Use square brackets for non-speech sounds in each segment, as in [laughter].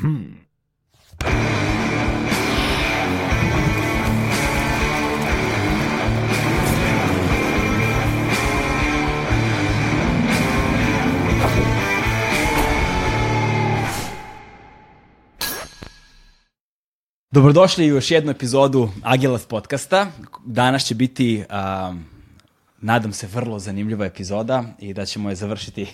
Hmm. Dobrodošli u još jednu epizodu Agilas podcasta. Danas će biti, um, nadam se, vrlo zanimljiva epizoda i da ćemo je završiti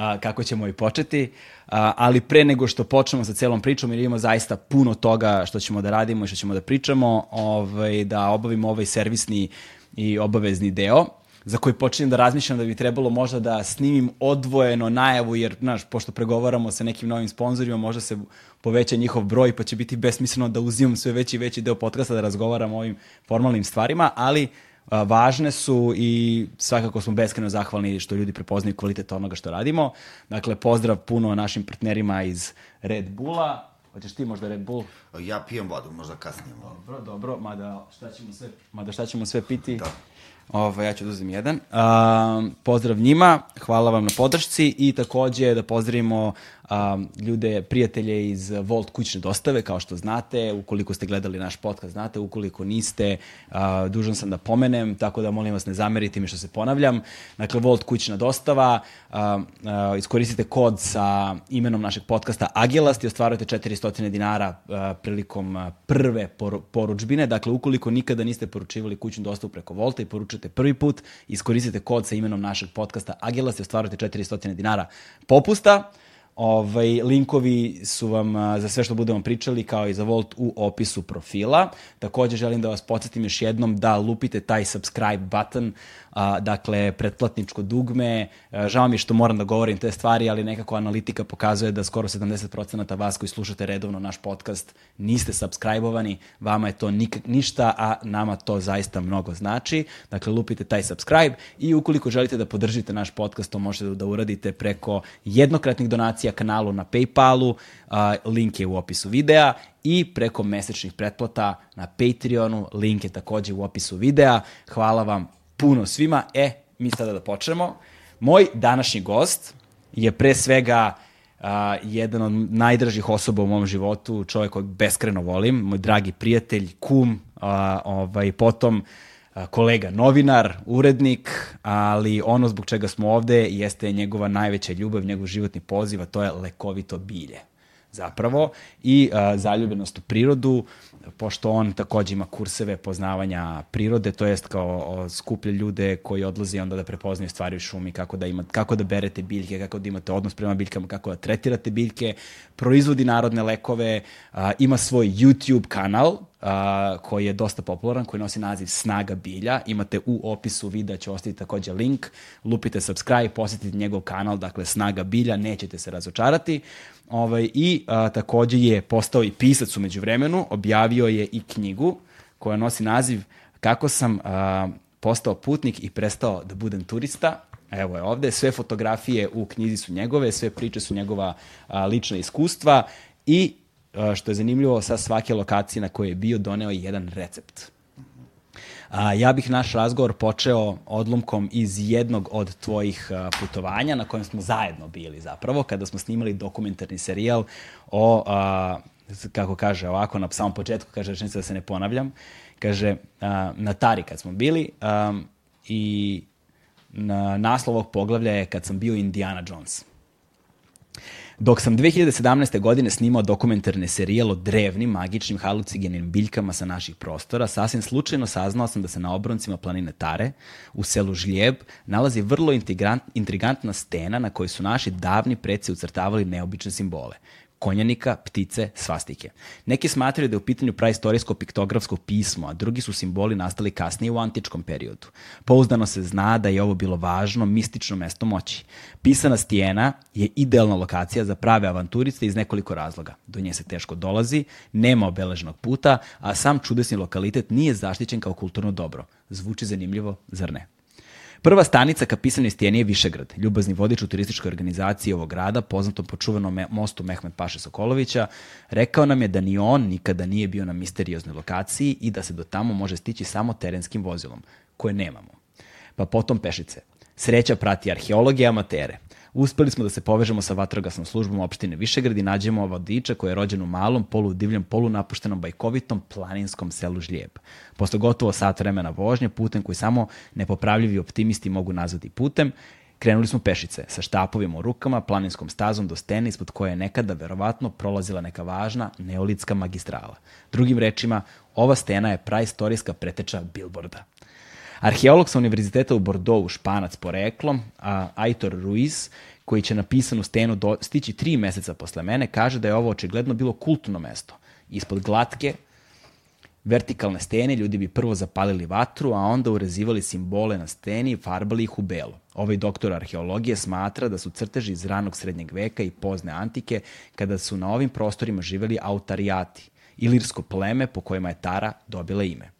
uh, kako ćemo i početi. Uh, ali pre nego što počnemo sa celom pričom, jer imamo zaista puno toga što ćemo da radimo i što ćemo da pričamo, ovaj, da obavimo ovaj servisni i obavezni deo za koji počinjem da razmišljam da bi trebalo možda da snimim odvojeno najavu, jer, znaš, pošto pregovaramo sa nekim novim sponsorima, možda se poveća njihov broj, pa će biti besmisleno da uzimam sve veći i veći deo podcasta da razgovaram o ovim formalnim stvarima, ali a, važne su i svakako smo beskreno zahvalni što ljudi prepoznaju kvalitet onoga što radimo. Dakle, pozdrav puno našim partnerima iz Red Bulla, Hoćeš ti možda Red Bull? Ja pijem vodu, možda kasnije. Dobro, dobro, mada šta ćemo sve, mada šta ćemo sve piti? Da. Ovo, ja ću da uzem jedan. Uh, pozdrav njima, hvala vam na podršci i takođe da pozdravimo um, ljude, prijatelje iz Volt kućne dostave, kao što znate, ukoliko ste gledali naš podcast, znate, ukoliko niste, uh, dužan sam da pomenem, tako da molim vas ne zamerite mi što se ponavljam. Dakle, Volt kućna dostava, uh, uh, iskoristite kod sa imenom našeg podcasta Agilast i ostvarujete 400 dinara uh, prilikom prve por poručbine. Dakle, ukoliko nikada niste poručivali kućnu dostavu preko Volta i poručujete prvi put, iskoristite kod sa imenom našeg podcasta Agilast i ostvarujete 400 dinara popusta. Ovaj, linkovi su vam za sve što budemo pričali kao i za Volt u opisu profila. Takođe želim da vas podsjetim još jednom da lupite taj subscribe button a, dakle, pretplatničko dugme. A, žao mi što moram da govorim te stvari, ali nekako analitika pokazuje da skoro 70% vas koji slušate redovno naš podcast niste subscribe-ovani, vama je to nik ništa, a nama to zaista mnogo znači. Dakle, lupite taj subscribe i ukoliko želite da podržite naš podcast, to možete da uradite preko jednokratnih donacija kanalu na Paypalu, a, link je u opisu videa i preko mesečnih pretplata na Patreonu, link je takođe u opisu videa. Hvala vam puno svima. E, mi sada da počnemo. Moj današnji gost je pre svega uh, jedan od najdražih osoba u mom životu, čovjek kojeg beskreno volim, moj dragi prijatelj, kum, uh, ovaj, potom kolega novinar, urednik, ali ono zbog čega smo ovde jeste njegova najveća ljubav, njegov životni poziv, a to je lekovito bilje zapravo i uh, zaljubljenost u prirodu, pošto on takođe ima kurseve poznavanja prirode, to jest kao o, skuplja ljude koji odlaze onda da prepoznaju stvari u šumi, kako da, ima, kako da berete biljke, kako da imate odnos prema biljkama, kako da tretirate biljke, proizvodi narodne lekove, a, ima svoj YouTube kanal, a, koji je dosta popularan, koji nosi naziv Snaga bilja. Imate u opisu videa, ću ostaviti takođe link, lupite subscribe, posetite njegov kanal, dakle Snaga bilja, nećete se razočarati. Ovaj, I a, takođe je postao i pisac umeđu vremenu, objavio je i knjigu koja nosi naziv Kako sam a, postao putnik i prestao da budem turista. Evo je ovde, sve fotografije u knjizi su njegove, sve priče su njegova a, lična iskustva i a, što je zanimljivo, sa svake lokacije na kojoj je bio doneo je jedan recept. A, ja bih naš razgovor počeo odlomkom iz jednog od tvojih putovanja na kojem smo zajedno bili zapravo, kada smo snimali dokumentarni serijal o, a, kako kaže ovako, na samom početku kaže rečenica da se ne ponavljam, kaže a, na Tari kad smo bili a, i na naslov ovog poglavlja je kad sam bio Indiana Jones. Dok sam 2017. godine snimao dokumentarne serijal o drevnim, magičnim, halucigenim biljkama sa naših prostora, sasvim slučajno saznao sam da se na obroncima planine Tare, u selu Žljeb, nalazi vrlo intrigantna stena na kojoj su naši davni preci ucrtavali neobične simbole konjanika, ptice, svastike. Neki smatraju da je u pitanju praistorijsko piktografsko pismo, a drugi su simboli nastali kasnije u antičkom periodu. Pouzdano se zna da je ovo bilo važno, mistično mesto moći. Pisana stijena je idealna lokacija za prave avanturiste iz nekoliko razloga. Do nje se teško dolazi, nema obeleženog puta, a sam čudesni lokalitet nije zaštićen kao kulturno dobro. Zvuči zanimljivo, zar ne? Prva stanica ka pisanoj stijeni je Višegrad, ljubazni vodič u turističkoj organizaciji ovog grada, poznatom po čuvenom mostu Mehmet Paše Sokolovića, rekao nam je da ni on nikada nije bio na misterioznoj lokaciji i da se do tamo može stići samo terenskim vozilom, koje nemamo. Pa potom pešice. Sreća prati arheologe i amatere. Uspeli smo da se povežemo sa vatrogasnom službom opštine Višegrad i nađemo vodiča koji je rođen u malom, poludivljem, polunapuštenom, bajkovitom planinskom selu Žlijeb. Posle gotovo sat vremena vožnje, putem koji samo nepopravljivi optimisti mogu nazvati putem, Krenuli smo pešice, sa štapovima u rukama, planinskom stazom do stene ispod koje je nekada verovatno prolazila neka važna neolitska magistrala. Drugim rečima, ova stena je praistorijska preteča Bilborda. Arheolog sa Univerziteta u Bordeaux, španac poreklom, a Aitor Ruiz, koji će na pisanu stenu do, stići tri meseca posle mene, kaže da je ovo očigledno bilo kultno mesto. Ispod glatke, vertikalne stene ljudi bi prvo zapalili vatru, a onda urezivali simbole na steni i farbali ih u belo. Ovaj doktor arheologije smatra da su crteži iz ranog srednjeg veka i pozne antike, kada su na ovim prostorima živeli autarijati, ilirsko pleme po kojima je Tara dobila ime.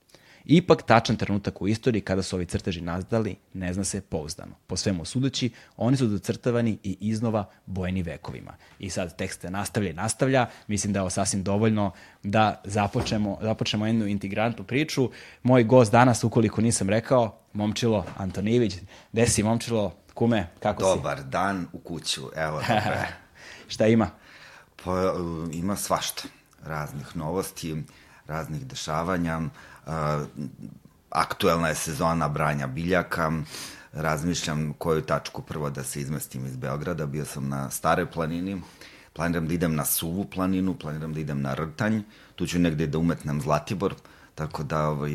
Ipak, tačan trenutak u istoriji kada su ovi crteži nazdali ne zna se pouzdano. Po svemu sudeći, oni su docrtavani i iznova bojeni vekovima. I sad tekst nastavlja i nastavlja. Mislim da je ovo sasvim dovoljno da započnemo, započnemo jednu integrantnu priču. Moj gost danas, ukoliko nisam rekao, Momčilo Antonijević. Gde si, Momčilo? Kume, kako Dobar si? Dobar dan u kuću, evo dobro. [laughs] Šta ima? Pa, ima svašta. Raznih novosti, raznih dešavanja. Uh, aktuelna je sezona branja biljaka. Razmišljam koju tačku prvo da se izmestim iz Beograda. Bio sam na Stare planini. Planiram da idem na Suvu planinu, planiram da idem na Rtanj. Tu ću negde da umetnem Zlatibor. Tako da ovaj,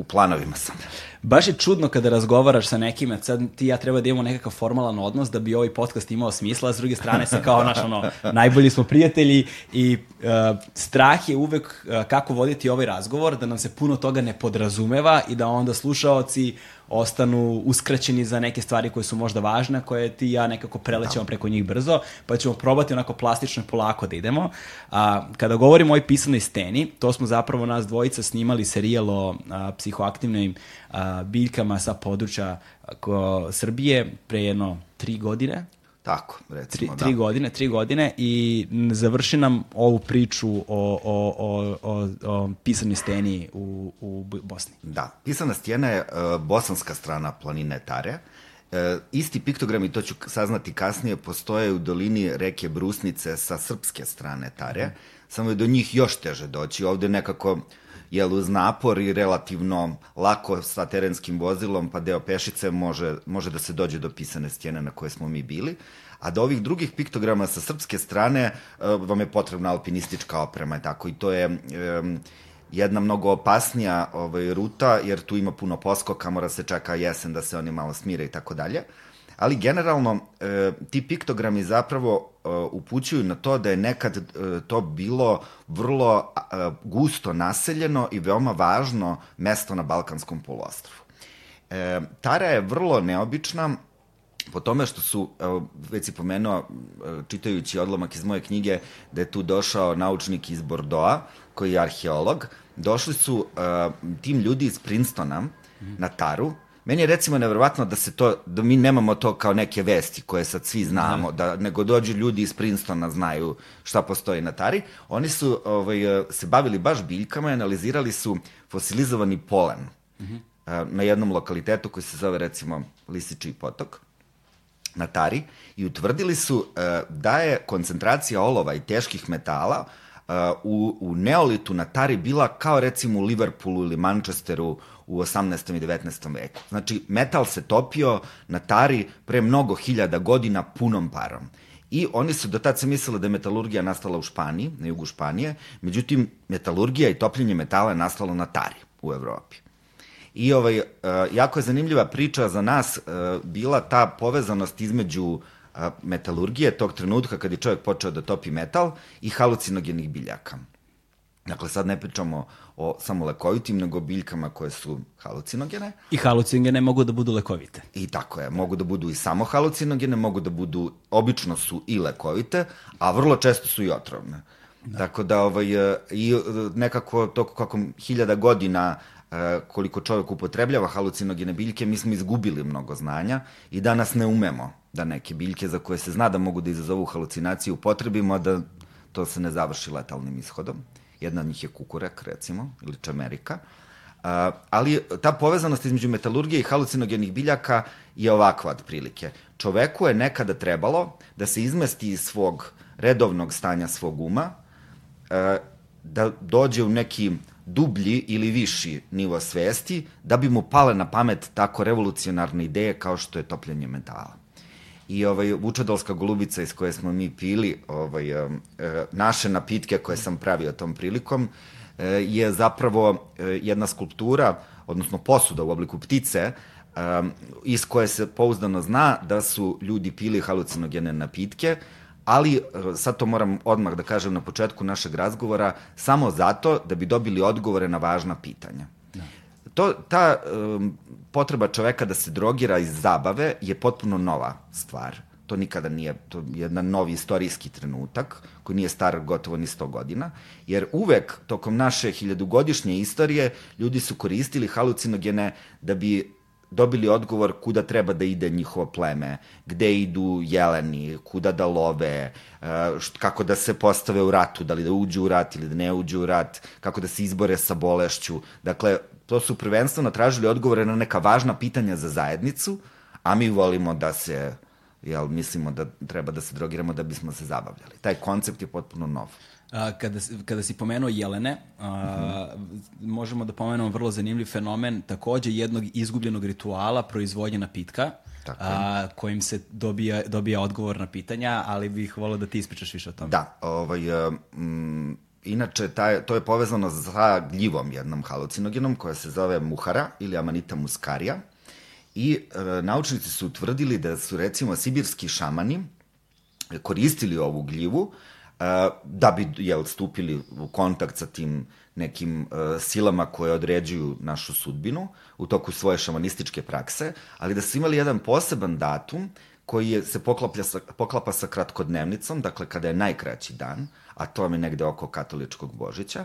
u planovima sam. Baš je čudno kada razgovaraš sa nekima, sad ti ja treba da imamo nekakav formalan odnos da bi ovaj podcast imao smisla, a s druge strane se kao naš ono, najbolji smo prijatelji i uh, strah je uvek uh, kako voditi ovaj razgovor, da nam se puno toga ne podrazumeva i da onda slušaoci ostanu uskraćeni za neke stvari koje su možda važne, koje ti i ja nekako prelećemo da. preko njih brzo, pa ćemo probati onako plastično i polako da idemo. A, kada govorimo o ovoj pisanoj steni, to smo zapravo nas dvojica snimali serijal o a, psihoaktivnim a, biljkama sa područja ko, Srbije pre jedno tri godine, Tako, recimo, tri, tri da. godine, tri godine i završi nam ovu priču o, o, o, o, o pisanoj steni u, u Bosni. Da, pisana stijena je uh, bosanska strana planine Tare. Uh, isti piktogrami, to ću saznati kasnije, postoje u dolini reke Brusnice sa srpske strane Tare, mm. samo je do njih još teže doći. Ovde nekako jel uz napor i relativno lako sa terenskim vozilom, pa deo pešice može, može da se dođe do pisane stijene na koje smo mi bili. A do ovih drugih piktograma sa srpske strane uh, vam je potrebna alpinistička oprema, tako i to je um, jedna mnogo opasnija ovaj, ruta, jer tu ima puno poskoka, mora se čeka jesen da se oni malo smire i tako dalje. Ali generalno, e, ti piktogrami zapravo e, upućuju na to da je nekad e, to bilo vrlo e, gusto naseljeno i veoma važno mesto na Balkanskom poluostrvu. E, Tara je vrlo neobična, po tome što su, evo, već si pomenuo, čitajući odlomak iz moje knjige, da je tu došao naučnik iz Bordoa, koji je arheolog, došli su uh, tim ljudi iz Princetona na Taru, Meni je recimo nevjerovatno da se to, da mi nemamo to kao neke vesti koje sad svi znamo, da nego dođu ljudi iz Princetona znaju šta postoji na Tari. Oni su ovaj, se bavili baš biljkama i analizirali su fosilizovani polen mm -hmm. na jednom lokalitetu koji se zove recimo Lisiči potok na Tari i utvrdili su uh, da je koncentracija olova i teških metala uh, u, u Neolitu na Tari bila kao recimo u Liverpoolu ili Manchesteru u 18. i 19. veku. Znači, metal se topio na Tari pre mnogo hiljada godina punom parom. I oni su do tad se mislili da je metalurgija nastala u Španiji, na jugu Španije, međutim, metalurgija i topljenje metala je nastalo na Tari u Evropi. I ovaj, uh, jako je zanimljiva priča za nas uh, bila ta povezanost između uh, metalurgije tog trenutka kad je čovjek počeo da topi metal i halucinogenih biljaka. Dakle, sad ne pričamo o samo lekovitim, nego biljkama koje su halucinogene. I halucinogene mogu da budu lekovite. I tako je, mogu da budu i samo halucinogene, mogu da budu, obično su i lekovite, a vrlo često su i otrovne. Da. Tako da, ovaj, i nekako to kako hiljada godina e, koliko čovjek upotrebljava halucinogene biljke, mi smo izgubili mnogo znanja i danas ne umemo da neke biljke za koje se zna da mogu da izazovu halucinaciju upotrebimo, da to se ne završi letalnim ishodom. Jedna od njih je kukurek, recimo, ili čamerika. A, ali ta povezanost između metalurgije i halucinogenih biljaka je ovakva otprilike. Čoveku je nekada trebalo da se izmesti iz svog redovnog stanja svog uma, a, da dođe u neki dublji ili viši nivo svesti, da bi mu pale na pamet tako revolucionarne ideje kao što je topljenje metala. I ovaj, vučadolska golubica iz koje smo mi pili, ovaj, e, naše napitke koje sam pravio tom prilikom, e, je zapravo jedna skulptura, odnosno posuda u obliku ptice, iz koje se pouzdano zna da su ljudi pili halucinogene napitke, ali e, sad to moram odmah da kažem na početku našeg razgovora, samo zato da bi dobili odgovore na važna pitanja. Da. To, ta um, potreba čoveka da se drogira iz zabave je potpuno nova stvar. To nikada nije, to je jedan novi istorijski trenutak koji nije star gotovo ni 100 godina, jer uvek tokom naše hiljadugodišnje istorije ljudi su koristili halucinogene da bi dobili odgovor kuda treba da ide njihovo pleme, gde idu jeleni, kuda da love, e, kako da se postave u ratu, da li da uđu u rat ili da ne uđu u rat, kako da se izbore sa bolešću. Dakle, to su prvenstveno tražili odgovore na neka važna pitanja za zajednicu, a mi volimo da se jel, mislimo da treba da se drogiramo da bismo se zabavljali. Taj koncept je potpuno nov. A, kada, kada si pomenuo jelene, a, mm -hmm. možemo da pomenemo vrlo zanimljiv fenomen takođe jednog izgubljenog rituala proizvodnje napitka, Tako a, kojim se dobija, dobija odgovor na pitanja, ali bih volio da ti ispričaš više o tome. Da, ovaj, um, inače taj, to je povezano sa gljivom jednom halucinogenom koja se zove muhara ili amanita muscarija i e, naučnici su utvrdili da su recimo sibirski šamani koristili ovu gljivu da bi jel, stupili u kontakt sa tim nekim uh, silama koje određuju našu sudbinu u toku svoje šamanističke prakse, ali da su imali jedan poseban datum koji je, se poklapa sa, poklapa sa kratkodnevnicom, dakle kada je najkraći dan, a to vam je negde oko katoličkog Božića,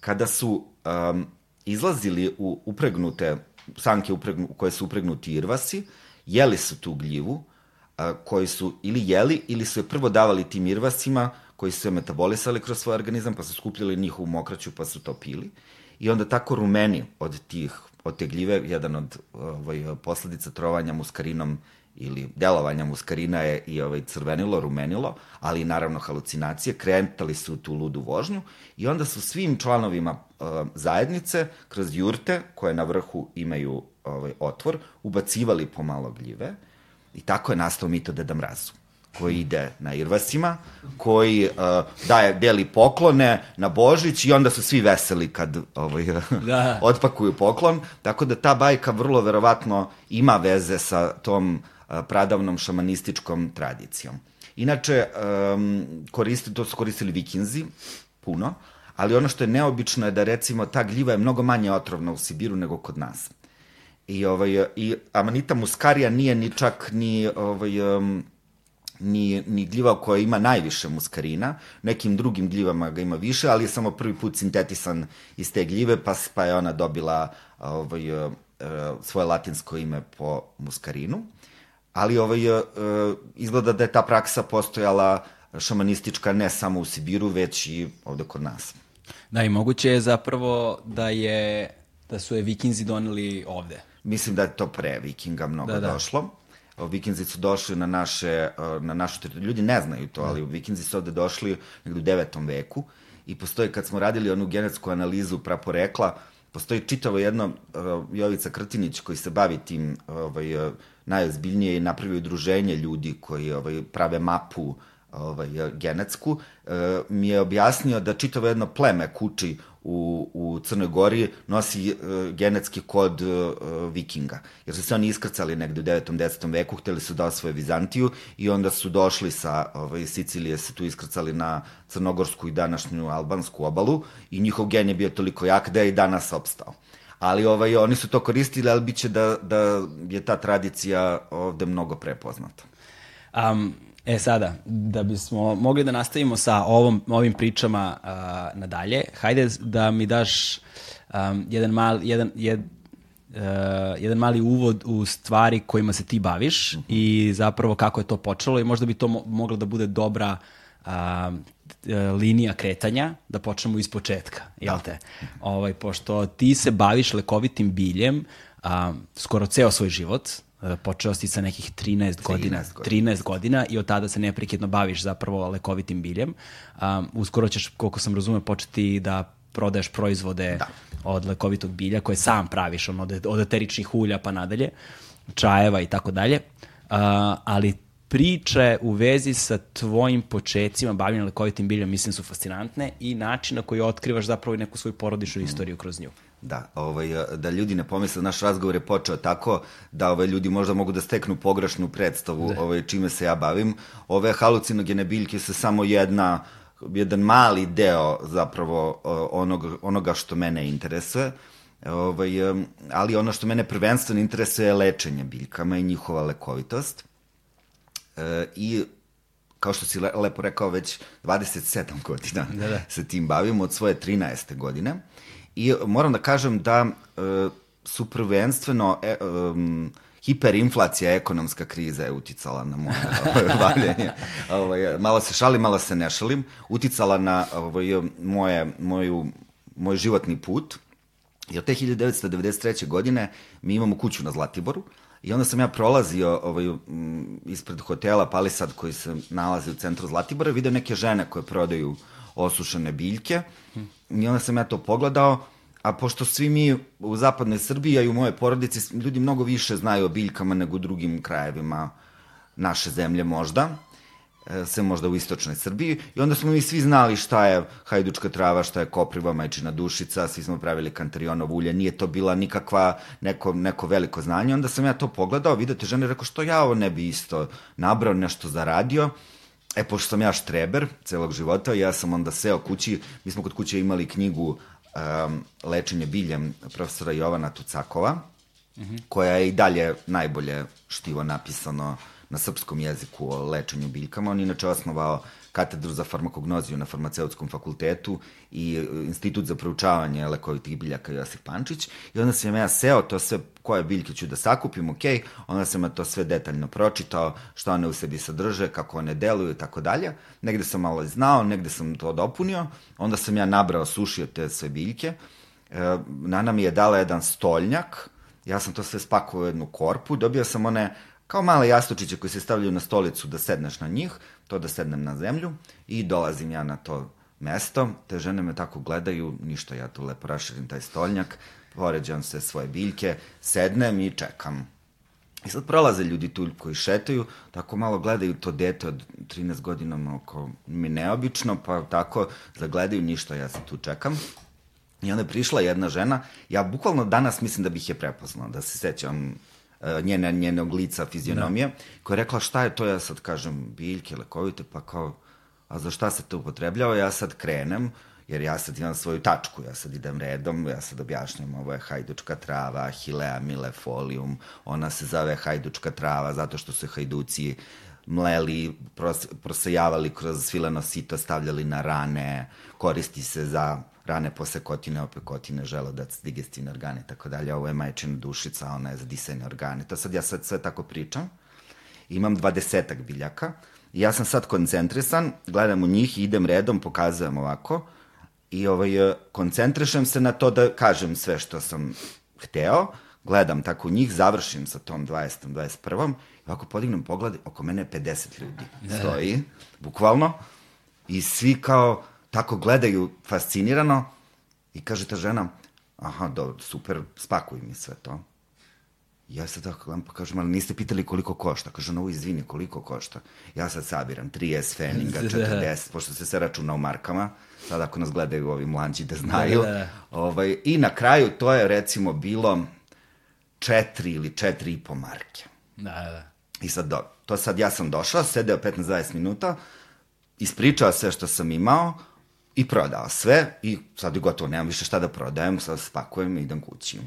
kada su um, izlazili u upregnute, sanke upregnu, koje su upregnuti irvasi, jeli su tu gljivu, uh, koji su ili jeli ili su je prvo davali tim irvasima, koji su se metabolisali kroz svoj organizam, pa su skupljali njihovu mokraću, pa su to pili. I onda tako rumeni od tih, od jedan od ovaj, posledica trovanja muskarinom ili delovanja muskarina je i ovaj, crvenilo, rumenilo, ali naravno halucinacije, kretali su tu ludu vožnju i onda su svim članovima uh, zajednice kroz jurte, koje na vrhu imaju ovaj, otvor, ubacivali pomalo gljive i tako je nastao mito Deda Mrazu koji ide na Irvasima, koji uh, daje, deli poklone na Božić i onda su svi veseli kad ovaj, [laughs] da. otpakuju poklon. Tako da ta bajka vrlo verovatno ima veze sa tom uh, pradavnom šamanističkom tradicijom. Inače, um, koristi, to su koristili vikinzi, puno, ali ono što je neobično je da recimo ta gljiva je mnogo manje otrovna u Sibiru nego kod nas. I, ovaj, i Amanita muskarija nije ni čak ni ovaj, um, ni, ni gljiva koja ima najviše muskarina, nekim drugim gljivama ga ima više, ali je samo prvi put sintetisan iz te gljive, pa, pa je ona dobila ovaj, uh, svoje latinsko ime po muskarinu. Ali ovaj, uh, izgleda da je ta praksa postojala šamanistička ne samo u Sibiru, već i ovde kod nas. Da, i moguće je zapravo da je da su je vikinzi doneli ovde. Mislim da je to pre vikinga mnogo da, da. došlo vikinzi su došli na naše, na našu teritoriju. Ljudi ne znaju to, ali vikinzi su ovde došli negde u devetom veku i postoji, kad smo radili onu genetsku analizu praporekla, postoji čitavo jedno, Jovica Krtinić koji se bavi tim ovaj, najozbiljnije i napravi udruženje ljudi koji ovaj, prave mapu ovaj, genetsku, mi je objasnio da čitavo jedno pleme kuči u, u Crnoj Gori nosi uh, genetski kod uh, vikinga. Jer su se oni iskrcali negde u 9. 10. veku, hteli su da osvoje Vizantiju i onda su došli sa ovaj, Sicilije, se tu iskrcali na crnogorsku i današnju albansku obalu i njihov gen je bio toliko jak da je i danas opstao. Ali ovaj, oni su to koristili, ali biće da, da je ta tradicija ovde mnogo prepoznata. Um, E sada, da bismo mogli da nastavimo sa ovom, ovim pričama uh, nadalje, hajde da mi daš um, jedan, mal, jedan, jed, uh, jedan mali uvod u stvari kojima se ti baviš mm -hmm. i zapravo kako je to počelo i možda bi to mo moglo da bude dobra a, linija kretanja, da počnemo iz početka, jel te? Ovaj, pošto ti se baviš lekovitim biljem a, skoro ceo svoj život, počeo si sa nekih 13 godina, 13 godina, 13 godina i od tada se neprekidno baviš zapravo lekovitim biljem. Um, uskoro ćeš, koliko sam razumeo, početi da prodaješ proizvode da. od lekovitog bilja koje sam praviš, ono, od, od eteričnih ulja pa nadalje, čajeva i tako dalje. Uh, ali priče u vezi sa tvojim početcima bavljenja lekovitim biljem mislim su fascinantne i način na koji otkrivaš zapravo i neku svoju porodičnu istoriju kroz nju. Da, ovaj, da ljudi ne pomisle, naš razgovor je počeo tako da ovaj, ljudi možda mogu da steknu pogrešnu predstavu da. ovaj, čime se ja bavim. Ove halucinogene biljke su samo jedna, jedan mali deo zapravo onog, onoga što mene interesuje. Ovaj, ali ono što mene prvenstveno interesuje je lečenje biljkama i njihova lekovitost. E, I kao što si lepo rekao, već 27 godina da, da. se tim bavim od svoje 13. godine. I moram da kažem da e, su prvenstveno e, um, hiperinflacija, ekonomska kriza je uticala na moje bavljenje. [laughs] Ovaj, malo se šalim, malo se ne šalim. Uticala na ovaj, moje, moju, moj životni put. Jer te 1993. godine mi imamo kuću na Zlatiboru i onda sam ja prolazio ovaj, ispred hotela Palisad koji se nalazi u centru Zlatibora i video neke žene koje prodaju osušene biljke. I onda sam ja to pogledao, a pošto svi mi u zapadnoj Srbiji, a i u moje porodici, ljudi mnogo više znaju o biljkama nego u drugim krajevima naše zemlje možda, e, sve možda u istočnoj Srbiji, i onda smo mi svi znali šta je hajdučka trava, šta je kopriva, majčina dušica, svi smo pravili kantarionov ulje, nije to bila nikakva neko, neko veliko znanje, onda sam ja to pogledao, vidite žene, rekao što ja ovo ne bi isto nabrao, nešto zaradio, E, pošto sam ja štreber celog života, ja sam onda seo kući, mi smo kod kuće imali knjigu um, Lečenje biljem profesora Jovana Tucakova, mm -hmm. koja je i dalje najbolje štivo napisano na srpskom jeziku o lečenju biljkama. On inače osnovao katedru za farmakognoziju na farmaceutskom fakultetu i e, institut za proučavanje lekovitih biljaka Josip Pančić. I onda sam ja seo to sve, koje biljke ću da sakupim, ok, onda sam ja to sve detaljno pročitao, što one u sebi sadrže, kako one deluju i tako dalje. Negde sam malo znao, negde sam to dopunio, onda sam ja nabrao, sušio te sve biljke. E, Nana mi je dala jedan stoljnjak, ja sam to sve spakovao u jednu korpu, dobio sam one kao male jastučiće koji se stavljaju na stolicu da sedneš na njih, to da sednem na zemlju i dolazim ja na to mesto, te žene me tako gledaju, ništa, ja tu lepo raširim taj stolnjak, poređam se svoje biljke, sednem i čekam. I sad prolaze ljudi tu koji šetaju, tako malo gledaju to dete od 13 godina, oko mi neobično, pa tako zagledaju ništa, ja se tu čekam. I onda je prišla jedna žena, ja bukvalno danas mislim da bih je prepoznao, da se sećam E, njene, njenog lica, fizionomije, da. koja je rekla šta je to, ja sad kažem biljke, lekovite, pa kao, a za šta se to upotrebljava, ja sad krenem, jer ja sad imam svoju tačku, ja sad idem redom, ja sad objašnjam, ovo je hajdučka trava, hilea millefolium, ona se zove hajdučka trava zato što se hajduci mleli, pros, prosejavali kroz svileno sito, stavljali na rane, koristi se za rane posekotine, opekotine, želodac, digestivne organe i tako dalje. Ovo je majčina dušica, ona je za disajne organe. To sad ja sad sve tako pričam. Imam dvadesetak biljaka i ja sam sad koncentrisan, gledam u njih i idem redom, pokazujem ovako i ovaj, koncentrišem se na to da kažem sve što sam hteo, gledam tako u njih, završim sa tom 20. 21. I ovako podignem pogled, oko mene je 50 ljudi da. stoji, bukvalno, i svi kao, tako gledaju fascinirano i kaže ta žena, aha, dobro, super, spakuj mi sve to. Ja sad tako gledam pa kažem, ali niste pitali koliko košta. Kaže, no, izvini, koliko košta? Ja sad sabiram 3S Feninga, [laughs] 40, pošto se sve računa u markama, sad ako nas gledaju ovi mlađi da znaju. Da, da, da. Ovaj, I na kraju to je recimo bilo četiri ili četiri i po marke. Da, da. I sad, do, to sad ja sam došao, sedeo 15-20 minuta, ispričao sve što sam imao, i prodao sve i sad je gotovo, nemam više šta da prodajem, sad spakujem i idem kući.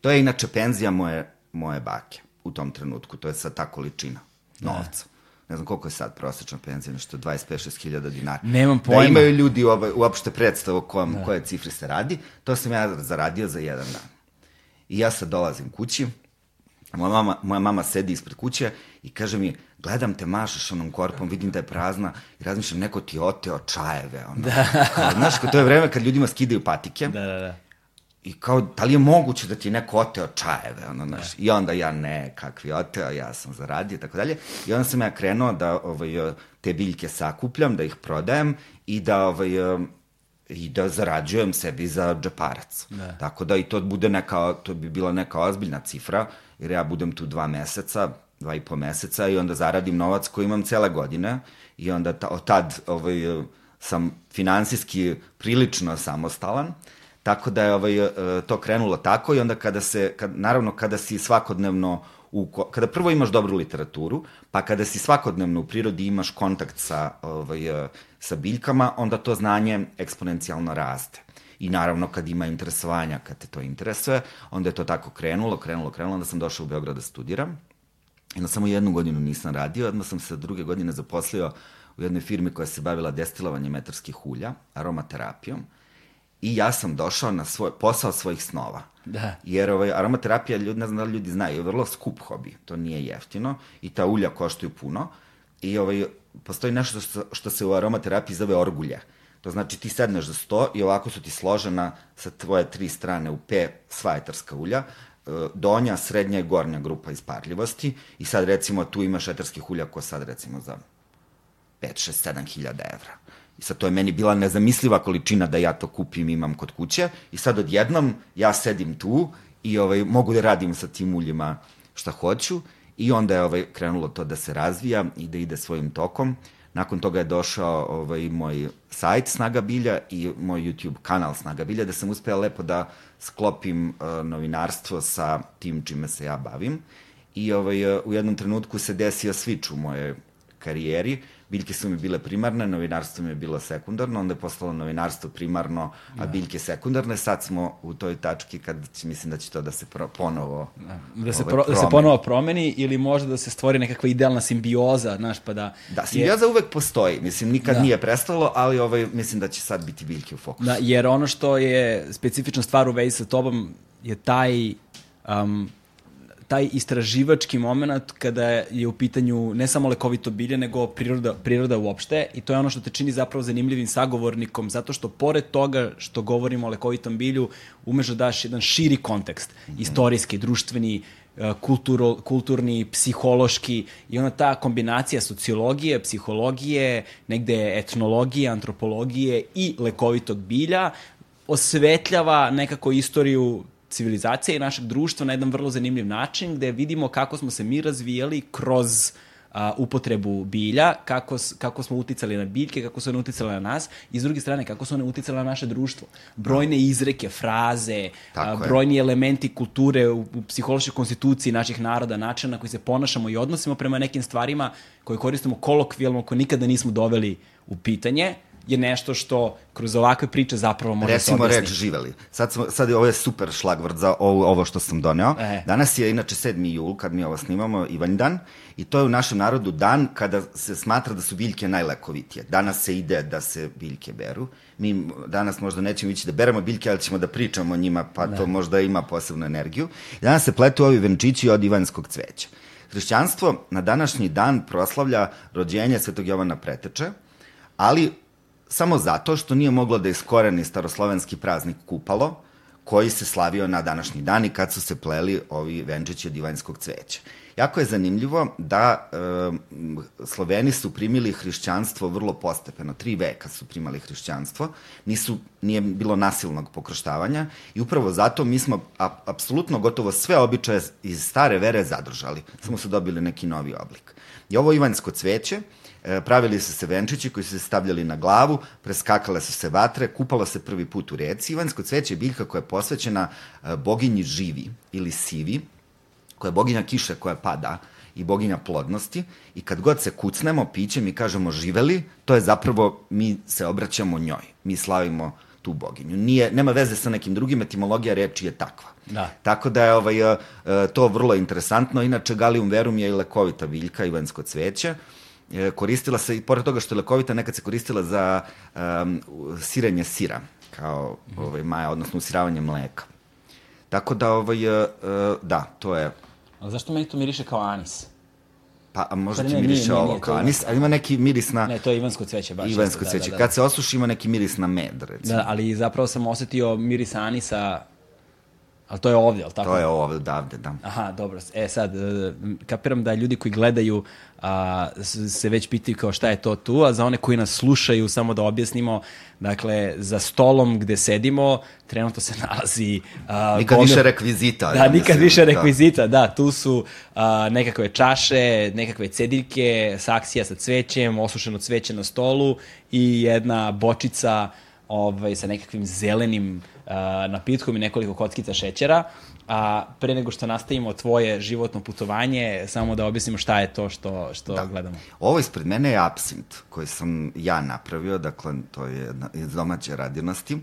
To je inače penzija moje, moje bake u tom trenutku, to je sad ta količina novca. Ne znam koliko je sad prosečna penzija, nešto 25-6 hiljada dinara. Nemam pojma. Da imaju ljudi ovaj, uopšte predstavu kojom, da. koje cifre se radi, to sam ja zaradio za jedan dan. I ja sad dolazim kući, moja mama, moja mama sedi ispred kuće i kaže mi, gledam te mašaš onom korpom, vidim da je prazna i razmišljam, neko ti oteo čajeve. Ono. Da. Kao, znaš, to je vreme kad ljudima skidaju patike. Da, da, da. I kao, da li je moguće da ti je neko oteo čajeve, ono, znaš, da. i onda ja ne, kakvi oteo, ja sam zaradio, tako dalje. I onda sam ja krenuo da ovaj, te biljke sakupljam, da ih prodajem i da ovaj, i da zarađujem sebi za džeparac. Da. Tako da i to bude neka, to bi bila neka ozbiljna cifra, jer ja budem tu dva meseca, dva i po meseca i onda zaradim novac koji imam cele godine i onda ta, od tad ovaj, sam finansijski prilično samostalan. Tako da je ovaj, to krenulo tako i onda kada se, kad, naravno kada si svakodnevno u, kada prvo imaš dobru literaturu, pa kada si svakodnevno u prirodi imaš kontakt sa, ovaj, sa biljkama, onda to znanje eksponencijalno raste. I naravno kad ima interesovanja, kad te to interesuje, onda je to tako krenulo, krenulo, krenulo, onda sam došao u Beograd da studiram. Na samo jednu godinu nisam radio, odmah sam se druge godine zaposlio u jednoj firmi koja se bavila destilovanjem metarskih ulja, aromaterapijom. I ja sam došao na svoj posao svojih snova. Da. Jer ovaj, aromaterapija, ljudi, ne znam da li ljudi znaju, je vrlo skup hobi. To nije jeftino i ta ulja koštaju puno. I ovaj, postoji nešto što, što se u aromaterapiji zove orgulja. To znači ti sedneš za sto i ovako su ti složena sa tvoje tri strane u P sva etarska ulja, donja, srednja i gornja grupa isparljivosti i sad recimo tu imaš etarskih ulja ko sad recimo za 5, 6, 7 hiljada evra. I sad to je meni bila nezamisliva količina da ja to kupim imam kod kuće i sad odjednom ja sedim tu i ovaj, mogu da radim sa tim uljima šta hoću i onda je ovaj, krenulo to da se razvija i da ide svojim tokom. Nakon toga je došao ovaj, moj sajt Snaga Bilja i moj YouTube kanal Snaga Bilja, da sam uspeo lepo da sklopim uh, novinarstvo sa tim čime se ja bavim. I ovaj, u jednom trenutku se desio switch u mojoj karijeri biljke su mi bile primarne, novinarstvo mi je bilo sekundarno, onda je postalo novinarstvo primarno, a da. biljke sekundarne. Sad smo u toj tački kad će, mislim da će to da se pro, ponovo da. Da, se pro, da se ponovo promeni ili možda da se stvori nekakva idealna simbioza, znaš, pa da... Da, simbioza je... uvek postoji, mislim, nikad da. nije prestalo, ali ovaj, mislim da će sad biti biljke u fokusu. Da, jer ono što je specifična stvar u vezi sa tobom je taj um, taj istraživački moment kada je u pitanju ne samo lekovito bilje, nego priroda, priroda uopšte i to je ono što te čini zapravo zanimljivim sagovornikom, zato što pored toga što govorimo o lekovitom bilju, umeš da daš jedan širi kontekst, mm -hmm. istorijski, društveni, e, kulturo, kulturni, psihološki i ona ta kombinacija sociologije, psihologije, negde etnologije, antropologije i lekovitog bilja osvetljava nekako istoriju civilizacije i našeg društva na jedan vrlo zanimljiv način, gde vidimo kako smo se mi razvijali kroz a, upotrebu bilja, kako, kako smo uticali na biljke, kako su one uticale na nas i s druge strane kako su one uticale na naše društvo. Brojne izreke, fraze, a, brojni elementi kulture u, u psihološkoj konstituciji naših naroda, načina na koji se ponašamo i odnosimo prema nekim stvarima koje koristimo kolokvijalno, koje nikada nismo doveli u pitanje, je nešto što kroz ovakve priče zapravo može Recimo se objasniti. reč živeli. Sad, smo, sad je ovo je super šlagvrt za ovo, ovo što sam doneo. E. Danas je inače 7. jul kad mi ovo snimamo, Ivan dan, i to je u našem narodu dan kada se smatra da su biljke najlekovitije. Danas se ide da se biljke beru. Mi danas možda nećemo ići da beremo biljke, ali ćemo da pričamo o njima, pa da. to možda ima posebnu energiju. Danas se pletu ovi venčići od ivanskog cveća. Hrišćanstvo na današnji dan proslavlja rođenje Svetog Jovana Preteče, ali samo zato što nije moglo da iskoreni staroslovenski praznik Kupalo, koji se slavio na današnji dan i kad su se pleli ovi venčići od ivanjskog cveća. Jako je zanimljivo da e, Sloveni su primili hrišćanstvo vrlo postepeno, tri veka su primali hrišćanstvo, nisu, nije bilo nasilnog pokrštavanja i upravo zato mi smo a, apsolutno gotovo sve običaje iz stare vere zadržali, samo su dobili neki novi oblik. I ovo ivanjsko cveće, pravili su se venčići koji su se stavljali na glavu, preskakale su se vatre, kupalo se prvi put u reci. Ivansko cveće je biljka koja je posvećena e, boginji živi ili sivi, koja je boginja kiše koja pada i boginja plodnosti i kad god se kucnemo pićem i kažemo živeli, to je zapravo mi se obraćamo njoj. Mi slavimo tu boginju. Nije, nema veze sa nekim drugim, etimologija reči je takva. Da. Tako da je ovaj, e, to vrlo interesantno. Inače, Galium verum je i lekovita biljka, ivansko cveće. E, koristila se, i pored toga što je lekovita, nekad se koristila za um, sirenje sira, kao ovaj, maja, odnosno usiravanje mleka. Tako da, ovaj, uh, da, to je... A zašto meni to miriše kao anis? Pa, a možda ti miriše nije, ovo nije, kao anis, ali ima neki miris na Ne, to je ivansko cveće baš. ivansko isto, cveće. Da, da, da. Kad se osuši ima neki miris na med, recimo. Da, ali zapravo sam osetio miris anisa, ali to je ovdje, ali tako? To je ovo odavde, da. Aha, dobro. E sad, e, kapiram da ljudi koji gledaju a, se već pitaju kao šta je to tu, a za one koji nas slušaju, samo da objasnimo, dakle, za stolom gde sedimo, trenutno se nalazi... A, Nikad gomil- više rekvizita. Da, ja nikad mislim, više da. rekvizita, da. Tu su a, nekakve čaše, nekakve cediljke, saksija sa cvećem, osušeno cveće na stolu i jedna bočica ovaj, sa nekakvim zelenim napitkom i nekoliko kockica šećera. A pre nego što nastavimo tvoje životno putovanje, samo da objasnimo šta je to što, što da. gledamo. Ovo ispred mene je absint koji sam ja napravio, dakle to je iz domaće radinosti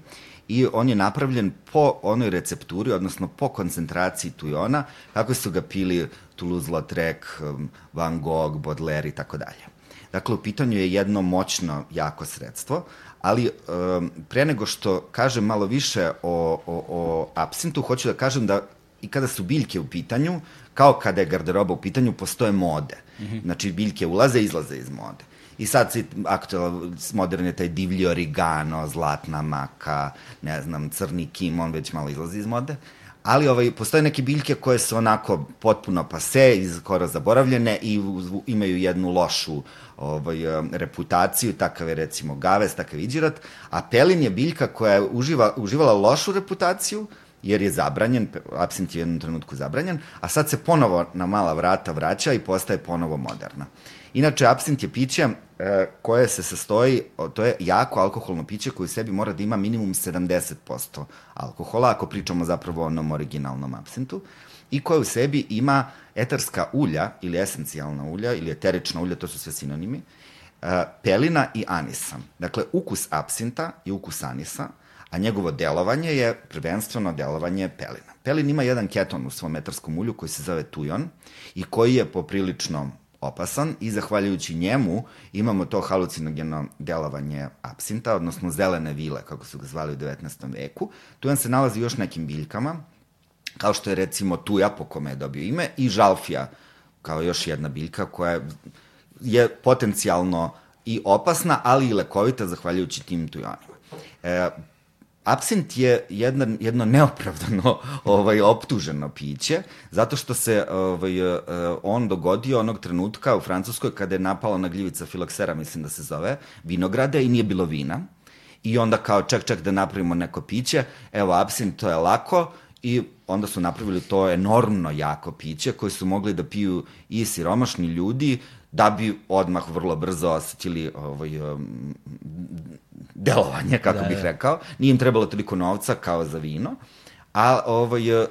i on je napravljen po onoj recepturi, odnosno po koncentraciji tujona, kako su ga pili Toulouse-Lautrec, um, Van Gogh, Baudelaire i tako dalje. Dakle, u pitanju je jedno moćno, jako sredstvo, ali um, pre nego što kažem malo više o, o, o absintu, hoću da kažem da i kada su biljke u pitanju, kao kada je garderoba u pitanju, postoje mode. Mm -hmm. Znači, biljke ulaze i izlaze iz mode. I sad si aktualan, modern je taj divlji origano, zlatna maka, ne znam, crni kim, on već malo izlazi iz mode. Ali ovaj, postoje neke biljke koje su onako potpuno pase i skoro zaboravljene i imaju jednu lošu ovaj, reputaciju, takav je recimo gaves, takav je iđirat, a pelin je biljka koja je uživa, uživala lošu reputaciju, jer je zabranjen, absint je u jednom trenutku zabranjen, a sad se ponovo na mala vrata vraća i postaje ponovo moderna. Inače, absint je piće koje se sastoji, to je jako alkoholno piće koje u sebi mora da ima minimum 70% alkohola, ako pričamo zapravo o onom originalnom absintu, i koje u sebi ima etarska ulja ili esencijalna ulja ili eterična ulja, to su sve sinonimi, e, pelina i anisa. Dakle, ukus absinta je ukus anisa, a njegovo delovanje je prvenstveno delovanje pelina. Pelin ima jedan keton u svom etarskom ulju koji se zove tujon i koji je poprilično opasan i zahvaljujući njemu imamo to halucinogeno delovanje apsinta, odnosno zelene vile, kako su ga zvali u 19. veku. Tujan se nalazi još nekim biljkama, kao što je recimo tuja po kome je dobio ime i žalfija kao još jedna biljka koja je potencijalno i opasna, ali i lekovita zahvaljujući tim tujanima. E, Absint je jedan, jedno neopravdano [laughs] ovaj, optuženo piće, zato što se ovaj, eh, on dogodio onog trenutka u Francuskoj kada je napala na gljivica filoksera, mislim da se zove, vinograde i nije bilo vina. I onda kao ček, ček da napravimo neko piće, evo absint, to je lako, i onda su napravili to enormno jako piće koje su mogli da piju i siromašni ljudi da bi odmah vrlo brzo osetili ovaj, um, delovanje, kako Da, bih da. rekao. Nije im trebalo toliko novca kao za vino, a ovaj, uh,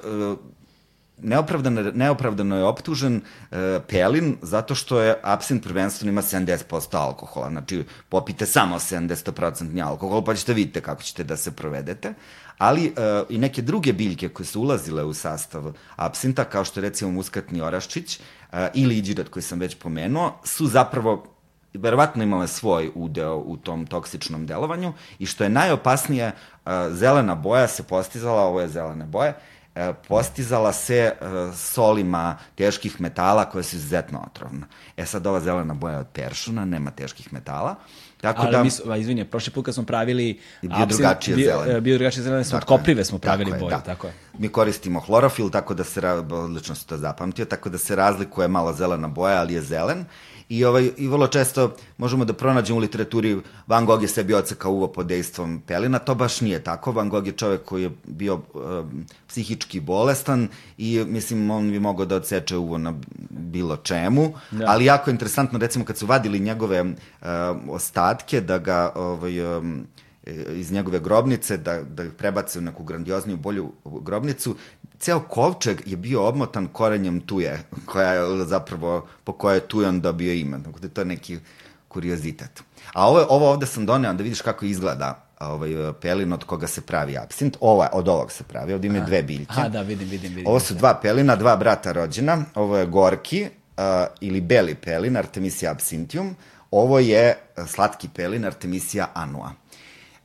neopravdano, neopravdano je optužen uh, Pelin zato što je absint prvenstveno ima 70% alkohola. Znači, popite samo 70% alkohol, pa ćete vidite kako ćete da se provedete. Ali uh, i neke druge biljke koje su ulazile u sastav absinta, kao što je recimo muskatni oraščić uh, ili iđirat koji sam već pomenuo, su zapravo verovatno imale svoj udeo u tom toksičnom delovanju i što je najopasnije, uh, zelena boja se postizala, ovo je zelene boje, uh, postizala se uh, solima teških metala koje su izuzetno otrovne. E sad ova zelena boja je od peršuna, nema teških metala, tako Ali da... mi, su, a, izvini, prošli put kad smo pravili... Bio drugačije bio, zelene. e, Bio drugačije zelene, smo od Tako koprive smo pravili boje, da. tako je. Mi koristimo hlorofil, tako da se, odlično se to zapamtio, tako da se razlikuje malo zelena boja, ali je zelen. I, ovaj, I vrlo često možemo da pronađemo u literaturi Van Gogh je sebi ocekao uvo pod dejstvom pelina, to baš nije tako. Van Gogh je čovek koji je bio um, psihički bolestan i mislim on bi mogao da odseče uvo na bilo čemu, Da. ali jako je interesantno recimo kad su vadili njegove um, ostatke da ga ovaj, um, iz njegove grobnice, da, da ih prebace u neku grandiozniju, bolju grobnicu. Ceo kovčeg je bio obmotan korenjem tuje, koja je zapravo, po kojoj je tujan dobio ime. Tako da je to neki kuriozitet. A ovo, ovo ovde sam doneo da vidiš kako izgleda ovaj, pelin od koga se pravi absint. Ova, od ovog se pravi, ovde ima dve biljke. Aha, da, vidim, vidim, vidim. Ovo su dva pelina, dva brata rođena. Ovo je gorki uh, ili beli pelin, Artemisia absinthium. Ovo je slatki pelin, Artemisia annua.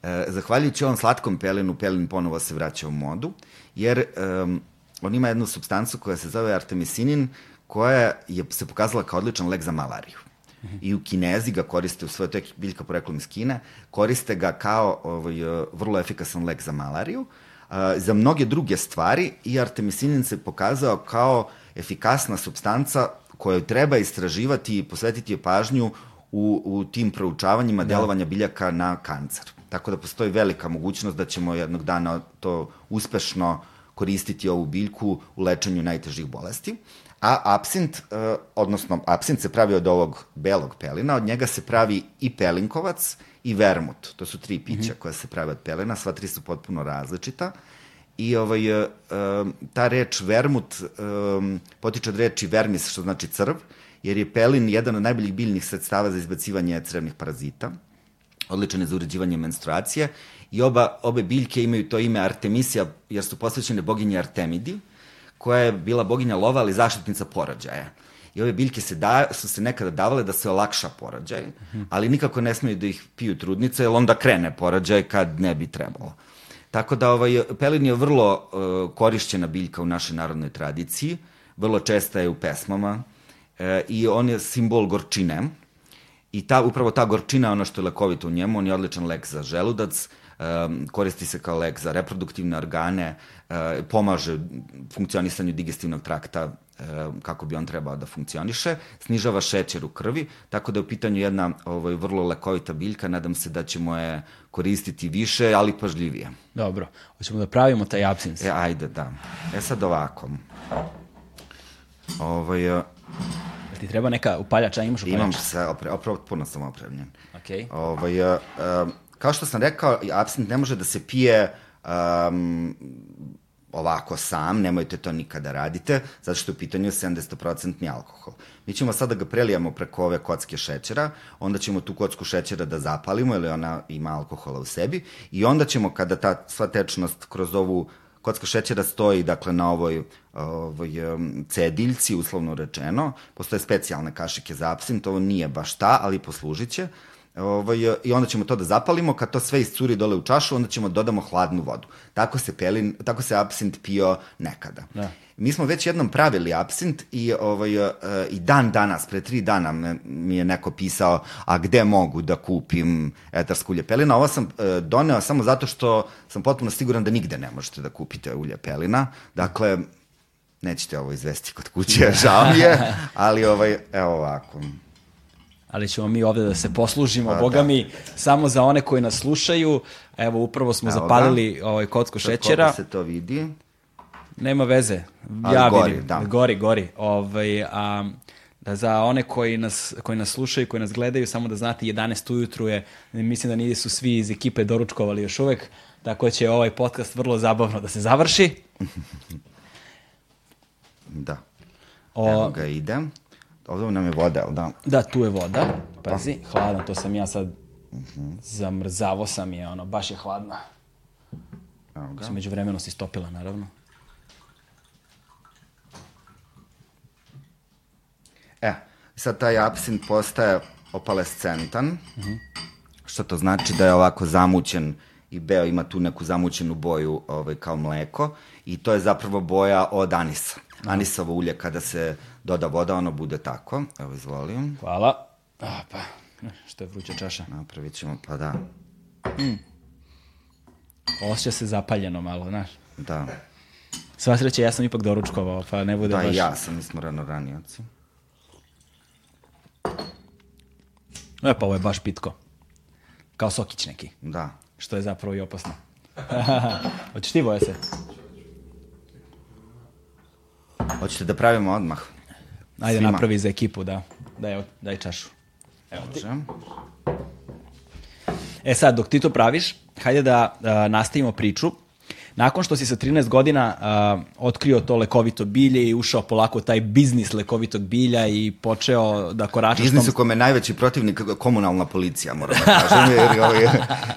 E, zahvaljujući ovom slatkom pelinu, pelin ponovo se vraća u modu, jer um, on ima jednu substancu koja se zove artemisinin, koja je se pokazala kao odličan lek za malariju. I u Kinezi ga koriste u svojoj, to je biljka poreklom iz Kine, koriste ga kao ovaj, vrlo efikasan lek za malariju. Uh, za mnoge druge stvari i artemisinin se pokazao kao efikasna substanca koju treba istraživati i posvetiti je pažnju u, u tim proučavanjima da. delovanja biljaka na kancer. Tako da postoji velika mogućnost da ćemo jednog dana to uspešno koristiti ovu biljku u lečenju najtežih bolesti. A apsint, uh, odnosno apsint se pravi od ovog belog pelina, od njega se pravi i pelinkovac i vermut. To su tri pića mm -hmm. koja se prave od pelena, sva tri su potpuno različita. I ovaj, uh, ta reč vermut potiče od reči vermis, što znači crv, jer je pelin jedan od najboljih biljnih sredstava za izbacivanje crevnih parazita. Odličan je za uređivanje menstruacije. I oba, obe biljke imaju to ime Artemisija, jer su posvećene boginje Artemidi, koja je bila boginja lova, ali zaštitnica porođaja. I ove biljke se da, su se nekada davale da se olakša porođaj, ali nikako ne smeju da ih piju trudnice, jer onda krene porođaj kad ne bi trebalo. Tako da ovaj, pelin je vrlo uh, korišćena biljka u našoj narodnoj tradiciji, vrlo česta je u pesmama uh, i on je simbol gorčine. I ta, upravo ta gorčina je ono što je lekovito u njemu, on je odličan lek za želudac, um, koristi se kao lek za reproduktivne organe, uh, pomaže funkcionisanju digestivnog trakta um, kako bi on trebao da funkcioniše, snižava šećer u krvi, tako da je u pitanju jedna ovaj, vrlo lekovita biljka, nadam se da ćemo je koristiti više, ali pažljivije. Dobro, hoćemo da pravimo taj absins. E, ajde, da. E sad ovako. Ovaj, uh, ti treba neka upaljača, imaš upaljača? Imam se, opre, opre, puno sam opremljen. Okay. Ovaj, uh, kao što sam rekao, absint ne može da se pije um, ovako sam, nemojte to nikada radite, zato što je u pitanju 70% alkohol. Mi ćemo sada da ga prelijamo preko ove kocke šećera, onda ćemo tu kocku šećera da zapalimo, ili ona ima alkohola u sebi, i onda ćemo, kada ta sva tečnost kroz ovu kocka šećera stoji dakle na ovoj, ovoj cediljci, uslovno rečeno, postoje specijalne kašike za absint, ovo nije baš ta, ali poslužit će, Ovaj, I onda ćemo to da zapalimo, kad to sve iscuri dole u čašu, onda ćemo da dodamo hladnu vodu. Tako se, pelin, tako se absint pio nekada. Da. Mi smo već jednom pravili absint i, ovaj, uh, i dan danas, pre tri dana me, mi je neko pisao, a gde mogu da kupim etarsko ulje pelina. Ovo sam uh, doneo samo zato što sam potpuno siguran da nigde ne možete da kupite ulje pelina. Dakle, nećete ovo izvesti kod kuće, žao mi je, [laughs] ali ovaj, evo ovako ali ćemo mi ovde da se poslužimo, pa, boga da. mi, samo za one koji nas slušaju. Evo, upravo smo Evo zapalili ga. ovaj kocko šećera. se to vidi. Nema veze. Ali ja gori, vidim. Da. Gori, gori. Ovaj, a, da za one koji nas, koji nas slušaju, koji nas gledaju, samo da znate, 11 ujutru je, mislim da nisu svi iz ekipe doručkovali još uvek, tako će ovaj podcast vrlo zabavno da se završi. da. O, Evo ga idem. Ovdje nam je voda, da? Da, tu je voda. Pazi, hladno, to sam ja sad uh -huh. zamrzavo sam je, ono, baš je hladna. Evo ga. Među vremenu si stopila, naravno. E, sad taj apsint postaje opalescentan, uh -huh. što to znači da je ovako zamućen i beo ima tu neku zamućenu boju ovaj, kao mleko i to je zapravo boja od anisa. Anisovo ulje kada se doda voda, ono bude tako. Evo, izvolim. Hvala. A, pa, što je vruća čaša. Napravit ćemo, pa da. Mm. Osjeća se zapaljeno malo, znaš. Da. Sva sreća, ja sam ipak doručkovao, pa ne bude da, baš... Da, ja sam, mi smo rano ranioci. E, pa ovo je baš pitko. Kao sokić neki. Da. Što je zapravo i opasno. [laughs] Hoćeš ti boje se? Hoćete da pravimo odmah? Ajde, Svima. napravi za ekipu, da. Daj, daj čašu. Evo ti. E sad, dok ti to praviš, hajde da uh, nastavimo priču Nakon što si sa 13 godina uh, otkrio to lekovito bilje i ušao polako taj biznis lekovitog bilja i počeo da koračaš... Biznis tom... u kome je najveći protivnik komunalna policija, moram da kažem, jer ovaj,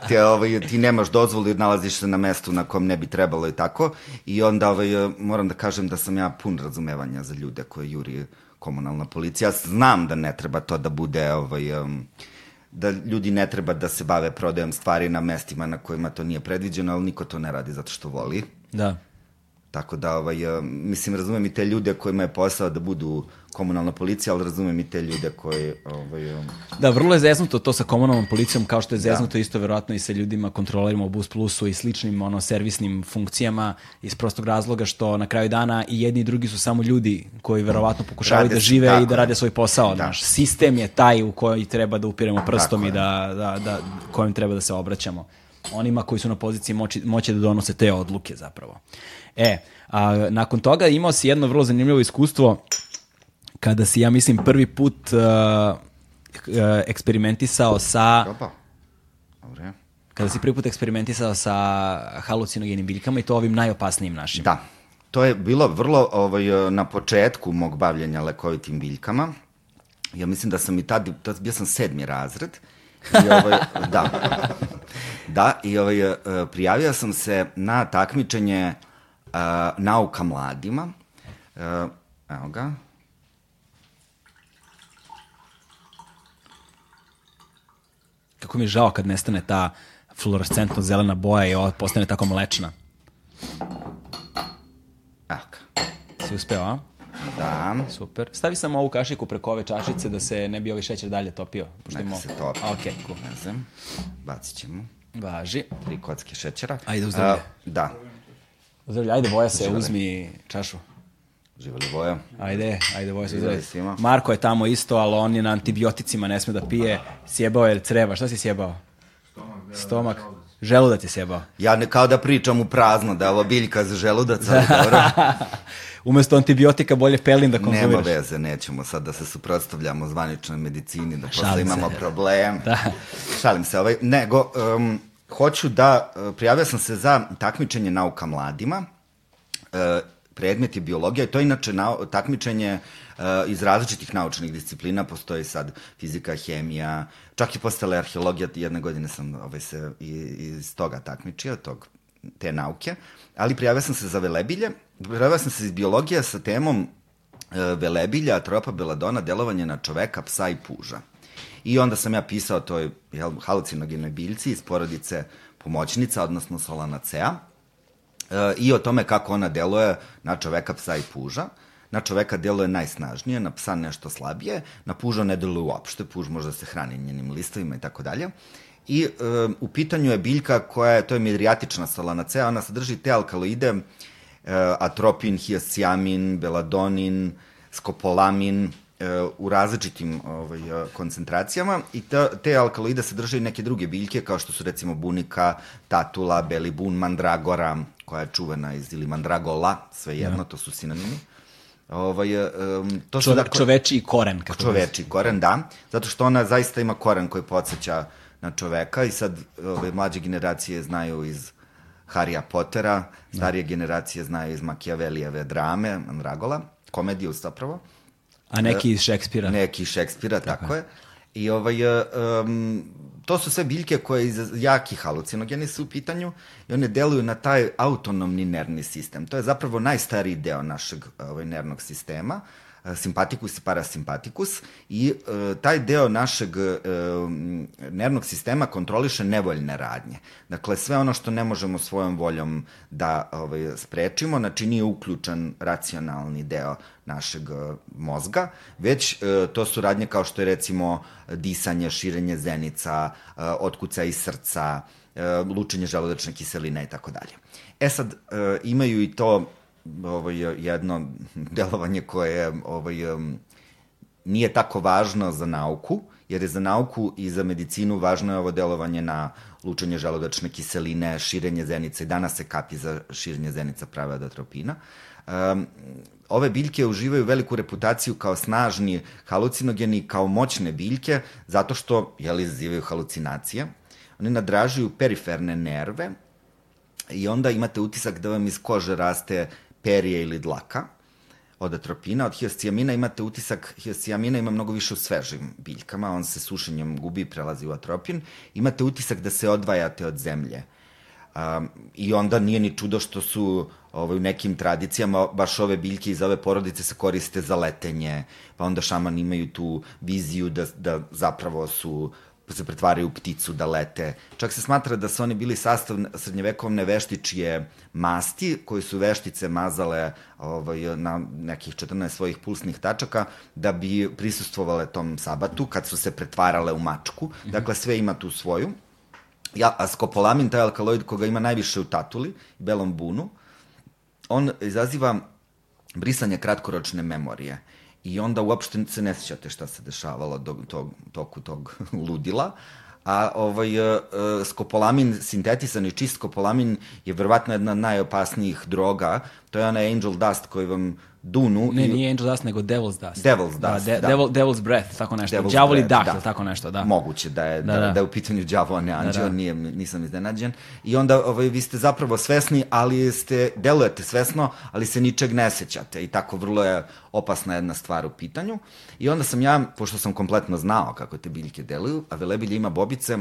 ti, ovaj, ti nemaš dozvolu jer nalaziš se na mestu na kom ne bi trebalo i tako. I onda ovaj, moram da kažem da sam ja pun razumevanja za ljude koje juri komunalna policija. Znam da ne treba to da bude... Ovaj, um, da ljudi ne treba da se bave prodajom stvari na mestima na kojima to nije predviđeno, ali niko to ne radi zato što voli. Da. Tako da, ovaj, e, mislim, razumem i te ljude kojima je posao da budu komunalna policija, ali razumem i te ljude koji... Ovaj, um... Da, vrlo je zeznuto to sa komunalnom policijom, kao što je da. zeznuto da. isto verovatno i sa ljudima, kontrolerima u Bus Plusu i sličnim ono, servisnim funkcijama iz prostog razloga što na kraju dana i jedni i drugi su samo ljudi koji verovatno pokušavaju rade, da žive tako, i da rade svoj posao. Da. Naš sistem je taj u koji treba da upiremo prstom tako i da, da, da, kojim treba da se obraćamo. Onima koji su na poziciji moći, moći da donose te odluke zapravo. E, a, nakon toga imao si jedno vrlo zanimljivo iskustvo kada si, ja mislim, prvi put uh, uh, eksperimentisao sa... Opa. Dobre. Kada si prvi put eksperimentisao sa halucinogenim biljkama i to ovim najopasnijim našim. Da. To je bilo vrlo ovaj, na početku mog bavljenja lekovitim biljkama. Ja mislim da sam i tad, tad bio sam sedmi razred. I ovaj, da. Da, i ovaj, uh, prijavio sam se na takmičenje uh, nauka mladima. Uh, evo ga. Kako mi je žao kad nestane ta fluorescentno zelena boja i ova postane tako mlečna. Evo Si uspeo, a? Da. Super. Stavi samo ovu kašiku preko ove čašice da se ne bi ovaj šećer dalje topio. Pošto Neka se topi. Ok, cool. Ne znam. Bacit ćemo. Važi. Tri kocke šećera. Ajde, uzdravlje. Uh, da. Uzdravlje, ajde, boja se, Živali. uzmi čašu. Živali boja. Ajde, ajde, boja se uzdravlje. Marko je tamo isto, ali on je na antibioticima, ne sme da pije. Sjebao je creva. Šta si sjebao? Stomak. Stomak. Želudac je sjebao. Ja ne kao da pričam u prazno, da je ovo biljka za želudac, ali [laughs] dobro. Umesto antibiotika bolje pelin da konzumiraš. Nema veze, nećemo sad da se suprotstavljamo zvaničnoj medicini, da posle imamo se. problem. Da. Šalim se, ovaj, nego, um, hoću da, uh, prijavio sam se za takmičenje nauka mladima, uh, predmet je biologija i to je inače na, takmičenje uh, iz različitih naučnih disciplina, postoji sad fizika, hemija, čak i postale arheologija, jedne godine sam ovaj, se iz toga takmičio, tog, te nauke, ali prijavio sam se za velebilje, prijavio sam se iz biologije sa temom uh, velebilja, tropa beladona, delovanje na čoveka, psa i puža. I onda sam ja pisao toj jel, halucinogenoj biljci iz porodice pomoćnica, odnosno solanacea, i o tome kako ona deluje na čoveka, psa i puža. Na čoveka deluje najsnažnije, na psa nešto slabije, na puža ne deluje uopšte, puž može da se hrani njenim listovima i tako dalje. I e, u pitanju je biljka koja je, to je midrijatična solanacea, ona sadrži te alkaloide, e, atropin, hiosciamin, beladonin, skopolamin, u različitim ovaj, koncentracijama i te, te alkaloide sadrže i neke druge biljke kao što su recimo bunika, tatula, beli bun, mandragora, koja je čuvena iz ili mandragola, sve jedno, ja. to su sinonimi. Ovaj, um, to Čove, dakle, čoveči koren. Kako čoveči koren, da. Zato što ona zaista ima koren koji podsjeća na čoveka i sad ove, mlađe generacije znaju iz Harija Pottera, starije ja. generacije znaju iz Makijavelijeve drame, Mandragola, komediju zapravo. A neki iz Šekspira. Neki iz Šekspira, tako, tako je. I ovaj, um, to su sve biljke koje iz jaki halucinogeni su u pitanju i one deluju na taj autonomni nervni sistem. To je zapravo najstariji deo našeg ovaj, nervnog sistema. Uh, simpatikus i parasimpatikus i e, taj deo našeg e, nervnog sistema kontroliše nevoljne radnje. Dakle, sve ono što ne možemo svojom voljom da ovaj, sprečimo, znači nije uključen racionalni deo našeg e, mozga, već e, to su radnje kao što je recimo disanje, širenje zenica, e, otkuca iz srca, e, lučenje želodačne kiseline i tako dalje. E sad, e, imaju i to ovaj, jedno [laughs] delovanje koje ovaj, nije tako važno za nauku, jer je za nauku i za medicinu važno je ovo delovanje na lučenje želudačne kiseline, širenje zenica i danas se kapi za širenje zenica prave od atropina. Um, ove biljke uživaju veliku reputaciju kao snažni halucinogeni, kao moćne biljke, zato što, jel, izazivaju halucinacije. Oni nadražuju periferne nerve i onda imate utisak da vam iz kože raste perije ili dlaka od atropina. Od hioscijamina imate utisak, hioscijamina ima mnogo više u svežim biljkama, on se sušenjem gubi i prelazi u atropin. Imate utisak da se odvajate od zemlje. Um, I onda nije ni čudo što su ovaj, u nekim tradicijama baš ove biljke iz ove porodice se koriste za letenje, pa onda šamani imaju tu viziju da, da zapravo su se pretvaraju u pticu, da lete. Čak se smatra da su oni bili sastav srednjevekovne veštičije masti, koji su veštice mazale ovaj, na nekih 14 svojih pulsnih tačaka, da bi prisustvovale tom sabatu, kad su se pretvarale u mačku. Mm -hmm. Dakle, sve ima tu svoju. Ja, a skopolamin, taj alkaloid koga ima najviše u tatuli, belom bunu, on izaziva brisanje kratkoročne memorije. I onda uopšte se ne sjećate šta se dešavalo do tog, toku tog [laughs] ludila. A ovaj, uh, skopolamin, sintetisani čist skopolamin je verovatno jedna od najopasnijih droga. To je onaj angel dust koji vam dunu. Ne, i... nije Angel Dust, nego Devil's Dust. Devil's Dust, da. De, da. Devil, Devil's Breath, tako nešto. Devil's Djavoli dah, da. tako nešto, da. Moguće da je, da, da, da. da je u pitanju đavo, a ne anđeo, da, da. Nije, nisam iznenađen. I onda ovaj, vi ste zapravo svesni, ali ste, delujete svesno, ali se ničeg ne sećate. I tako vrlo je opasna jedna stvar u pitanju. I onda sam ja, pošto sam kompletno znao kako te biljke deluju, a Velebilje ima bobice,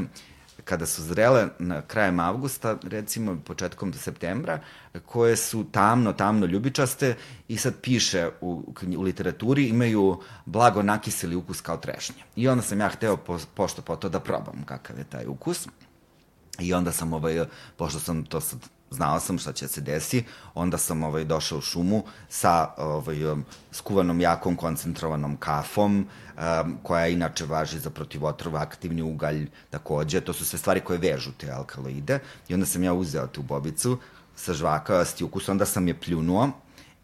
kada su zrele na krajem avgusta, recimo početkom septembra, koje su tamno, tamno ljubičaste i sad piše u, u literaturi imaju blago nakiseli ukus kao trešnje. I onda sam ja hteo po, pošto po to da probam kakav je taj ukus. I onda sam, ovaj, pošto sam to sad znao sam šta će se desi, onda sam ovaj, došao u šumu sa ovaj, um, skuvanom jakom koncentrovanom kafom, um, koja inače važi za protivotrova, aktivni ugalj takođe, to su sve stvari koje vežu te alkaloide, i onda sam ja uzeo tu bobicu, sažvakao sti ukus, onda sam je pljunuo,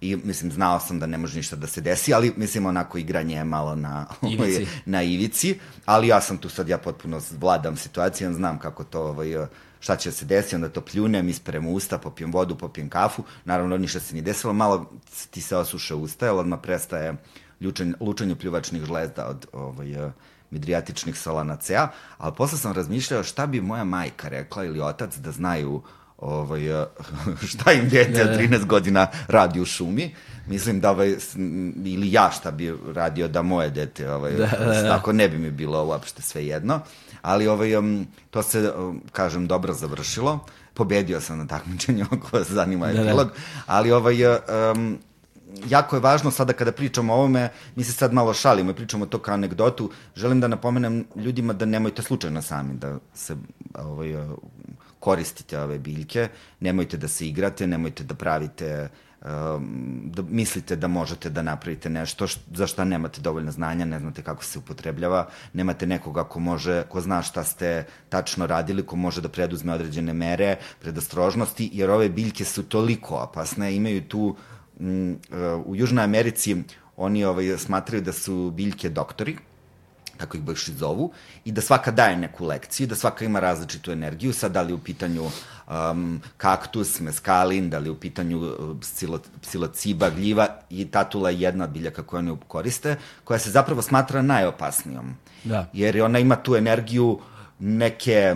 i mislim znao sam da ne može ništa da se desi, ali mislim onako igranje je malo na [laughs] ivici. na ivici, ali ja sam tu sad ja potpuno vladam situacijom, znam kako to ovaj šta će se desiti, onda to pljunem, isperem usta, popijem vodu, popijem kafu, naravno ništa se nije desilo, malo ti se osuše usta, jer odmah prestaje ljučenje, lučenje pljuvačnih žlezda od ovaj, midrijatičnih solanaceja, ali posle sam razmišljao šta bi moja majka rekla ili otac da znaju ovaj, [laughs] šta im dete od 13 da. godina radi u šumi. Mislim da ovaj, ili ja šta bi radio da moje dete, ovaj, da, da, da. tako ne bi mi bilo uopšte sve jedno ali ovaj, um, to se, um, kažem, dobro završilo. Pobedio sam na takmičenju, [laughs] ako vas zanima da, epilog, da. ali ovaj, um, jako je važno sada kada pričamo o ovome, mi se sad malo šalimo i pričamo to kao anegdotu, želim da napomenem ljudima da nemojte slučajno sami da se ovaj, koristite ove biljke, nemojte da se igrate, nemojte da pravite da mislite da možete da napravite nešto za šta nemate dovoljno znanja, ne znate kako se upotrebljava, nemate nekoga ko može, ko zna šta ste tačno radili, ko može da preduzme određene mere, predostrožnosti, jer ove biljke su toliko opasne, imaju tu m, u Južnoj Americi oni ovaj, smatraju da su biljke doktori, kako ih baš i zovu, i da svaka daje neku lekciju, da svaka ima različitu energiju, sad da li u pitanju um, kaktus, meskalin, da li u pitanju uh, psilo, psilociba, gljiva i tatula je jedna od biljaka koje oni koriste, koja se zapravo smatra najopasnijom. Da. Jer ona ima tu energiju neke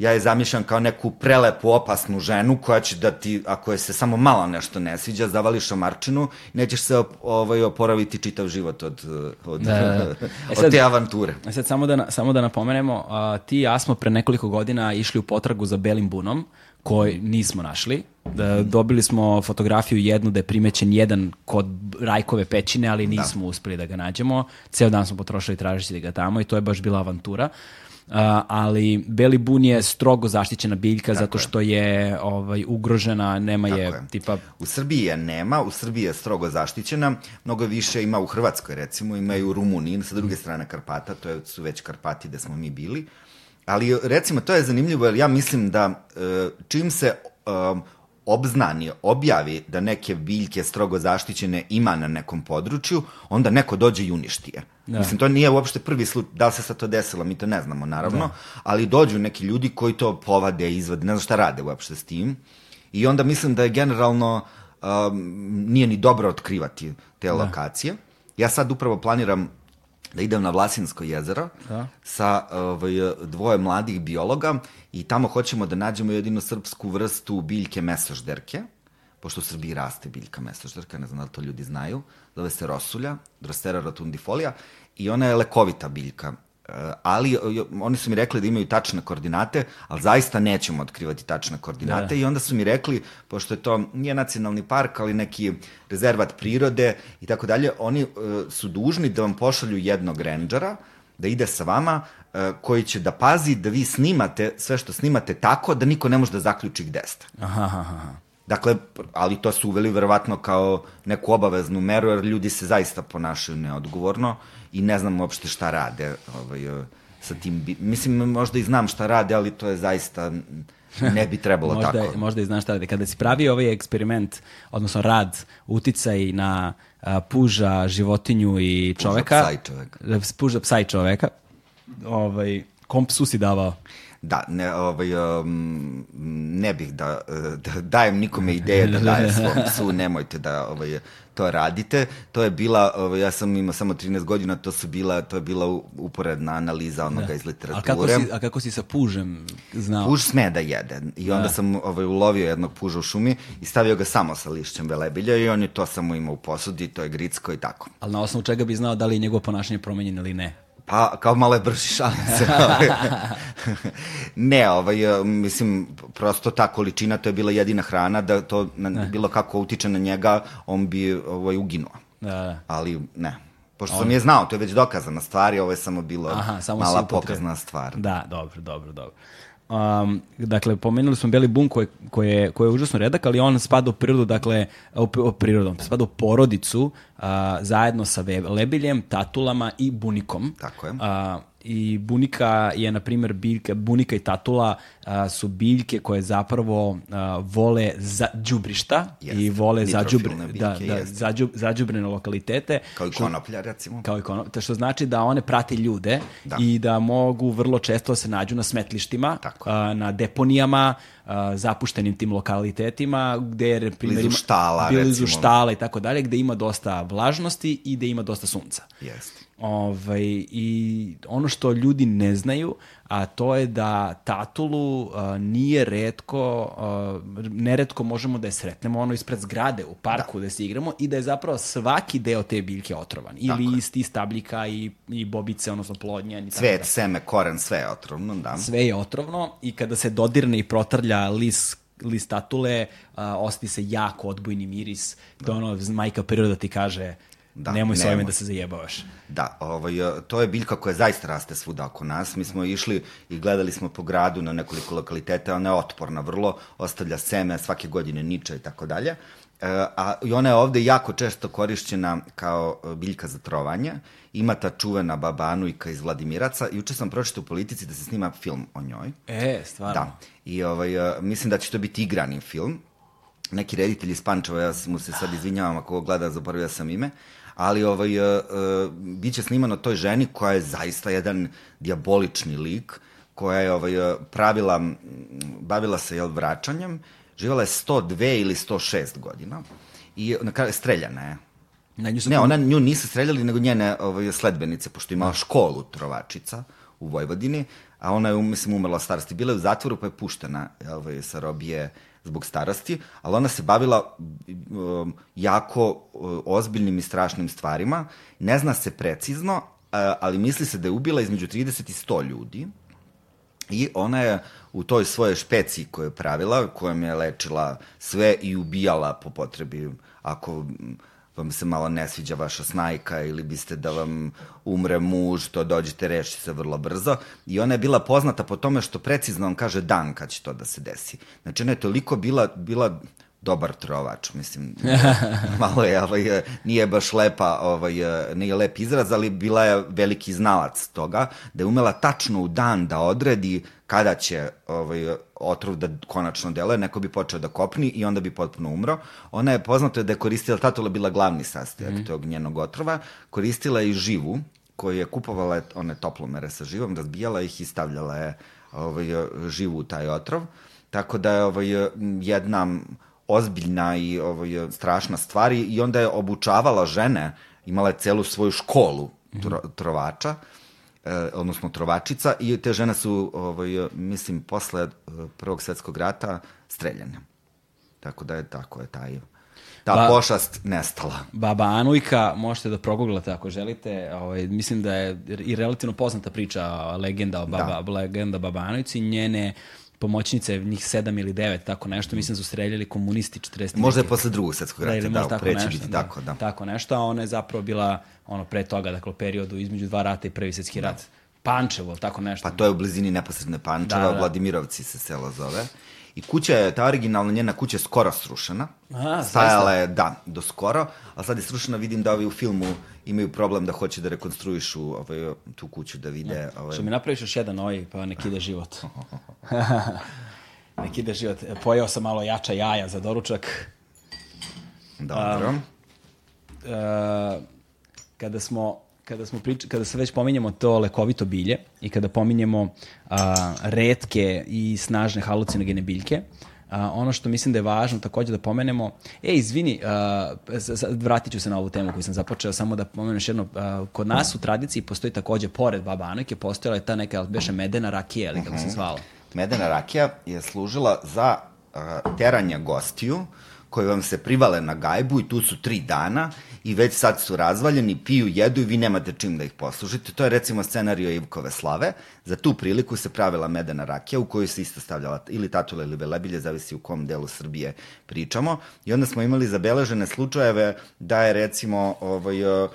ja je zamišljam kao neku prelepu, opasnu ženu koja će da ti, ako je se samo malo nešto ne sviđa, zavali šamarčinu i nećeš se ovaj, oporaviti čitav život od, od, da, da. da. [laughs] E sad, od te avanture. E sad, samo da, samo da napomenemo, a, ti i ja smo pre nekoliko godina išli u potragu za belim bunom, koji nismo našli. Da, dobili smo fotografiju jednu da je primećen jedan kod Rajkove pećine, ali da. nismo da. uspeli da ga nađemo. Ceo dan smo potrošili tražeći ga tamo i to je baš bila avantura. Uh, ali beli bun je strogo zaštićena biljka Tako zato što je, ovaj ugrožena, nema je, je tipa U Srbiji je nema, u Srbiji je strogo zaštićena, mnogo više ima u Hrvatskoj recimo, ima i u Rumuniji, sa druge strane Karpata, to je, su već Karpati gde smo mi bili. Ali recimo to je zanimljivo jer ja mislim da e, čim se um, obznani, objavi da neke biljke strogo zaštićene ima na nekom području, onda neko dođe i uništi je. Da. Mislim, to nije uopšte prvi slučaj, da li se sad to desilo, mi to ne znamo, naravno, da. ali dođu neki ljudi koji to povade, izvade, ne znam šta rade uopšte s tim. I onda mislim da je generalno um, nije ni dobro otkrivati te da. lokacije. Ja sad upravo planiram da idem na Vlasinsko jezero da. sa ovaj, dvoje mladih biologa i tamo hoćemo da nađemo jedinu srpsku vrstu biljke mesožderke, pošto u Srbiji raste biljka mesožderka, ne znam da li to ljudi znaju, zove se rosulja, Drostera rotundifolia, i ona je lekovita biljka. Ali oni su mi rekli da imaju tačne koordinate, ali zaista nećemo otkrivati tačne koordinate da. i onda su mi rekli, pošto je to nije nacionalni park, ali neki rezervat prirode i tako dalje, oni uh, su dužni da vam pošalju jednog rendžera da ide sa vama, e, koji će da pazi da vi snimate sve što snimate tako da niko ne može da zaključi gde ste. Aha, aha, aha. Dakle, ali to su uveli verovatno kao neku obaveznu meru, jer ljudi se zaista ponašaju neodgovorno i ne znam uopšte šta rade ovaj, e, sa tim. Mislim, možda i znam šta rade, ali to je zaista, ne bi trebalo [laughs] možda, tako. Možda i znaš šta radi. Kada si pravio ovaj eksperiment, odnosno rad, uticaj na a, puža, životinju i čoveka. psa i čoveka. Puža, psa i čoveka. Ovaj, kom psu si davao? Da, ne, ovaj, um, ne bih da, da dajem nikome ideje da daje svom psu, nemojte da ovaj, to radite. To je bila, ovaj, ja sam imao samo 13 godina, to su bila, to je bila uporedna analiza onoga iz A literature. kako, si, a kako si sa pužem znao? Puž sme da jede. I onda Da. sam ovaj, ulovio jednog puža u šumi i stavio ga samo sa lišćem velebilja i on je to samo imao u posudi, to je gricko i tako. Ali na osnovu čega bi znao da li je njegovo ponašanje promenjeno ili ne? Pa, kao malo je brži, šalim se. [laughs] ne, ovaj, e, mislim, prosto ta količina, to je bila jedina hrana, da to na, bilo kako utiče na njega, on bi ovaj, uginuo. Da, da. Ali ne. Pošto sam je znao, to je već dokazana stvar i ovo je samo bilo Aha, samo mala pokazna stvar. Da, dobro, dobro, dobro. Um, dakle, pomenuli smo Beli bun koji, koji, je, koji je užasno redak, ali on spada u prirodu, dakle, u, u prirodu, spada u porodicu a, zajedno sa ve- lebiljem, tatulama i bunikom. Tako je. A, I bunika je, na primjer, biljka, bunika i tatula a, su biljke koje zapravo a, vole za đubrišta Jeste, i vole zađubre, nitrofilne da, da, jeste. zađu, zađubrene lokalitete. Kao i konoplja, recimo. kao i kono, te što znači da one prate ljude Da. i da mogu vrlo često se nađu na smetlištima, a, na deponijama, a, zapuštenim tim lokalitetima, gde je, primjer, Blizu ima- štala, blizu štala i tako dalje, gde ima dosta vlažnosti i gde ima dosta sunca. Jeste. Ovaj, I ono što ljudi ne znaju, a to je da tatulu a, nije redko, a, neretko možemo da je sretnemo ono ispred zgrade u parku da, se igramo i da je zapravo svaki deo te biljke otrovan. I Tako je. list, i stabljika, i, i bobice, odnosno plodnja. I tako Cvet, dalje. seme, koren, sve je otrovno, da. Sve je otrovno i kada se dodirne i protrlja list list tatule, a, osjeti se jako odbojni miris. To je ono, majka priroda ti kaže, Da, nemoj s ovime nemoj. da se zajebavaš. Da, ovaj, e, to je biljka koja zaista raste svuda oko nas. Mi smo išli i gledali smo po gradu na nekoliko lokaliteta, ona je otporna vrlo, ostavlja seme, svake godine niče i tako dalje. E, a i ona je ovde jako često korišćena kao e, biljka za trovanje. Ima ta čuvena baba Anujka iz Vladimiraca. Juče sam pročitao u politici da se snima film o njoj. E, stvarno. Da. I ovaj, mislim da će to biti igrani film. Neki reditelj iz Pančeva, ja mu se sad izvinjavam ako gleda, zaboravio sam ime, ali ovaj, uh, uh, bit će snimano toj ženi koja je zaista jedan diabolični lik, koja je ovaj, uh, pravila, bavila se jel, vraćanjem, živjela je 102 ili 106 godina i na kraju streljana je. Na nju Ne, ona nju nisu streljali, nego njene ovaj, sledbenice, pošto je imala školu trovačica u Vojvodini, a ona je, mislim, umrla starosti. Bila je u zatvoru, pa je puštena ovaj, sa robije zbog starosti, ali ona se bavila um, jako uh, ozbiljnim i strašnim stvarima. Ne zna se precizno, uh, ali misli se da je ubila između 30 i 100 ljudi. I ona je u toj svojoj špeciji koju je pravila, kojom je lečila sve i ubijala po potrebi, ako vam se malo ne sviđa vaša snajka ili biste da vam umre muž, to dođete reši se vrlo brzo. I ona je bila poznata po tome što precizno vam kaže dan kad će to da se desi. Znači ona je toliko bila, bila dobar trovač, mislim, [laughs] malo je, ovaj, nije baš lepa, ovaj, nije lep izraz, ali bila je veliki znalac toga, da je umela tačno u dan da odredi kada će ovaj, otrov da konačno deluje, neko bi počeo da kopni i onda bi potpuno umro. Ona je poznato da je koristila, tatula bila glavni sastojak mm. tog njenog otrova, koristila je i živu, koju je kupovala one toplomere sa živom, razbijala ih i stavljala je ovaj, živu u taj otrov. Tako da je ovaj, jedna ozbiljna i ovaj, strašna stvar i- onda je obučavala žene, imala je celu svoju školu tro, trovača, e, odnosno trovačica i te žene su, ovaj, mislim, posle e, Prvog svetskog rata streljane. Tako da je tako je taj, ta Ba- pošast nestala. Baba Anujka, možete da proguglate ako želite. Ovaj, mislim da je i relativno poznata priča, legenda o baba, legenda Baba Anujci. Njene pomoćnice, njih sedam ili devet, tako nešto, mislim da su streljali komunisti 40. Možda je posle drugog svetskog Da, rata, da, možda tako preći nešto, biti da, tako, da. Tako nešto, a ona je zapravo bila ono pre toga, dakle u periodu između dva rata i prvi svjetski rat. Pančevo, tako nešto. Pa to je u blizini neposredne Pančeva, Da, da. Vladimirovci se selo zove. I kuća je, ta originalna njena kuća je skoro srušena. A, Stajala je, da, do skoro, ali sad je srušena, vidim da ovi u filmu imaju problem da hoće da rekonstruišu ovaj, tu kuću, da vide... Ovaj, Što mi napraviš još jedan ovaj, pa nek ide život. [laughs] [laughs] nek ide život. Pojeo sam malo jača jaja za doručak. dobro. E, kada smo kada smo prič, kada se već pominjemo to lekovito bilje i kada pominjemo a, retke i snažne halucinogene biljke, a, ono što mislim da je važno takođe da pomenemo, e, izvini, a, vratit ću se na ovu temu koju sam započeo, samo da pomenem još jedno, a, kod nas u tradiciji postoji takođe, pored Baba Anojke, postojala je ta neka, beše medena rakija, ili kako se zvala. Medena rakija je služila za uh, teranje gostiju koji vam se privale na gajbu i tu su tri dana i već sad su razvaljeni, piju, jedu i vi nemate čim da ih poslužite. To je recimo scenario Ivkove slave. Za tu priliku se pravila medena rakija u kojoj se isto stavljala ili tatule ili velebilje, zavisi u kom delu Srbije pričamo. I onda smo imali zabeležene slučajeve da je recimo ovaj, uh,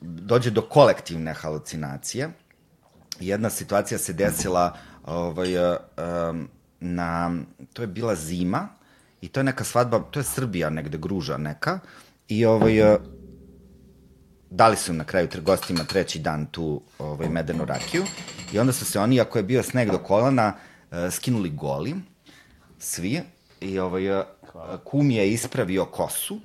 dođe do kolektivne halucinacije jedna situacija se desila ovaj, um, na, to je bila zima i to je neka svadba, to je Srbija negde, Gruža neka, i ovaj, uh, dali su na kraju gostima treći dan tu ovaj, medenu rakiju. I onda su se oni, ako je bio sneg do kolana, uh, skinuli goli, svi, i ovaj, uh, kum je ispravio kosu,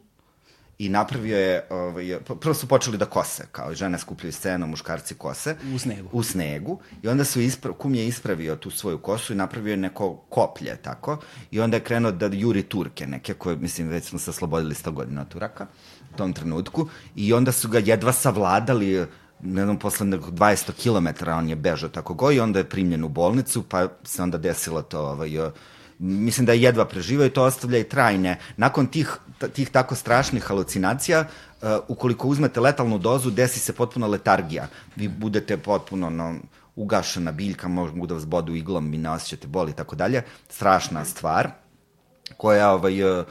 i napravio je, ovaj, prvo su počeli da kose, kao i žene skupljaju scenu, muškarci kose. U snegu. U snegu. I onda su ispra, kum je ispravio tu svoju kosu i napravio je neko koplje, tako. I onda je krenuo da juri Turke neke, koje, mislim, već smo se oslobodili 100 godina od Turaka u tom trenutku. I onda su ga jedva savladali, ne znam, posle nekog 200 km on je bežao tako go i onda je primljen u bolnicu, pa se onda desilo to, ovaj, mislim da je jedva preživao i to ostavlja i trajne. Nakon tih, tih tako strašnih halucinacija, uh, ukoliko uzmete letalnu dozu, desi se potpuna letargija. Vi budete potpuno no, ugašena biljka, mogu da vas bodu iglom, vi ne osjećate boli i tako dalje. Strašna stvar koja ovaj, e, e,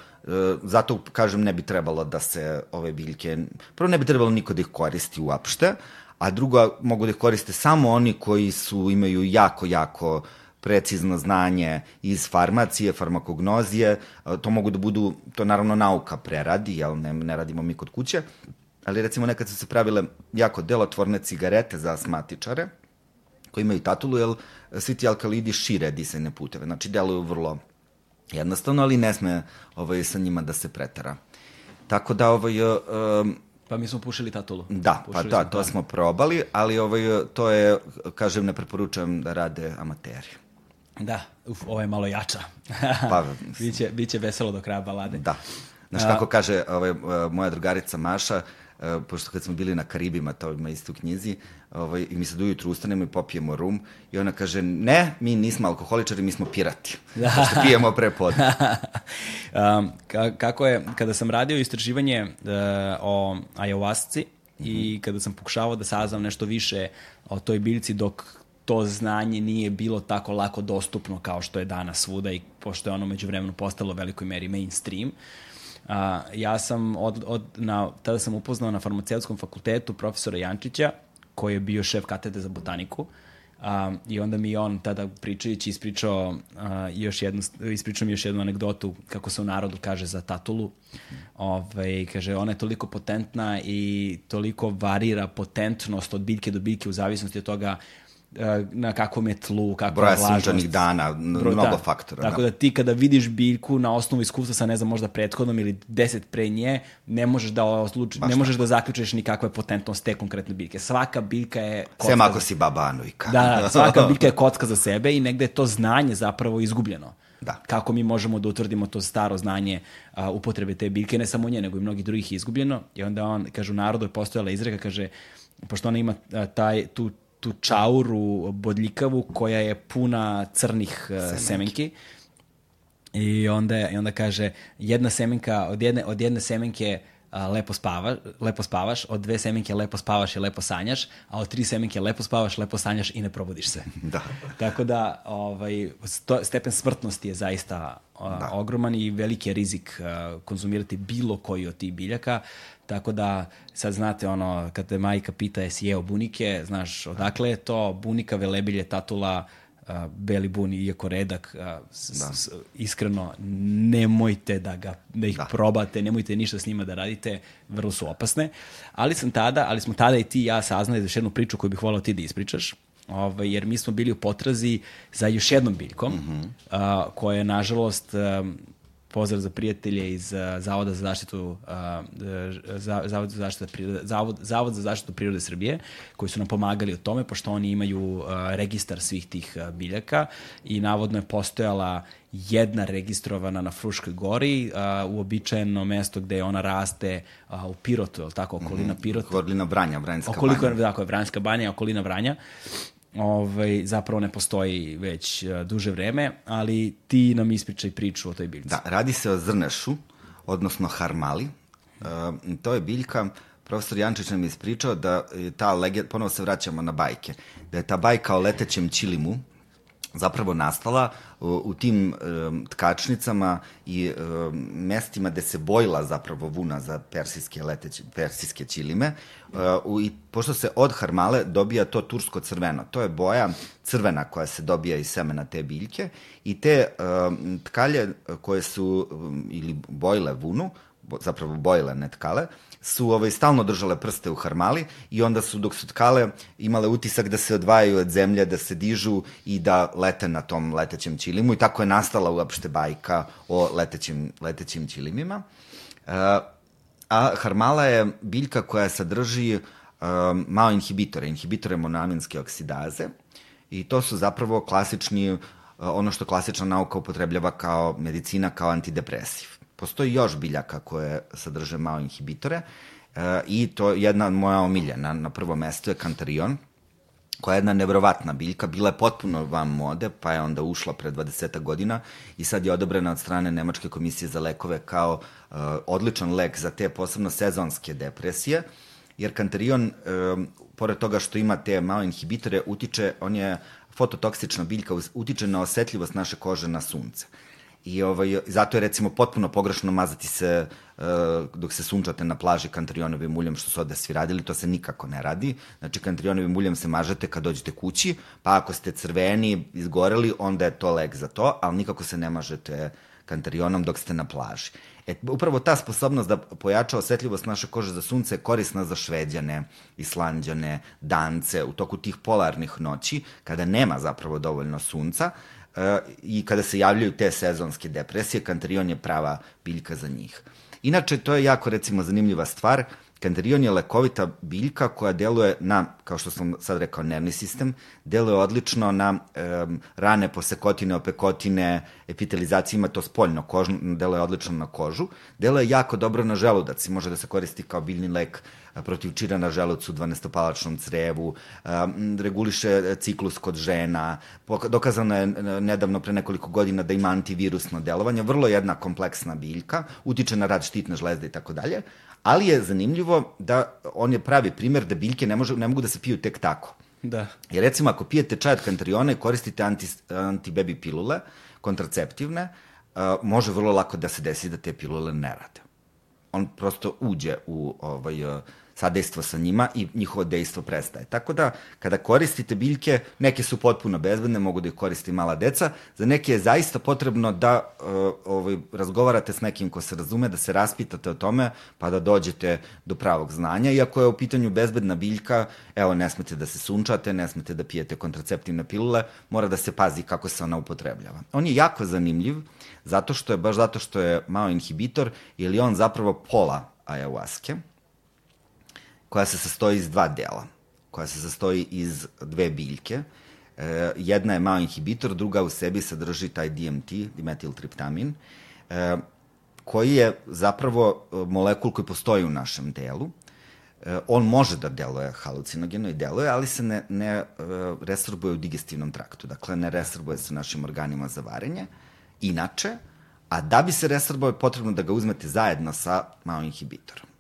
zato kažem ne bi trebalo da se ove biljke, prvo ne bi trebalo niko da ih koristi uopšte, a drugo mogu da ih koriste samo oni koji su imaju jako, jako precizno znanje iz farmacije, farmakognozije, to mogu da budu, to naravno nauka preradi, jel ne, ne radimo mi kod kuće, ali recimo nekad su se pravile jako delotvorne cigarete za asmatičare, koji imaju tatulu, jer svi ti alkalidi šire disajne puteve, znači deluju vrlo jednostavno, ali ne sme ovaj, sa njima da se pretara. Tako da, ovaj, um, Pa mi smo pušili tatulu. da, pa Pušili da, smo, to smo probali, ali ovaj, to je, kažem, ne preporučujem da rade amateri. Da, uf, ovo je malo jača. Pa, [laughs] biće, biće veselo do kraja balade. Da. Znaš kako kaže ovaj, moja drugarica Maša, uh, pošto kad smo bili na Karibima, to ima isto u knjizi, ovaj, i mi se ujutru ustanemo i popijemo rum, i ona kaže, ne, mi nismo alkoholičari, mi smo pirati. [laughs] Da. Pošto pijemo pre podne. [laughs] um, ka, kako je, kada sam radio istraživanje uh, o ajovasci i kada sam pokušavao da saznam nešto više o toj biljci dok to znanje nije bilo tako lako dostupno kao što je danas svuda i pošto je ono među vremenu postalo u velikoj meri mainstream. A, ja sam od, od, na, tada sam upoznao na farmaceutskom fakultetu profesora Jančića, koji je bio šef katedre za botaniku. Um, I onda mi on tada pričajući ispričao uh, još jednu, ispričao mi još jednu anegdotu kako se u narodu kaže za tatulu. Ove, kaže, ona je toliko potentna i toliko varira potentnost od biljke do biljke u zavisnosti od toga na kakvom je tlu, kakva Broja je vlažnost. sunčanih dana, n- Bro- mnogo da. faktora. Tako da ti kada vidiš biljku na osnovu iskustva sa ne znam možda prethodnom ili deset pre nje, ne možeš da odluči, ne možeš da zaključiš ni kakva je potentnost te konkretne biljke. Svaka biljka je kocka Sem za- ako si baba Anujka. Da, da, [laughs] svaka biljka je kocka za sebe i negde je to znanje zapravo izgubljeno. Da. Kako mi možemo da utvrdimo to staro znanje a, upotrebe te biljke, ne samo nje, nego i mnogih drugih je izgubljeno. I onda on, kaže, u narodu je postojala izreka, kaže, pošto ona ima a, taj, tu, tu čauru bodljikavu koja je puna crnih a, semenki. I onda, I onda kaže, jedna semenka, od jedne, od jedne semenke a, lepo, spava, lepo spavaš, od dve semenke lepo spavaš i lepo sanjaš, a od tri semenke lepo spavaš, lepo sanjaš i ne probudiš se. [laughs] Da. Tako da ovaj, sto, stepen smrtnosti je zaista a, da. ogroman i veliki je rizik a, konzumirati bilo koji od tih biljaka. Tako da sad znate ono, kad te majka pita jesi jeo bunike, znaš odakle je to, bunika, velebilje, tatula, a, beli bun, iako redak, a, s, da. s, iskreno, nemojte da, ga, da ih da. probate, nemojte ništa s njima da radite, vrlo su opasne. Ali sam tada, ali smo tada i ti i ja saznali za jednu priču koju bih volao ti da ispričaš, ovaj, jer mi smo bili u potrazi za još jednom biljkom, mm -hmm. a, koja je, nažalost, a, pozdrav za prijatelje iz uh, Zavoda za zaštitu uh, za, Zavod za zaštitu prirode, Zavod, Zavod za zaštitu prirode Srbije koji su nam pomagali u tome pošto oni imaju uh, registar svih tih biljaka i navodno je postojala jedna registrovana na Fruškoj gori, uh, uobičajeno mesto gde ona raste uh, u Pirotu, je tako, okolina mm -hmm. Pirota. Okolina Vranja, Vranjska Okoliko, banja. Tako je, Vranjska banja, okolina Vranja ovaj, zapravo ne postoji već uh, duže vreme, ali ti nam ispričaj priču o toj biljci. Da, radi se o zrnešu, odnosno harmali. Uh, to je biljka, profesor Jančić nam je ispričao da je ta legenda, ponovo se vraćamo na bajke, da je ta bajka o letećem čilimu, zapravo nastala u, u tim um, tkačnicama i um, mestima gde se bojila zapravo vuna za persijske leteće, persijske ćilime. Uh, I pošto se od harmale dobija to tursko crveno, to je boja crvena koja se dobija iz semena te biljke i te um, tkalje koje su um, ili bojile vunu, zapravo bojile ne tkale, su ovaj, stalno držale prste u harmali i onda su, dok su tkale, imale utisak da se odvajaju od zemlje, da se dižu i da lete na tom letećem ćilimu i tako je nastala uopšte bajka o letećim, letećim ćilimima. Uh, a harmala je biljka koja sadrži um, malo inhibitore, inhibitore monoaminske oksidaze i to su zapravo klasični, uh, ono što klasična nauka upotrebljava kao medicina, kao antidepresiv. Postoji još biljaka koje sadrže malo inhibitore e, i to je jedna moja omiljena na prvo mesto je kantarion, koja je jedna nevrovatna biljka, bila je potpuno van mode, pa je onda ušla pre 20 godina i sad je odobrena od strane Nemačke komisije za lekove kao uh, odličan lek za te posebno sezonske depresije, jer kantarion, uh, pored toga što ima te malo inhibitore, utiče, on je fototoksična biljka, utiče na osetljivost naše kože na sunce. I ovaj, zato je recimo potpuno pogrešno mazati se uh, dok se sunčate na plaži kantarionovim uljem, što su ovde svi radili, to se nikako ne radi. Znači, kantarionovim uljem se mažete kad dođete kući, pa ako ste crveni, izgoreli, onda je to lek za to, ali nikako se ne mažete kantarionom dok ste na plaži. E, upravo ta sposobnost da pojača osetljivost naše kože za sunce je korisna za šveđane, islanđane, dance u toku tih polarnih noći, kada nema zapravo dovoljno sunca, i kada se javljaju te sezonske depresije, kantarion je prava biljka za njih. Inače, to je jako, recimo, zanimljiva stvar. Kantarion je lekovita biljka koja deluje na, kao što sam sad rekao, nervni sistem, deluje odlično na um, rane posekotine, opekotine, epitelizacije, ima to spoljno, kožno, deluje odlično na kožu, deluje jako dobro na želudac i može da se koristi kao biljni lek uh, protiv čira na želucu, 12-palačnom crevu, reguliše ciklus kod žena, dokazano je nedavno pre nekoliko godina da ima antivirusno delovanje, vrlo jedna kompleksna biljka, utiče na rad štitne žlezde i tako dalje, ali je zanimljivo da on je pravi primer da biljke ne, može, ne mogu da se piju tek tako. Da. Jer recimo ako pijete čaj od kantariona i koristite anti, anti-baby pilule, kontraceptivne, uh, može vrlo lako da se desi da te pilule ne rade. On prosto uđe u ovaj, uh, sadejstvo sa njima i njihovo dejstvo prestaje. Tako da, kada koristite biljke, neke su potpuno bezbedne, mogu da ih koristi mala deca, za neke je zaista potrebno da uh, ovaj, razgovarate s nekim ko se razume, da se raspitate o tome, pa da dođete do pravog znanja. Iako je u pitanju bezbedna biljka, evo, ne smete da se sunčate, ne smete da pijete kontraceptivne pilule, mora da se pazi kako se ona upotrebljava. On je jako zanimljiv, zato što je, baš zato što je malo inhibitor, ili on zapravo pola ayahuaske, koja se sastoji iz dva dela, koja se sastoji iz dve biljke. E, jedna je malo inhibitor, druga u sebi sadrži taj DMT, dimetiltriptamin, e, koji je zapravo e, molekul koji postoji u našem telu. E, on može da deluje halucinogeno i deluje, ali se ne, ne e, resorbuje u digestivnom traktu. Dakle, ne resorbuje se našim organima za varenje. Inače, a da bi se resorbuje, potrebno da ga uzmete zajedno sa malo inhibitorom.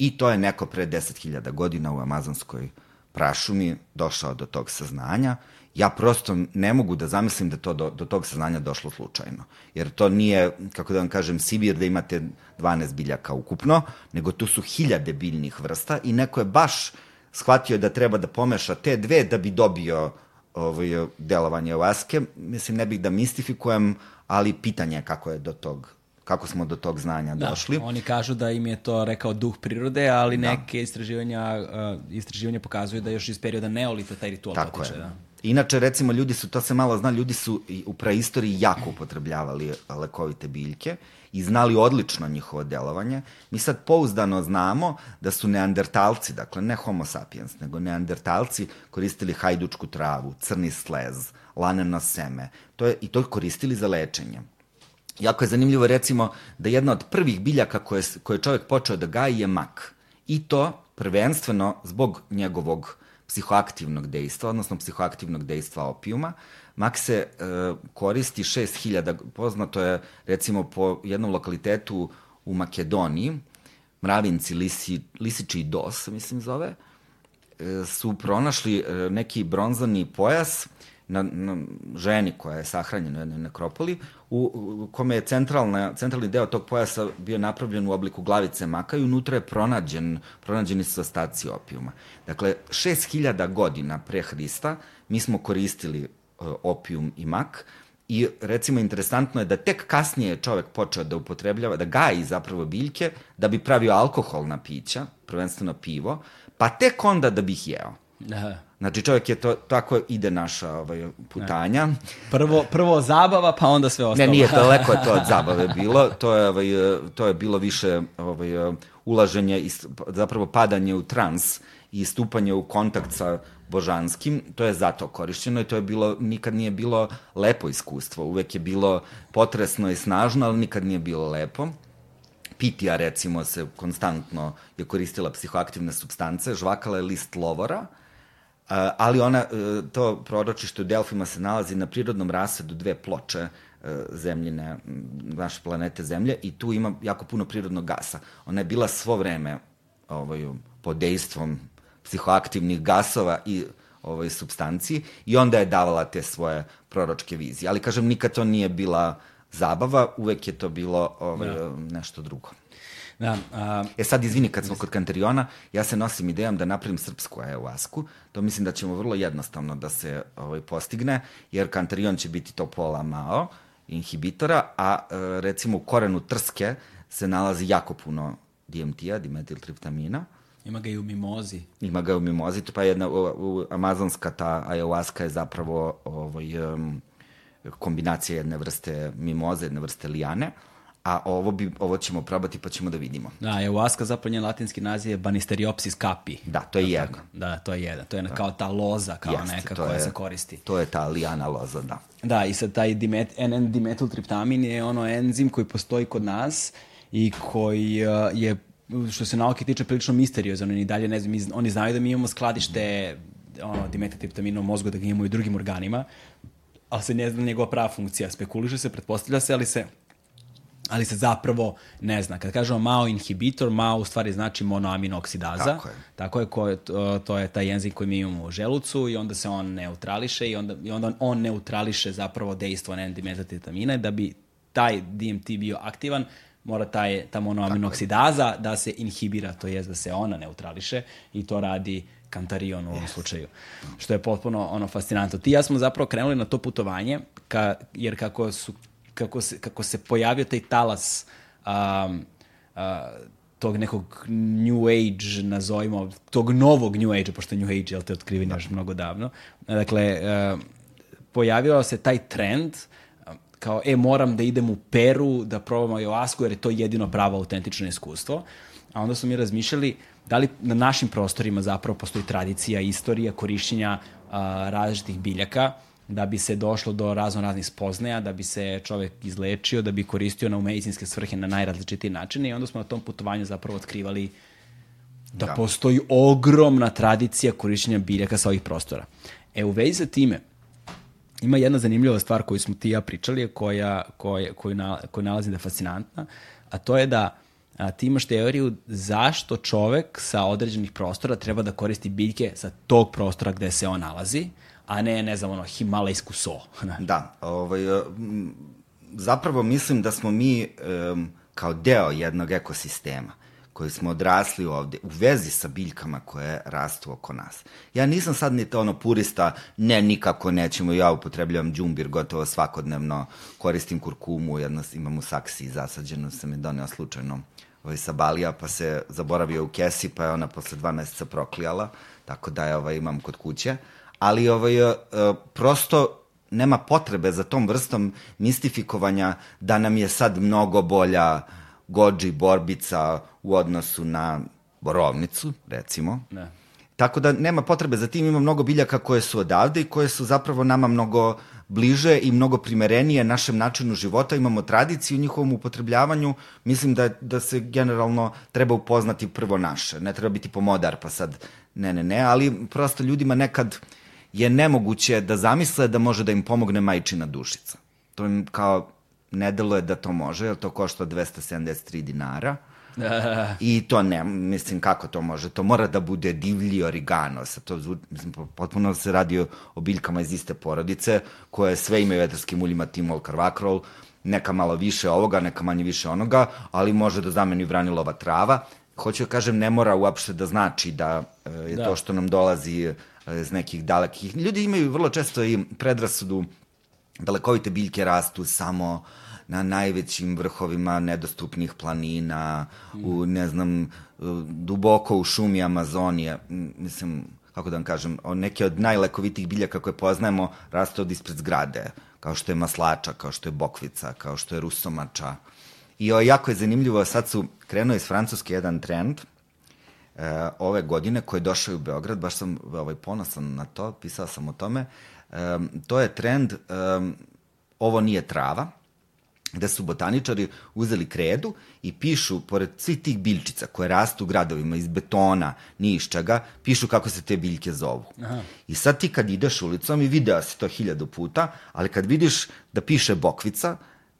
I to je neko pre 10.000 godina u amazonskoj prašumi došao do tog saznanja. Ja prosto ne mogu da zamislim da to do, do tog saznanja došlo slučajno. Jer to nije, kako da vam kažem, Sibir da imate 12 biljaka ukupno, nego tu su hiljade biljnih vrsta i neko je baš shvatio da treba da pomeša te dve da bi dobio ovaj, delovanje ovaske. Mislim, ne bih da mistifikujem, ali pitanje je kako je do tog kako smo do tog znanja da, došli. Oni kažu da im je to rekao duh prirode, ali da. neke istraživanja, uh, istraživanja pokazuju da još iz perioda neolita taj ritual Tako potiče. Je. Da. Inače, recimo, ljudi su, to se malo zna, ljudi su u praistoriji jako upotrebljavali lekovite biljke i znali odlično njihovo delovanje. Mi sad pouzdano znamo da su neandertalci, dakle ne homo sapiens, nego neandertalci koristili hajdučku travu, crni slez, laneno seme. To je, I to koristili za lečenje. Jako je zanimljivo recimo da jedna od prvih biljaka koje, koje je čovjek počeo da gaji je mak. I to prvenstveno zbog njegovog psihoaktivnog dejstva, odnosno psihoaktivnog dejstva opijuma. Mak se e, koristi 6000, poznato je recimo po jednom lokalitetu u Makedoniji, Mravinci, Lisi, Lisiči dos, mislim zove, e, su pronašli e, neki bronzani pojas na, na ženi koja je sahranjena u jednoj nekropoli, u, u kome je centralna, centralni deo tog pojasa bio napravljen u obliku glavice maka i unutra je pronađen, pronađeni su ostaci opijuma. Dakle, 6000 godina pre Hrista mi smo koristili uh, opijum i mak i recimo interesantno je da tek kasnije je čovek počeo da upotrebljava, da gaji zapravo biljke da bi pravio alkoholna pića, prvenstveno pivo, pa tek onda da bi ih jeo. Da. Znači čovjek je to, tako ide naša ovaj, putanja. Ne. Prvo, prvo zabava, pa onda sve ostalo. Ne, nije daleko je [laughs] to od zabave bilo. To je, ovaj, to je bilo više ovaj, ulaženje i zapravo padanje u trans i stupanje u kontakt sa božanskim, to je zato korišćeno i to je bilo, nikad nije bilo lepo iskustvo, uvek je bilo potresno i snažno, ali nikad nije bilo lepo. Pitija, recimo, se konstantno je koristila psihoaktivne substance, žvakala je list lovora, ali ona, e, to proročište u Delfima se nalazi na prirodnom rasedu dve ploče e, zemljine, naše planete Zemlje i tu ima jako puno prirodnog gasa. Ona je bila svo vreme ovaj, pod dejstvom psihoaktivnih gasova i ovaj, substanciji i onda je davala te svoje proročke vizije. Ali, kažem, nikad to nije bila zabava, uvek je to bilo ovaj, da. nešto drugo. Da, a... E sad, izvini, kad smo kod Kanteriona, ja se nosim idejom da napravim srpsku ayahuasku. To mislim da ćemo vrlo jednostavno da se ovaj, postigne, jer Kanterion će biti to pola mao, inhibitora, a e, recimo u korenu trske se nalazi jako puno DMT-a, dimetiltriptamina. Ima ga i u mimozi. Ima ga u mimozi, to pa jedna u, u, amazonska ta ayahuasca je zapravo ovaj, um, kombinacija jedne vrste mimoze, jedne vrste lijane a ovo, bi, ovo ćemo probati pa ćemo da vidimo. Da, ayahuasca zapravo njen latinski naziv je Banisteriopsis capi. Da, to je da, jedan. Da, to je jedan. To je da. kao ta loza, kao Jeste, neka koja je, se koristi. To je ta lijana loza, da. Da, i sad taj dimet, N-dimetiltriptamin je ono enzim koji postoji kod nas i koji uh, je što se nauke tiče prilično misteriozan, oni dalje ne znam, oni znaju da mi imamo skladište ono, dimetiltriptamina u mozgu, da ga imamo i drugim organima, ali se ne zna njegova prava funkcija. Spekuliše se, pretpostavlja se, ali se ali se zapravo ne zna. Kad kažemo MAO inhibitor, MAO u stvari znači monoaminoksidaza. Tako je. Tako je, ko, to, to je taj enzim koji mi imamo u želucu i onda se on neutrališe i onda, i onda on neutrališe zapravo dejstvo N-dimetatetamina da bi taj DMT bio aktivan, mora taj, ta monoaminoksidaza da se inhibira, to jest da se ona neutrališe i to radi kantarion u ovom yes. slučaju. Što je potpuno ono fascinantno. Ti ja smo zapravo krenuli na to putovanje, ka, jer kako su kako se, kako se pojavio taj talas um, uh, tog nekog new age, nazovimo, tog novog new age, pošto new age, jel te otkriven da. još mnogo davno. Dakle, uh, pojavio se taj trend kao, e, moram da idem u Peru da probam ayahuasku, jer je to jedino pravo autentično iskustvo. A onda smo mi razmišljali da li na našim prostorima zapravo postoji tradicija, istorija korišćenja uh, različitih biljaka, da bi se došlo do razno raznih spoznaja, da bi se čovek izlečio, da bi koristio na medicinske svrhe na najrazličitiji načine i onda smo na tom putovanju zapravo otkrivali da, da. postoji ogromna tradicija korišćenja biljaka sa ovih prostora. E, u vezi sa time, ima jedna zanimljiva stvar koju smo ti ja pričali, koja, koja, koju, na, koju nalazim da je fascinantna, a to je da a, ti imaš teoriju zašto čovek sa određenih prostora treba da koristi biljke sa tog prostora gde se on nalazi, a ne, ne znam, ono, himalajsku so. [laughs] da, ovaj, zapravo mislim da smo mi um, kao deo jednog ekosistema koji smo odrasli ovde, u vezi sa biljkama koje rastu oko nas. Ja nisam sad ni to ono purista, ne, nikako nećemo, ja upotrebljavam džumbir gotovo svakodnevno, koristim kurkumu, jedno imam u saksiji zasađenu, sam je doneo slučajno ovaj, sa Balija, pa se zaboravio u kesi, pa je ona posle dva meseca proklijala, tako da je ovaj, imam kod kuće. Ali ovaj, uh, prosto nema potrebe za tom vrstom mistifikovanja da nam je sad mnogo bolja gođi borbica u odnosu na borovnicu, recimo. Ne. Tako da nema potrebe za tim, ima mnogo biljaka koje su odavde i koje su zapravo nama mnogo bliže i mnogo primerenije našem načinu života, imamo tradiciju u njihovom upotrebljavanju, mislim da, da se generalno treba upoznati prvo naše, ne treba biti pomodar pa sad ne, ne, ne, ali prosto ljudima nekad je nemoguće da zamisle da može da im pomogne majčina dušica. To im kao ne deluje da to može, jer to košta 273 dinara. [laughs] I to ne, mislim, kako to može? To mora da bude divlji origano. Sa to, mislim, potpuno se radi o biljkama iz iste porodice, koje sve imaju etarskim uljima timol karvakrol, neka malo više ovoga, neka manje više onoga, ali može da zameni vranilova trava. Hoću da kažem, ne mora uopšte da znači da e, je da. to što nam dolazi iz nekih dalekih... Ljudi imaju vrlo često i predrasudu dalekovite biljke rastu samo na najvećim vrhovima nedostupnih planina, mm. u, ne znam, duboko u šumi Amazonije. Mislim, kako da vam kažem, neke od najlekovitih biljaka koje poznajemo raste od ispred zgrade, kao što je maslača, kao što je bokvica, kao što je rusomača. I o, jako je zanimljivo, sad su krenuo iz Francuske jedan trend, e, ove godine koji je došao u Beograd, baš sam ovaj, ponosan na to, pisao sam o tome, e, to je trend, e, ovo nije trava, gde su botaničari uzeli kredu i pišu, pored svih tih biljčica koje rastu u gradovima iz betona, ni iz čega, pišu kako se te biljke zovu. Aha. I sad ti kad ideš ulicom i video si to hiljadu puta, ali kad vidiš da piše bokvica,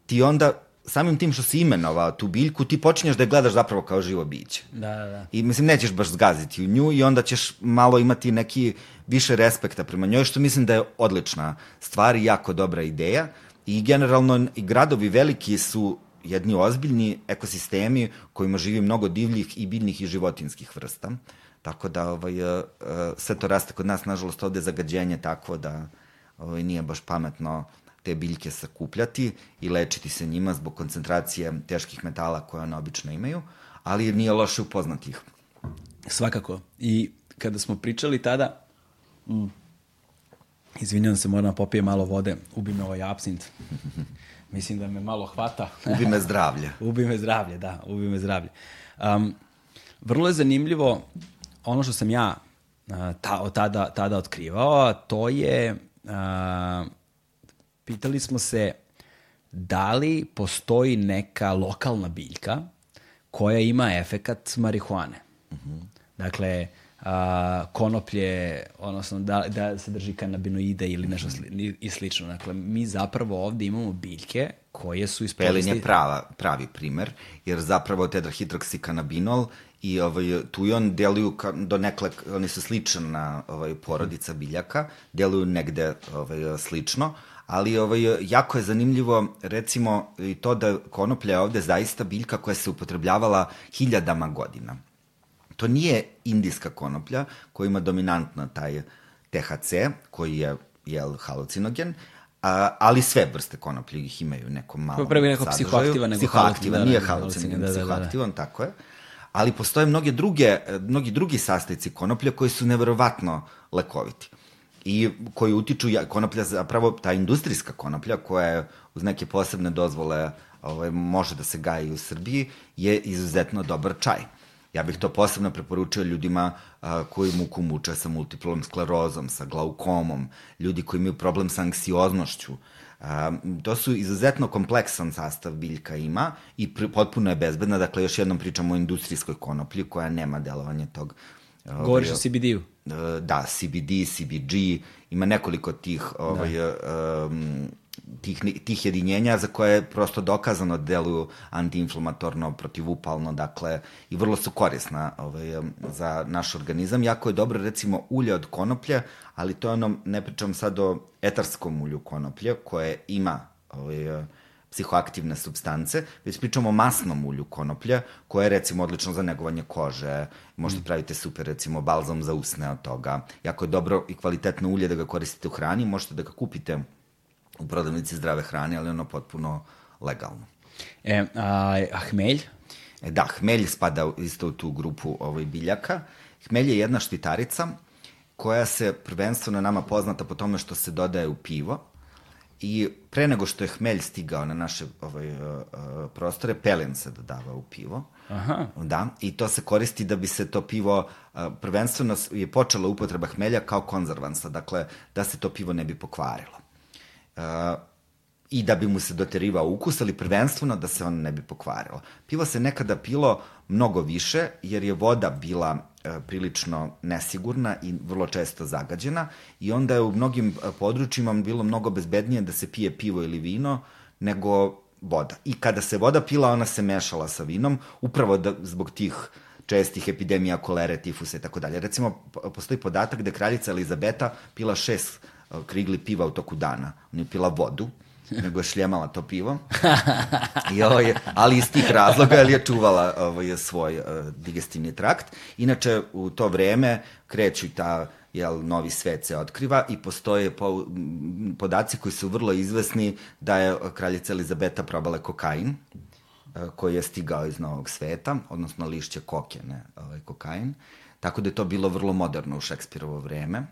ti onda samim tim što si imenovao tu biljku, ti počinješ da je gledaš zapravo kao živo biće. Da, da, da. I mislim, nećeš baš zgaziti u nju i onda ćeš malo imati neki više respekta prema njoj, što mislim da je odlična stvar i jako dobra ideja. I generalno i gradovi veliki su jedni ozbiljni ekosistemi kojima živi mnogo divljih i biljnih i životinskih vrsta. Tako da ovaj, uh, sve to raste kod nas, nažalost, ovde zagađenje tako da ovaj, nije baš pametno te biljke sakupljati i lečiti se njima zbog koncentracije teških metala koje one obično imaju, ali nije loše upoznati ih. Svakako. I kada smo pričali tada, mm, izvinjam se, moram da popije malo vode, ubi me ovaj absint. [laughs] Mislim da me malo hvata. ubi me zdravlje. [laughs] ubi me zdravlje, da, ubi me zdravlje. Um, vrlo je zanimljivo ono što sam ja uh, ta, tada, tada otkrivao, to je uh, pitali smo se da li postoji neka lokalna biljka koja ima efekat marihuane. Mhm. -huh. Dakle, a, konoplje, odnosno da, da se drži kanabinoide ili nešto sli, i slično. Dakle, mi zapravo ovde imamo biljke koje su ispolisti... Pelin je prava, pravi primer, jer zapravo tetrahidroksikanabinol i ovaj, tujon deluju ka, do nekle, oni su sličan na ovaj, porodica biljaka, deluju negde ovaj, slično, ali ovaj, jako je zanimljivo recimo i to da konoplja je ovde zaista biljka koja se upotrebljavala hiljadama godina To nije indijska konoplja koja ima dominantno taj THC, koji je jel, halucinogen, a, ali sve vrste konoplje ih imaju neko malo Prvi neko sadržaju. psihoaktivan, nego psihoaktivan, nije halucinogen, da, da, psihoaktivan, da, da. tako je. Ali postoje mnoge druge, mnogi drugi sastojci konoplje koji su neverovatno lekoviti i koji utiču, konoplja zapravo, ta industrijska konoplja koja je uz neke posebne dozvole ovaj, može da se gaji u Srbiji, je izuzetno dobar čaj. Ja bih to posebno preporučio ljudima a, koji muku muče sa multiplom sklerozom, sa glaukomom, ljudi koji imaju problem sa anksioznošću. A, to su izuzetno kompleksan sastav biljka ima i pr potpuno je bezbedna. Dakle, još jednom pričamo o industrijskoj konoplji koja nema delovanje tog Govoriš o CBD-u? Da, CBD, CBG, ima nekoliko tih ovaj, da. um, tih, tih jedinjenja za koje je prosto dokazano da deluju antiinflamatorno, protivupalno, dakle, i vrlo su korisna ovaj, za naš organizam. Jako je dobro, recimo, ulje od konoplje, ali to je ono, ne pričam sad o etarskom ulju konoplje, koje ima ovaj, psihoaktivne substance, već pričamo o masnom ulju konoplja, koje je recimo odlično za negovanje kože, možete mm. pravite super recimo balzam za usne od toga. Jako je dobro i kvalitetno ulje da ga koristite u hrani, možete da ga kupite u prodavnici zdrave hrane, ali ono potpuno legalno. E, a, a hmelj? E, da, hmelj spada isto u tu grupu ovaj, biljaka. Hmelj je jedna štitarica koja se prvenstveno nama poznata po tome što se dodaje u pivo I pre nego što je hmelj stigao na naše ovaj, uh, prostore, pelen se dodava u pivo. Aha. Da, i to se koristi da bi se to pivo, uh, prvenstveno je počela upotreba hmelja kao konzervansa, dakle, da se to pivo ne bi pokvarilo. Uh, I da bi mu se doterivao ukus, ali prvenstveno da se on ne bi pokvarilo. Pivo se nekada pilo mnogo više, jer je voda bila E, prilično nesigurna i vrlo često zagađena i onda je u mnogim e, područjima bilo mnogo bezbednije da se pije pivo ili vino nego voda. I kada se voda pila, ona se mešala sa vinom, upravo da, zbog tih čestih epidemija kolere, tifusa i tako dalje. Recimo, postoji podatak da kraljica Elizabeta pila šest e, krigli piva u toku dana. Ona je pila vodu, nego je šljemala to pivo. I ovo je, ali iz tih razloga, je čuvala ovo je svoj uh, digestivni trakt. Inače, u to vreme kreću ta jel, novi svet se otkriva i postoje po, podaci koji su vrlo izvesni da je kraljica Elizabeta probala kokain uh, koji je stigao iz novog sveta, odnosno lišće koke, ne, ovaj, kokain. Tako da je to bilo vrlo moderno u Šekspirovo vreme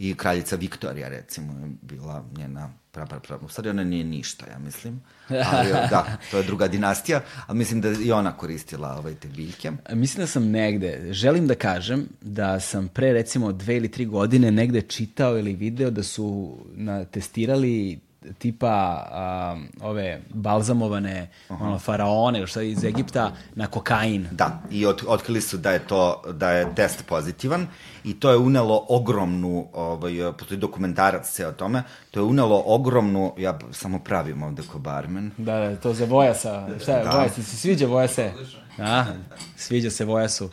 i kraljica Viktorija, recimo, je bila njena pra, pra, pra. Stvari ona nije ništa, ja mislim. Ali, [laughs] da, to je druga dinastija, ali mislim da i ona koristila ovaj, te biljke. Mislim da sam negde, želim da kažem da sam pre recimo dve ili tri godine negde čitao ili video da su na, testirali tipa um, ove balzamovane uh -huh. ono, faraone šta iz Egipta na kokain. Da, i od, otkrili su da je to da je test pozitivan i to je unelo ogromnu ovaj postoji dokumentarac se o tome, to je unelo ogromnu ja samo pravim ovde ko barmen. Da, da, to za Vojasa. Šta je, da. Vojas, se sviđa Vojase? A, sviđa se Vojasu.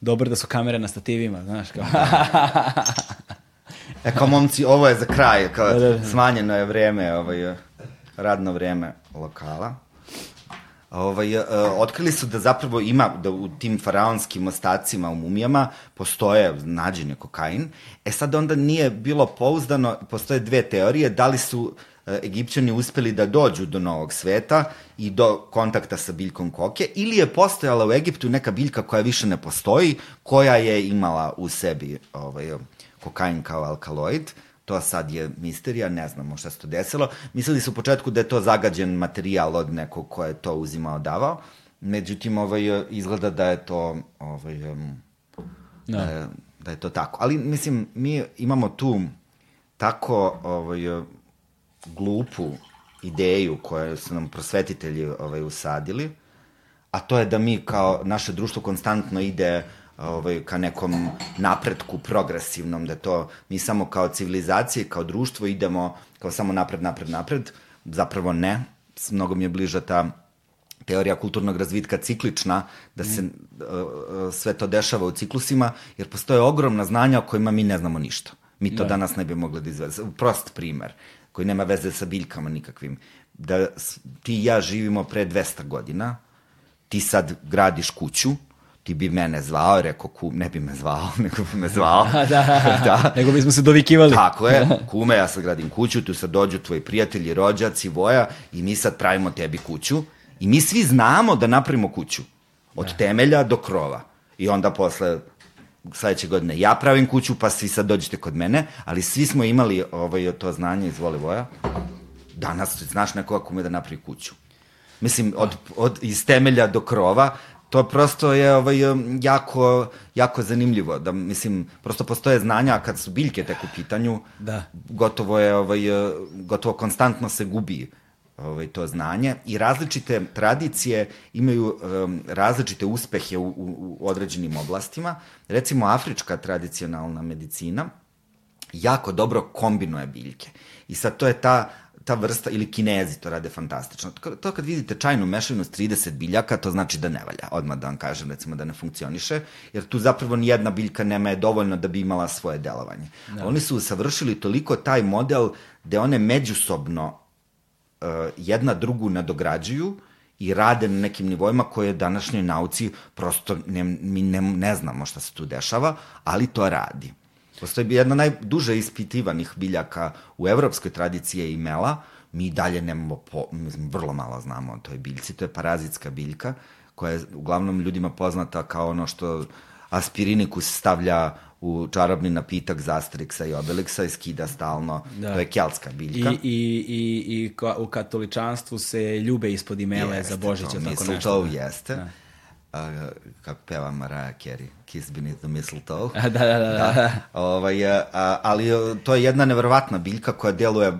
Dobro da su kamere na stativima, znaš kao. [laughs] E, kao momci, ovo je za kraj, kao da, da, da. smanjeno je vreme, ovaj, radno vreme lokala. Ovaj, uh, otkrili su da zapravo ima, da u tim faraonskim ostacima, u mumijama, postoje, nađen je kokain. E sad onda nije bilo pouzdano, postoje dve teorije, da li su uh, Egipćani uspeli da dođu do novog sveta i do kontakta sa biljkom koke, ili je postojala u Egiptu neka biljka koja više ne postoji, koja je imala u sebi ovaj, kokain kao alkaloid, to sad je misterija, ne znamo šta se to desilo. Mislili su u početku da je to zagađen materijal od nekog ko je to uzimao, davao, međutim, ovaj, izgleda da je to ovaj, um, da. Da, je, da je to tako. Ali, mislim, mi imamo tu tako ovaj, glupu ideju koju su nam prosvetitelji ovaj, usadili, a to je da mi kao naše društvo konstantno ide uh, ovaj, ka nekom napretku progresivnom, da to mi samo kao civilizacije, kao društvo idemo kao samo napred, napred, napred, zapravo ne, mnogo mi je bliža ta teorija kulturnog razvitka ciklična, da se mm. uh, sve to dešava u ciklusima, jer postoje ogromna znanja o kojima mi ne znamo ništa. Mi to da. danas ne bi mogli da izvedemo. Prost primer, koji nema veze sa biljkama nikakvim. Da ti i ja živimo pre 200 godina, ti sad gradiš kuću, ti bi mene zvao, rekao, kum, ne bi me zvao, [laughs] nego bi me zvao. [laughs] da, [laughs] da. nego bismo se dovikivali. Tako je, kume, ja sad gradim kuću, tu sad dođu tvoji prijatelji, rođaci, voja, i mi sad pravimo tebi kuću. I mi svi znamo da napravimo kuću. Od da. temelja do krova. I onda posle sledeće godine ja pravim kuću, pa svi sad dođete kod mene, ali svi smo imali ovaj, to znanje, izvoli Voja, danas znaš nekoga kume da napravi kuću. Mislim, od, od, iz temelja do krova, to prosto je ovaj, jako, jako zanimljivo. Da, mislim, prosto postoje znanja kad su biljke tek u pitanju, da. gotovo je, ovaj, gotovo konstantno se gubi ovaj, to znanje i različite tradicije imaju um, različite uspehe u, u, u određenim oblastima. Recimo, afrička tradicionalna medicina jako dobro kombinuje biljke. I sad to je ta ta vrsta, ili kinezi to rade fantastično. To, kad vidite čajnu mešavinu s 30 biljaka, to znači da ne valja. Odmah da vam kažem, recimo, da ne funkcioniše, jer tu zapravo ni jedna biljka nema je dovoljno da bi imala svoje delovanje. Da. Oni su savršili toliko taj model gde one međusobno uh, jedna drugu nadograđuju, i rade na nekim nivoima koje današnjoj nauci prosto ne, mi ne, ne znamo šta se tu dešava, ali to radi. Postoji jedna najduže ispitivanih biljaka u evropskoj tradiciji je imela, mi dalje nemamo, po, mislim, vrlo malo znamo o toj biljci, to je parazitska biljka, koja je uglavnom ljudima poznata kao ono što aspirinikus stavlja u čarobni napitak za Asteriksa i Obelixa i skida stalno. Da. To je keltska biljka. I, i, i, i u katoličanstvu se ljube ispod imele jeste, za Božića, tako nešto. Mistletoe da. jeste. Da. A, kako peva Mariah Carey, Kiss Beneath the Mistletoe. [laughs] da, da, da. da. da. Ovaj, a, ali to je jedna neverovatna biljka koja deluje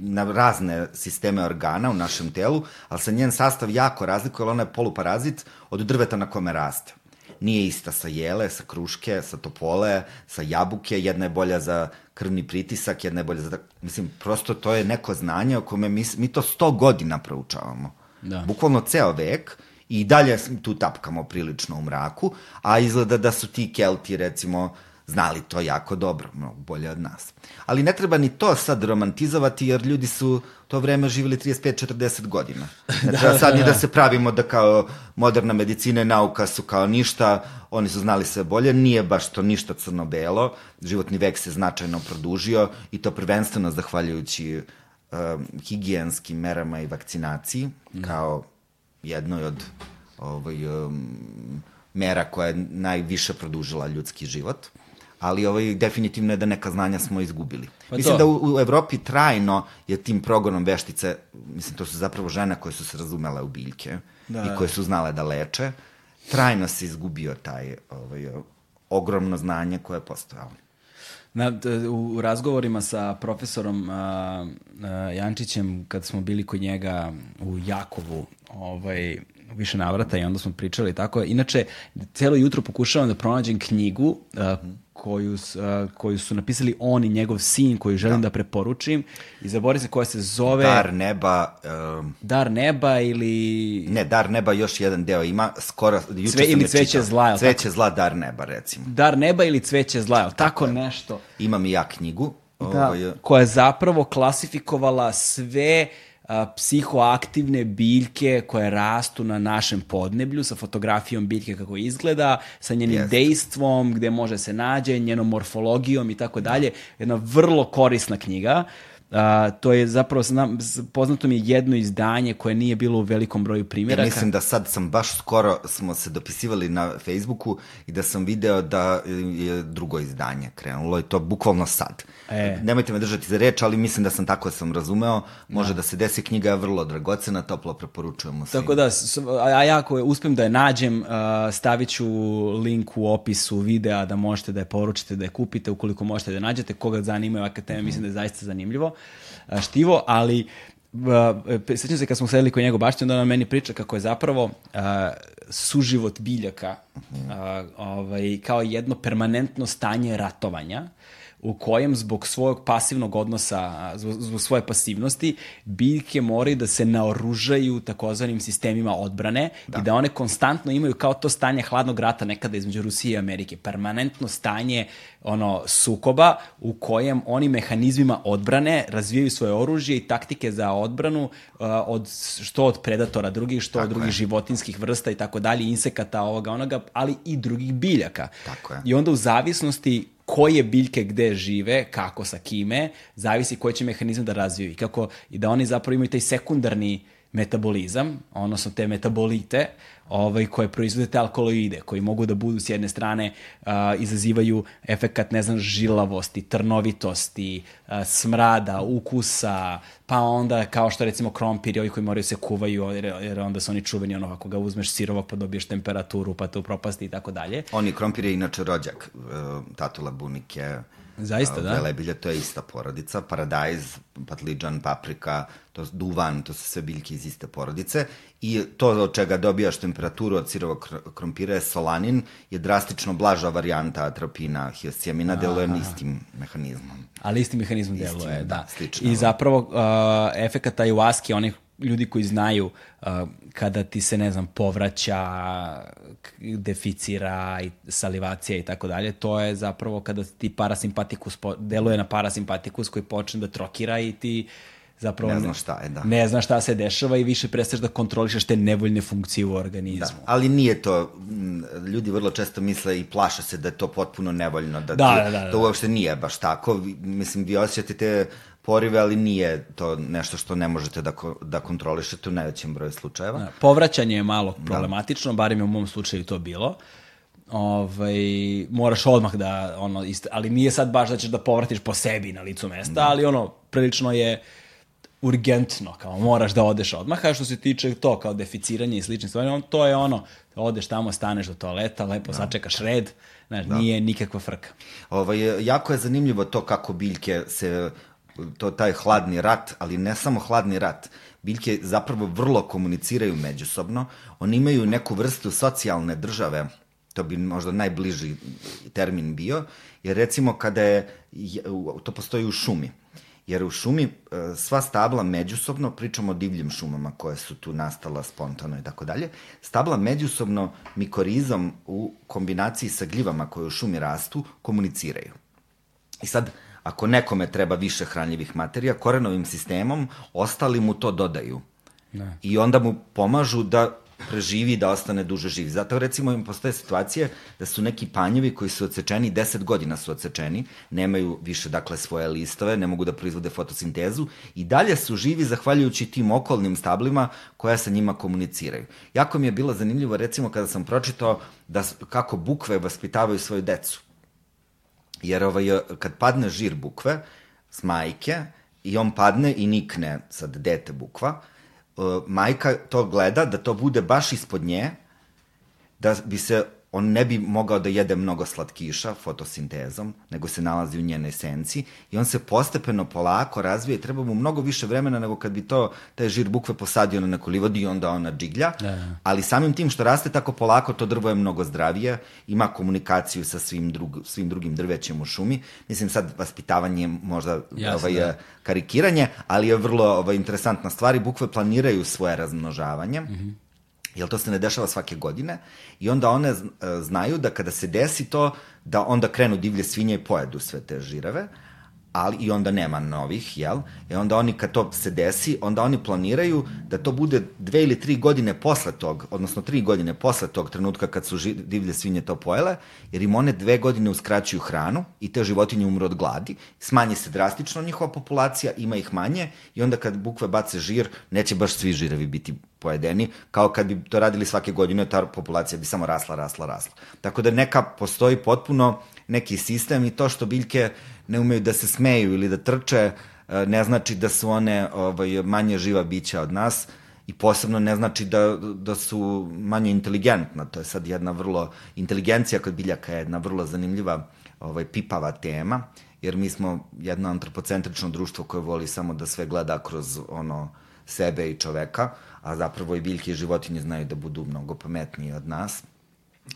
na razne sisteme organa u našem telu, ali se njen sastav jako razlikuje, jer ona je poluparazit od drveta na kome raste nije ista sa jele, sa kruške, sa topole, sa jabuke, jedna je bolja za krvni pritisak, jedna je bolja za... Mislim, prosto to je neko znanje o kome mi, mi to sto godina proučavamo. Da. Bukvalno ceo vek i dalje tu tapkamo prilično u mraku, a izgleda da su ti kelti, recimo, znali to jako dobro, mnogo bolje od nas. Ali ne treba ni to sad romantizovati, jer ljudi su to vreme živjeli 35-40 godina. Ne da, [laughs] treba da, sad ni da, da se pravimo da kao moderna medicina i nauka su kao ništa, oni su znali sve bolje, nije baš to ništa crno-belo, životni vek se značajno produžio i to prvenstveno zahvaljujući um, higijenskim merama i vakcinaciji, kao jednoj od ovaj, um, mera koja je najviše produžila ljudski život ali ovaj, definitivno je da neka znanja smo izgubili. Pa mislim to. da u, u Evropi trajno je tim progonom veštice, mislim to su zapravo žene koje su se razumele u biljke da, i koje su znale da leče, trajno se izgubio taj ovaj, ogromno znanje koje je postojalo. Na, u razgovorima sa profesorom a, a, Jančićem, kad smo bili kod njega u Jakovu, ovaj, više navrata i onda smo pričali tako. Inače, celo jutro pokušavam da pronađem knjigu a, koju, uh, koju su napisali on i njegov sin, koju želim da, da preporučim. I zaboravim se koja se zove... Dar neba... Um... Dar neba ili... Ne, Dar neba još jedan deo ima, skoro... Juče Sve, ili Cveće čitao. zla, jel Cveće tako? zla, Dar neba, recimo. Dar neba ili Cveće zla, jel tako, tako nešto? Imam i ja knjigu. Da, ovaj... koja je zapravo klasifikovala sve uh, psihoaktivne biljke koje rastu na našem podneblju sa fotografijom biljke kako izgleda, sa njenim yes. dejstvom, gde može se nađe, njenom morfologijom i tako dalje. Jedna vrlo korisna knjiga. Uh, to je zapravo, znam, poznato mi je jedno izdanje koje nije bilo u velikom broju primjeraka. Ja mislim da sad sam baš skoro, smo se dopisivali na Facebooku i da sam video da je drugo izdanje krenulo i to bukvalno sad. E. Nemojte me držati za reč, ali mislim da sam tako sam razumeo. Može da, da se desi knjiga je vrlo dragocena, toplo preporučujemo svim. Tako da, a ja ako uspem da je nađem, stavit ću link u opisu videa da možete da je poručite, da je kupite, ukoliko možete da je nađete. Koga zanimaju ovakve teme, mm -hmm. mislim da je zaista zanimljivo štivo, ali uh, sećam se kad smo sedeli kod njega baš onda on meni priča kako je zapravo uh, suživot biljaka uh, ovaj, kao jedno permanentno stanje ratovanja u kojem zbog svog pasivnog odnosa, zbog svoje pasivnosti, biljke moraju da se naoružaju takozvanim sistemima odbrane da. i da one konstantno imaju kao to stanje hladnog rata nekada između Rusije i Amerike. Permanentno stanje ono sukoba u kojem oni mehanizmima odbrane razvijaju svoje oružje i taktike za odbranu uh, od što od predatora drugih, što tako od drugih je. životinskih vrsta i tako dalje, insekata ovoga onoga, ali i drugih biljaka. Tako je. I onda u zavisnosti koje biljke gde žive, kako, sa kime, zavisi koje će mehanizme da razviju i kako i da oni zapravo imaju taj sekundarni metabolizam, odnosno te metabolite, ovaj, koje proizvode te alkaloide, koji mogu da budu s jedne strane uh, izazivaju efekat, ne znam, žilavosti, trnovitosti, uh, smrada, ukusa, pa onda kao što recimo krompir, ovi koji moraju se kuvaju, jer, jer onda su oni čuveni, ono, ako ga uzmeš sirovog pa dobiješ temperaturu, pa te upropasti i tako dalje. Oni krompir je inače rođak, uh, tatula bunike, Zaista, da. Velebilje, to je ista porodica. Paradajz, patliđan, paprika, to duvan, to su sve biljke iz iste porodice. I to od čega dobijaš temperaturu od sirovog krompira je solanin, je drastično blaža varijanta atropina, hioscijamina, deluje istim mehanizmom. Ali istim mehanizmom deluje, da. da. Slično. I zapravo uh, efekat ayahuaski, onih ljudi koji znaju uh, kada ti se, ne znam, povraća, deficira i salivacija i tako dalje, to je zapravo kada ti parasimpatikus, deluje na parasimpatikus koji počne da trokira i ti zapravo ne znaš šta je, da. Ne znaš šta se dešava i više prestaš da kontrolišeš te nevoljne funkcije u organizmu. Da, ali nije to, ljudi vrlo često misle i plaše se da je to potpuno nevoljno, da, da, da, da, da. to uopšte nije baš tako. Mislim, vi osjećate te porive, ali nije to nešto što ne možete da, da kontrolišete u najvećem broju slučajeva. Da, povraćanje je malo da. problematično, da. barim je u mom slučaju to bilo. Ovaj, moraš odmah da, ono, ist, ali nije sad baš da ćeš da povratiš po sebi na licu mesta, da. ali ono, prilično je urgentno, kao moraš da odeš odmah, a što se tiče to, kao deficiranje i slične stvari, on, to je ono, odeš tamo, staneš do toaleta, lepo da. sačekaš red, znaš, da. nije nikakva frka. Ovaj, jako je zanimljivo to kako biljke se to taj hladni rat, ali ne samo hladni rat, biljke zapravo vrlo komuniciraju međusobno, oni imaju neku vrstu socijalne države, to bi možda najbliži termin bio, jer recimo kada je, to postoji u šumi, jer u šumi e, sva stabla međusobno, pričamo o divljim šumama koje su tu nastala spontano i tako dalje, stabla međusobno mikorizom u kombinaciji sa gljivama koje u šumi rastu komuniciraju. I sad, Ako nekome treba više hranljivih materija, korenovim sistemom ostali mu to dodaju. Ne. I onda mu pomažu da preživi da ostane duže živ. Zato recimo im postoje situacije da su neki panjevi koji su odsečeni, 10 godina su odsečeni, nemaju više dakle svoje listove, ne mogu da proizvode fotosintezu i dalje su živi zahvaljujući tim okolnim stablima koja sa njima komuniciraju. Jako mi je bilo zanimljivo recimo kada sam pročitao da kako bukve vaspitavaju svoju decu. Jer ovaj, kad padne žir bukve s majke i on padne i nikne sad dete bukva, e, majka to gleda da to bude baš ispod nje, da bi se on ne bi mogao da jede mnogo slatkiša fotosintezom, nego se nalazi u njenoj esenciji i on se postepeno polako razvija i treba mu mnogo više vremena nego kad bi to taj žir bukve posadio na neku livodi i onda ona džiglja, da, da. ali samim tim što raste tako polako to drvo je mnogo zdravije, ima komunikaciju sa svim, drug, svim drugim drvećem u šumi. Mislim sad vaspitavanje možda Jasne, ovaj, da. karikiranje, ali je vrlo ovaj, interesantna stvar i bukve planiraju svoje razmnožavanje. Mm -hmm Jel to se ne dešava svake godine? I onda one e, znaju da kada se desi to, da onda krenu divlje svinje i pojedu sve te žirave, ali i onda nema novih, jel? I onda oni kad to se desi, onda oni planiraju da to bude dve ili tri godine posle tog, odnosno tri godine posle tog trenutka kad su divlje svinje to pojele, jer im one dve godine uskraćuju hranu i te životinje umru od gladi, smanji se drastično njihova populacija, ima ih manje i onda kad bukve bace žir, neće baš svi žirevi biti pojedeni, kao kad bi to radili svake godine, ta populacija bi samo rasla, rasla, rasla. Tako da neka postoji potpuno neki sistem i to što biljke ne umeju da se smeju ili da trče, e, ne znači da su one ovaj, manje živa bića od nas i posebno ne znači da, da su manje inteligentna. To je sad jedna vrlo, inteligencija kod biljaka je jedna vrlo zanimljiva ovaj, pipava tema, jer mi smo jedno antropocentrično društvo koje voli samo da sve gleda kroz ono sebe i čoveka, a zapravo i biljke i životinje znaju da budu mnogo pametniji od nas.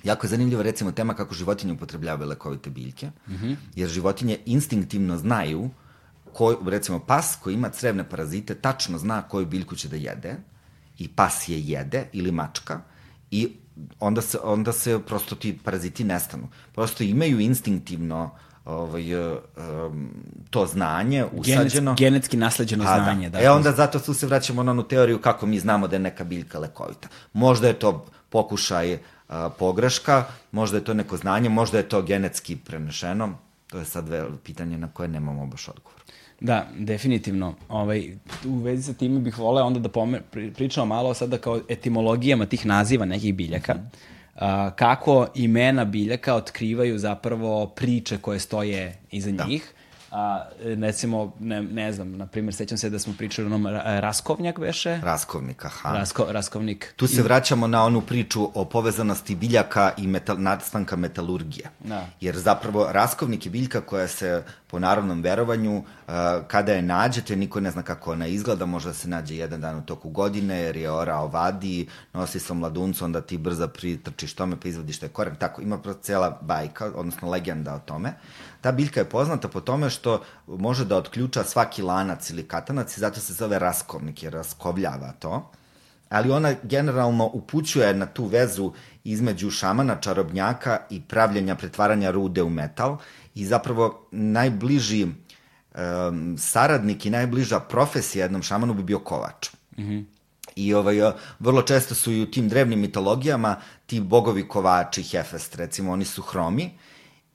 Jako je zanimljiva recimo tema kako životinje upotrebljavaju lekovite biljke, mm -hmm. jer životinje instinktivno znaju, ko, recimo pas koji ima crevne parazite tačno zna koju biljku će da jede i pas je jede ili mačka i onda se, onda se prosto ti paraziti nestanu. Prosto imaju instinktivno ovaj, um, to znanje usađeno. Genetski, genetski nasleđeno A, da. znanje. Da. E onda zato tu se vraćamo na onu teoriju kako mi znamo da je neka biljka lekovita. Možda je to pokušaj a, pogreška, možda je to neko znanje, možda je to genetski prenešeno, to je sad pitanje na koje nemamo baš odgovor. Da, definitivno. Ovaj, u vezi sa time bih voleo onda da pomer, pričamo malo sada kao etimologijama tih naziva nekih biljaka. Mm -hmm. kako imena biljaka otkrivaju zapravo priče koje stoje iza da. njih A, recimo, ne, ne znam, na primjer, sećam se da smo pričali o onom Ra- Raskovnjak veše. Raskovnik, aha. Rasko, Raskovnik. Tu se vraćamo na onu priču o povezanosti biljaka i metal, nastanka metalurgije. Da. Jer zapravo raskovnik je biljka koja se po narodnom verovanju, kada je nađete, niko ne zna kako ona izgleda, možda se nađe jedan dan u toku godine, jer je orao vadi, nosi sa mladuncu, onda ti brzo pritrčiš tome pa izvadiš taj koren. Tako, ima prosto cela bajka, odnosno legenda o tome. Ta biljka je poznata po tome što može da otključa svaki lanac ili katanac i zato se zove raskovnik, jer raskovljava to ali ona generalno upućuje na tu vezu između šamana, čarobnjaka i pravljenja, pretvaranja rude u metal i zapravo najbliži um, saradnik i najbliža profesija jednom šamanu bi bio kovač. Mm -hmm. I ovaj, vrlo često su i u tim drevnim mitologijama ti bogovi kovači, Hefest, recimo, oni su hromi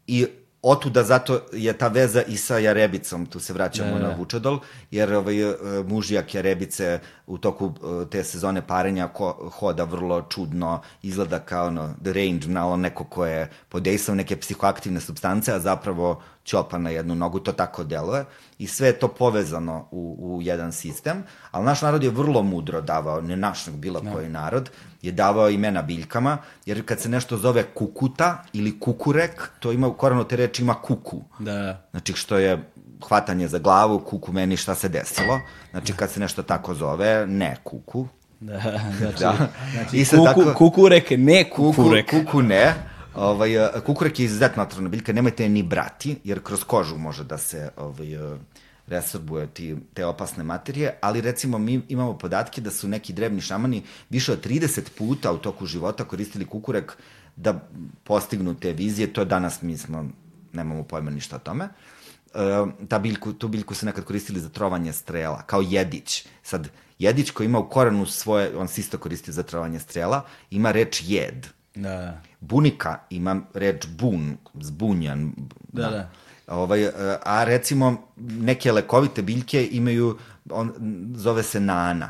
i otuda zato je ta veza i sa Jarebicom, tu se vraćamo Da, da, na da. Vučedol, jer ovaj, e, mužijak Jarebice u toku e, te sezone parenja ko, hoda vrlo čudno, izgleda kao ono, the range, malo neko ko je podejstvom neke psihoaktivne substance, a zapravo ćopa na jednu nogu, to tako deluje. I sve je to povezano u, u jedan sistem, ali naš narod je vrlo mudro davao, ne naš, bilo koji narod, je davao imena biljkama, jer kad se nešto zove kukuta ili kukurek, to ima u korenu te reči ima kuku. Da, Znači, što je hvatanje za glavu, kuku meni šta se desilo. Znači, kad se nešto tako zove, ne kuku. da, [laughs] znači, Da. znači Isto kuku, tako- kukurek, ne Kuku, kukurek. kuku ne. Ovaj, kukurek je izuzetno otrovna biljka, nemojte je ni brati, jer kroz kožu može da se ovaj, resorbuje ti, te opasne materije, ali recimo mi imamo podatke da su neki drevni šamani više od 30 puta u toku života koristili kukurek da postignu te vizije, to danas mi smo, nemamo pojma ništa o tome. E, ta biljku, tu biljku su nekad koristili za trovanje strela, kao jedić. Sad, jedić koji ima u korenu svoje, on se isto koristi za trovanje strela, ima reč jed. Da, da. Bunika ima reč bun, zbunjan. Da, da. Ovaj, e, a recimo neke lekovite biljke imaju, on, zove se nana.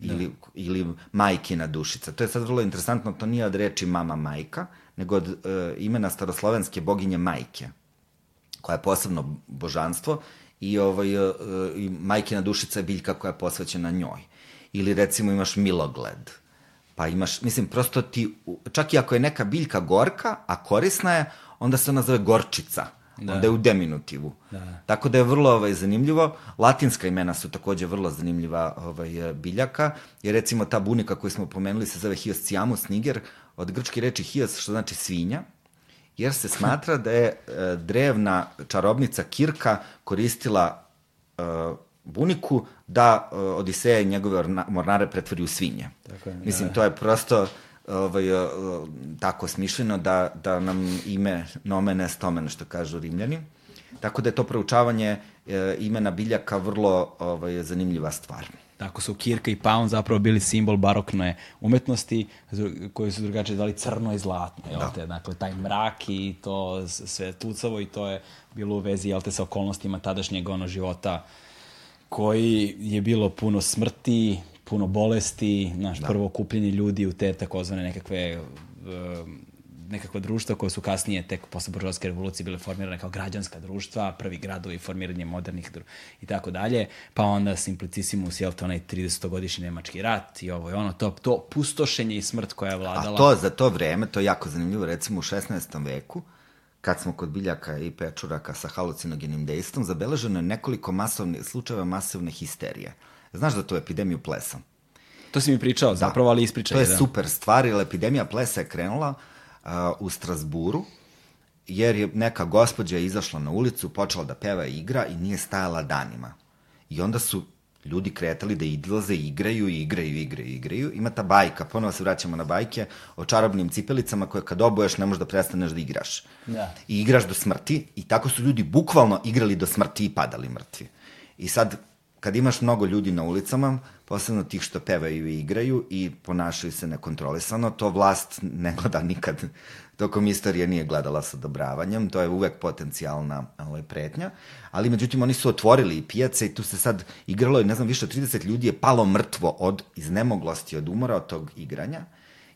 Ili, ili majkina dušica. To je sad vrlo interesantno, to nije od reči mama majka, nego od e, imena staroslovenske boginje majke, koja je posebno božanstvo i, ovaj, e, i majkina dušica je biljka koja je posvećena njoj. Ili recimo imaš milogled, pa imaš, mislim, prosto ti, čak i ako je neka biljka gorka, a korisna je, onda se ona zove gorčica. Da. Onda je u deminutivu. Da. Tako da je vrlo ovaj, zanimljivo. Latinska imena su takođe vrlo zanimljiva ovaj, biljaka, jer recimo ta bunika koju smo pomenuli se zove Hiosciamus niger, od grčke reči hios, što znači svinja, jer se smatra da je e, drevna čarobnica Kirka koristila e, buniku da e, Odiseja i njegove orna, mornare pretvori u svinje. Tako je, Mislim, da. to je prosto ovaj, e, tako smišljeno da, da nam ime nomen est omen, što kažu rimljani. Tako da je to proučavanje e, imena biljaka vrlo ovaj, zanimljiva stvar. Tako su Kirka i Paun zapravo bili simbol barokne umetnosti koji su drugačije zvali crno i zlatno. Jel te? Dakle, taj mrak i to sve tucavo i to je bilo u vezi jel te, sa okolnostima tadašnjeg ono, života koji je bilo puno smrti, puno bolesti, znaš, da. prvo kupljenje ljudi u te takozvane nekakve um, nekakva društva koja su kasnije tek posle buržovske revolucije bile formirane kao građanska društva, prvi gradovi, formiranje modernih i tako dalje, pa onda Simplicissimus, jel to onaj 30-godišnji nemački rat i ovo i ono, to, to pustošenje i smrt koja je vladala. A to za to vreme, to je jako zanimljivo, recimo u 16. veku, kad smo kod biljaka i pečuraka sa halucinogenim dejstvom, zabeleženo je nekoliko masovne, slučajeva masovne histerije. Znaš za tu epidemiju plesa? To si mi pričao, zapravo, ali ispričaj. To je da. super stvar, jer epidemija plesa je krenula uh, u Strasburu, jer je neka gospođa izašla na ulicu, počela da peva i igra i nije stajala danima. I onda su ljudi kretali da idlaze, igraju, igraju, igraju, igraju. Ima ta bajka, ponovo se vraćamo na bajke, o čarobnim cipelicama koje kad obuješ ne možeš da prestaneš da igraš. Da. I igraš do smrti i tako su ljudi bukvalno igrali do smrti i padali mrtvi. I sad, kad imaš mnogo ljudi na ulicama, posebno tih što pevaju i igraju i ponašaju se nekontrolisano, to vlast ne gleda nikad. Tokom istorije nije gledala sa odobravanjem, to je uvek potencijalna ovaj, pretnja, ali međutim oni su otvorili i pijace i tu se sad igralo ne znam, više od 30 ljudi je palo mrtvo od iznemoglosti, od umora od tog igranja.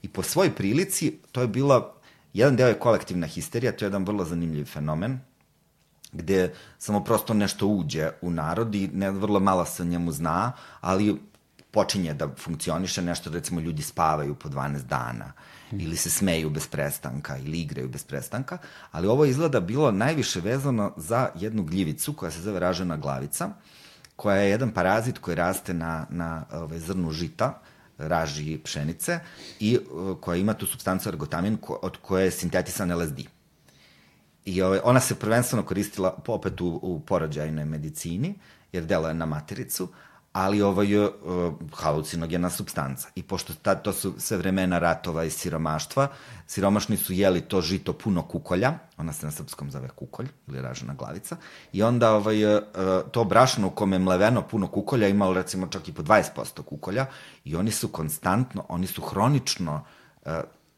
I po svoj prilici to je bila, jedan deo je kolektivna histerija, to je jedan vrlo zanimljiv fenomen, gde samo prosto nešto uđe u narod i ne, vrlo malo se njemu zna, ali počinje da funkcioniše nešto, recimo ljudi spavaju po 12 dana ili se smeju bez prestanka ili igraju bez prestanka, ali ovo izgleda bilo najviše vezano za jednu gljivicu koja se zove ražena glavica, koja je jedan parazit koji raste na, na ove, zrnu žita, raži pšenice i koja ima tu substancu ergotamin ko, od koje je sintetisan LSD. I ove, ona se prvenstveno koristila opet u, u porođajnoj medicini, jer deluje na matericu, ali ovo je uh, halucinogena substanca. I pošto ta, to su sve vremena ratova i siromaštva, siromašni su jeli to žito puno kukolja, ona se na srpskom zove kukolj, ili ražena glavica, i onda ovaj, uh, to brašno u kome je mleveno puno kukolja imalo recimo čak i po 20% kukolja i oni su konstantno, oni su hronično uh,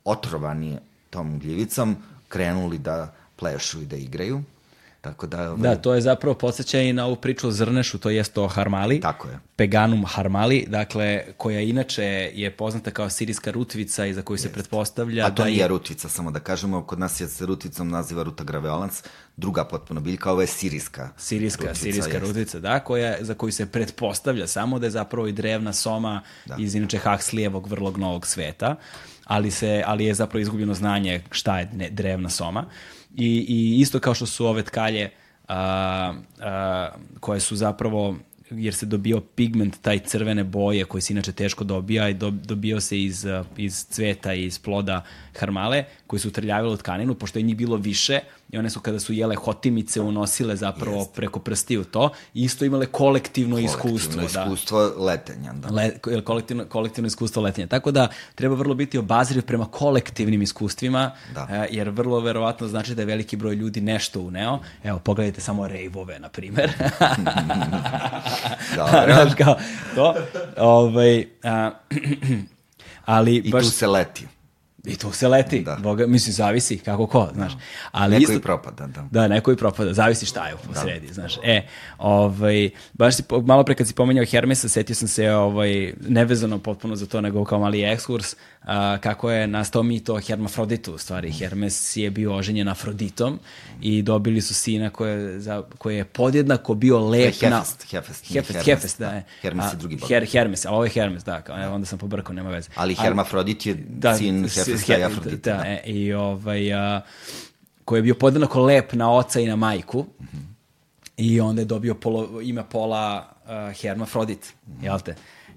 otrovani tom gljivicom, krenuli da plešu i da igraju Tako da, ovaj... Da, to je zapravo podsjećaj na ovu priču o zrnešu, to jest o harmali. Tako je. Peganum harmali, dakle, koja inače je poznata kao sirijska rutvica i za koju se pretpostavlja A to da nije rutica, samo da kažemo, kod nas je se rutvicom naziva ruta graveolans, druga potpuno biljka, ovo je sirijska. Sirijska, rutvica, sirijska jest. rutvica, da, koja, za koju se pretpostavlja samo da je zapravo i drevna soma da. iz inače Huxleyevog vrlog novog sveta, ali, se, ali je zapravo izgubljeno znanje šta je drevna soma. I, I isto kao što su ove tkalje a, a, koje su zapravo jer se dobio pigment taj crvene boje koji se inače teško dobija i do, dobio se iz, iz cveta i iz ploda harmale koji su trljavili tkaninu, pošto je njih bilo više i one su kada su jele hotimice unosile zapravo Jest. preko prsti u to i isto imale kolektivno, kolektivno iskustvo. iskustvo da. letenja. Da. Le, kolektivno, kolektivno iskustvo letenja. Tako da treba vrlo biti obazriv prema kolektivnim iskustvima, da. E, jer vrlo verovatno znači da je veliki broj ljudi nešto uneo. Evo, pogledajte samo rejvove, na primer. [laughs] Dobro. [laughs] Znaš, kao, to. Ovaj, a, [clears throat] ali I baš, tu se leti. I tu se leti. Da. Boga, mislim, zavisi kako ko, znaš. Da. Ali neko isto, i propada, da. Da, neko i propada. Zavisi šta je u posredi, da. znaš. E, ovaj, baš si, malo pre kad si pomenjao Hermesa, setio sam se ovaj, nevezano potpuno za to, nego kao mali ekskurs, a, kako je nastao mito o Hermafroditu, u stvari. Hermes je bio oženjen Afroditom i dobili su sina koje, za, koje je podjednako bio lep Hefest, na... Hefest, Hefest, Hefest, Hefest, da. Je. Hermes je drugi bog. Her, Hermes, a ovo je Hermes, da, kao, da. onda sam pobrkao, nema veze. Ali Hermafrodit je da, sin Hefesta i Afrodita. Da, da. E, i ovaj, a, koji je bio podjednako lep na oca i na majku. Mm -hmm. I onda je dobio polo, ime pola uh, Hermafrodit, mm -hmm. jel te?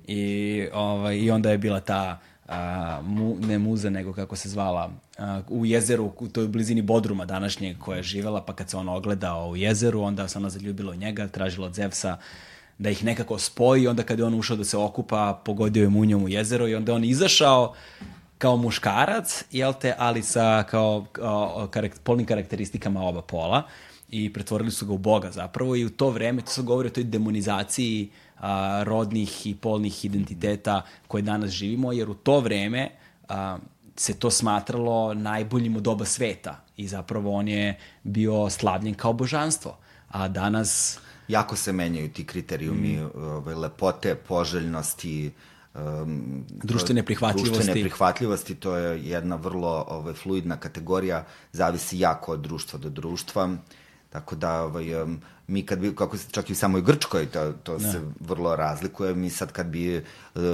I, ovaj, I onda je bila ta a, mu, ne muza, nego kako se zvala, a, u jezeru, u toj blizini Bodruma današnjeg koja je živela, pa kad se on ogledao u jezeru, onda se ona zaljubila u njega, tražila od Zevsa da ih nekako spoji, onda kad je on ušao da se okupa, pogodio je munjom u jezero i onda on izašao kao muškarac, jel te, ali sa kao, kao karakt, polnim karakteristikama oba pola i pretvorili su ga u boga zapravo i u to vreme, to se govori o toj demonizaciji a, rodnih i polnih identiteta koje danas živimo, jer u to vreme a, se to smatralo najboljim od oba sveta i zapravo on je bio slavljen kao božanstvo. A danas... Jako se menjaju ti kriterijumi mm. ove, lepote, poželjnosti, um, društvene prihvatljivosti. Društvene prihvatljivosti, to je jedna vrlo ove, fluidna kategorija, zavisi jako od društva do društva. Tako da, ovaj, um, mi kad bi, kako se čak i u samoj Grčkoj, to, to da. se vrlo razlikuje, mi sad kad bi uh,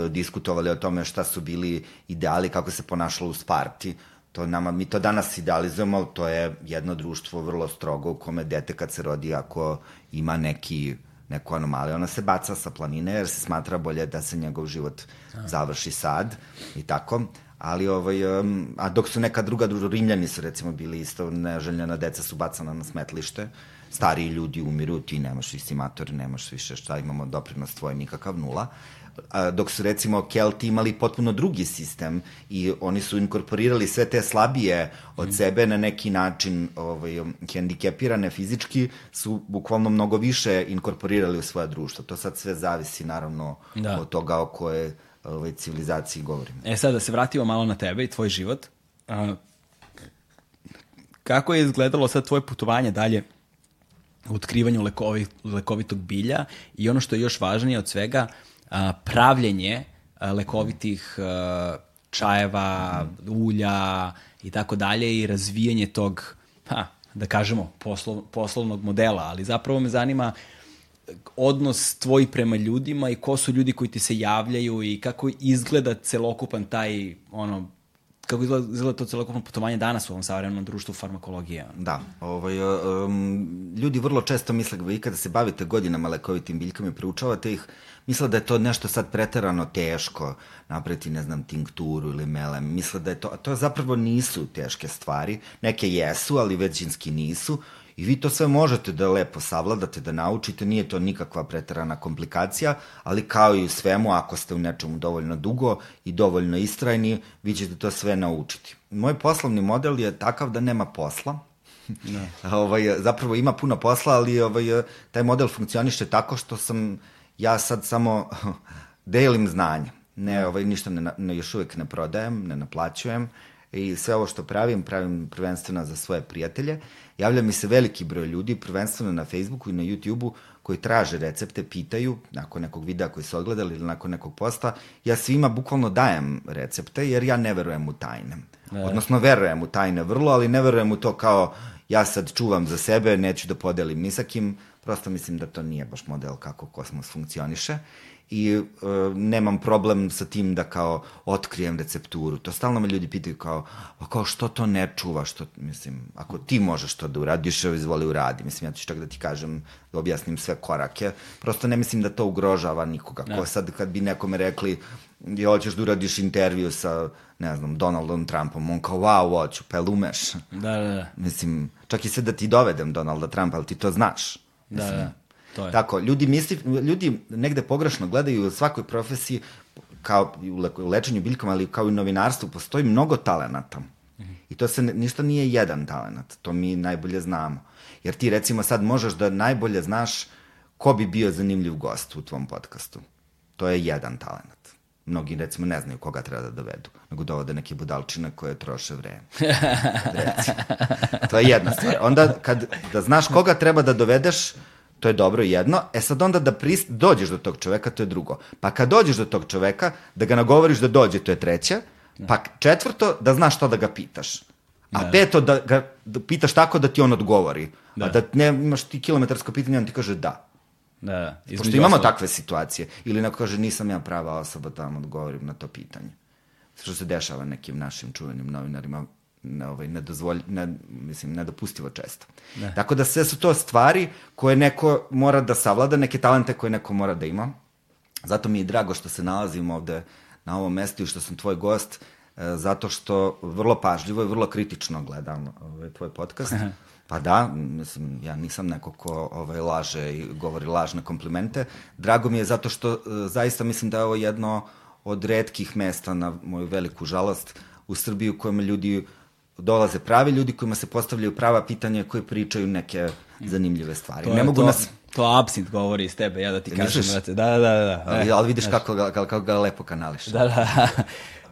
diskutovali o tome šta su bili ideali, kako se ponašalo u Sparti, to nama, mi to danas idealizujemo, to je jedno društvo vrlo strogo u kome dete kad se rodi, ako ima neki neku anomaliju, ona se baca sa planine jer se smatra bolje da se njegov život da. završi sad i tako. Ali ovaj, um, a dok su neka druga, rimljani su recimo bili isto, neželjena deca su bacana na smetlište, stariji ljudi umiru, ti nemaš istimator, nemaš više šta, imamo doprinos tvoj nikakav nula, a, dok su recimo Kelti imali potpuno drugi sistem i oni su inkorporirali sve te slabije od mm. sebe na neki način ovaj, hendikepirane fizički su bukvalno mnogo više inkorporirali u svoje društvo. To sad sve zavisi naravno da. od toga o koje ovaj, civilizaciji govorimo. E sad da se vratimo malo na tebe i tvoj život. A, kako je izgledalo sad tvoje putovanje dalje u otkrivanju lekovi, lekovitog bilja i ono što je još važnije od svega, a, pravljenje lekovitih čajeva, ulja i tako dalje i razvijanje tog, ha, da kažemo, poslov, poslovnog modela, ali zapravo me zanima odnos tvoj prema ljudima i ko su ljudi koji ti se javljaju i kako izgleda celokupan taj ono kako izgleda, izgleda to celokupno putovanje danas u ovom savremenom društvu farmakologije? Da, ovaj, um, ljudi vrlo često misle, vi kada se bavite godinama lekovitim biljkama i proučavate ih, misle da je to nešto sad preterano teško, napreti, ne znam, tinkturu ili melem, misle da je to, a to zapravo nisu teške stvari, neke jesu, ali većinski nisu, I vi to sve možete da lepo savladate, da naučite, nije to nikakva preterana komplikacija, ali kao i u svemu, ako ste u nečemu dovoljno dugo i dovoljno istrajni, vi ćete to sve naučiti. Moj poslovni model je takav da nema posla, Ne. [laughs] [laughs] ovaj, zapravo ima puno posla, ali ovaj, taj model funkcioniše tako što sam ja sad samo [laughs] delim znanje. Ne, ovaj, ništa ne, ne, još uvek ne prodajem, ne naplaćujem i sve ovo što pravim, pravim prvenstveno za svoje prijatelje javlja mi se veliki broj ljudi, prvenstveno na Facebooku i na YouTubeu, koji traže recepte, pitaju, nakon nekog videa koji su odgledali ili nakon nekog posta, ja svima bukvalno dajem recepte, jer ja ne verujem u tajne. Ne. Odnosno, verujem u tajne vrlo, ali ne verujem u to kao ja sad čuvam za sebe, neću da podelim ni sa kim, prosto mislim da to nije baš model kako kosmos funkcioniše i e, nemam problem sa tim da kao otkrijem recepturu. To stalno me ljudi pitaju kao, a kao što to ne čuva, što, mislim, ako ti možeš to da uradiš, izvoli uradi. Mislim, ja ću čak da ti kažem, da objasnim sve korake. Prosto ne mislim da to ugrožava nikoga. Ne. Ko sad kad bi nekome rekli, je hoćeš da uradiš intervju sa, ne znam, Donaldom Trumpom, on kao, wow, hoću, pa jel umeš? Da, da, da. Mislim, čak i sve da ti dovedem Donalda Trumpa, ali ti to znaš. Da, mislim, da, da To je. Tako, ljudi, misli, ljudi negde pogrešno gledaju u svakoj profesiji, kao u lečenju biljkama, ali kao i u novinarstvu, postoji mnogo talenata. Mm -hmm. I to se ništa nije jedan talenat, to mi najbolje znamo. Jer ti recimo sad možeš da najbolje znaš ko bi bio zanimljiv gost u tvom podcastu. To je jedan talenat. Mnogi recimo ne znaju koga treba da dovedu, nego dovode neke budalčine koje troše vreme. [laughs] To je jedna stvar. Onda kad, da znaš koga treba da dovedeš, to je dobro jedno, e sad onda da prist, dođeš do tog čoveka, to je drugo. Pa kad dođeš do tog čoveka, da ga nagovoriš da dođe, to je treće, pa četvrto, da znaš što da ga pitaš. A da. peto, da ga da pitaš tako da ti on odgovori. Da. A da ne imaš ti kilometarsko pitanje, on ti kaže da. Da, da. Pošto imamo osnovu. takve situacije. Ili neko kaže, nisam ja prava osoba da vam odgovorim na to pitanje. Što se dešava nekim našim čuvenim novinarima ne, ovaj, nedozvolj, ne, mislim, nedopustivo često. Ne. Tako da sve su to stvari koje neko mora da savlada, neke talente koje neko mora da ima. Zato mi je drago što se nalazim ovde na ovom mestu i što sam tvoj gost, e, zato što vrlo pažljivo i vrlo kritično gledam ovaj, tvoj podcast. [laughs] Pa da, mislim, ja nisam neko ko ovaj, laže i govori lažne komplimente. Drago mi je zato što e, zaista mislim da je ovo jedno od redkih mesta na moju veliku žalost u Srbiji u kojem ljudi dolaze pravi ljudi kojima se postavljaju prava pitanja koji pričaju neke zanimljive stvari. To ne mogu to, nas... To absint govori iz tebe, ja da ti kažem. Da, da, da, da. Ali, ali vidiš kako ga, kako ga lepo kanališ. Da, da.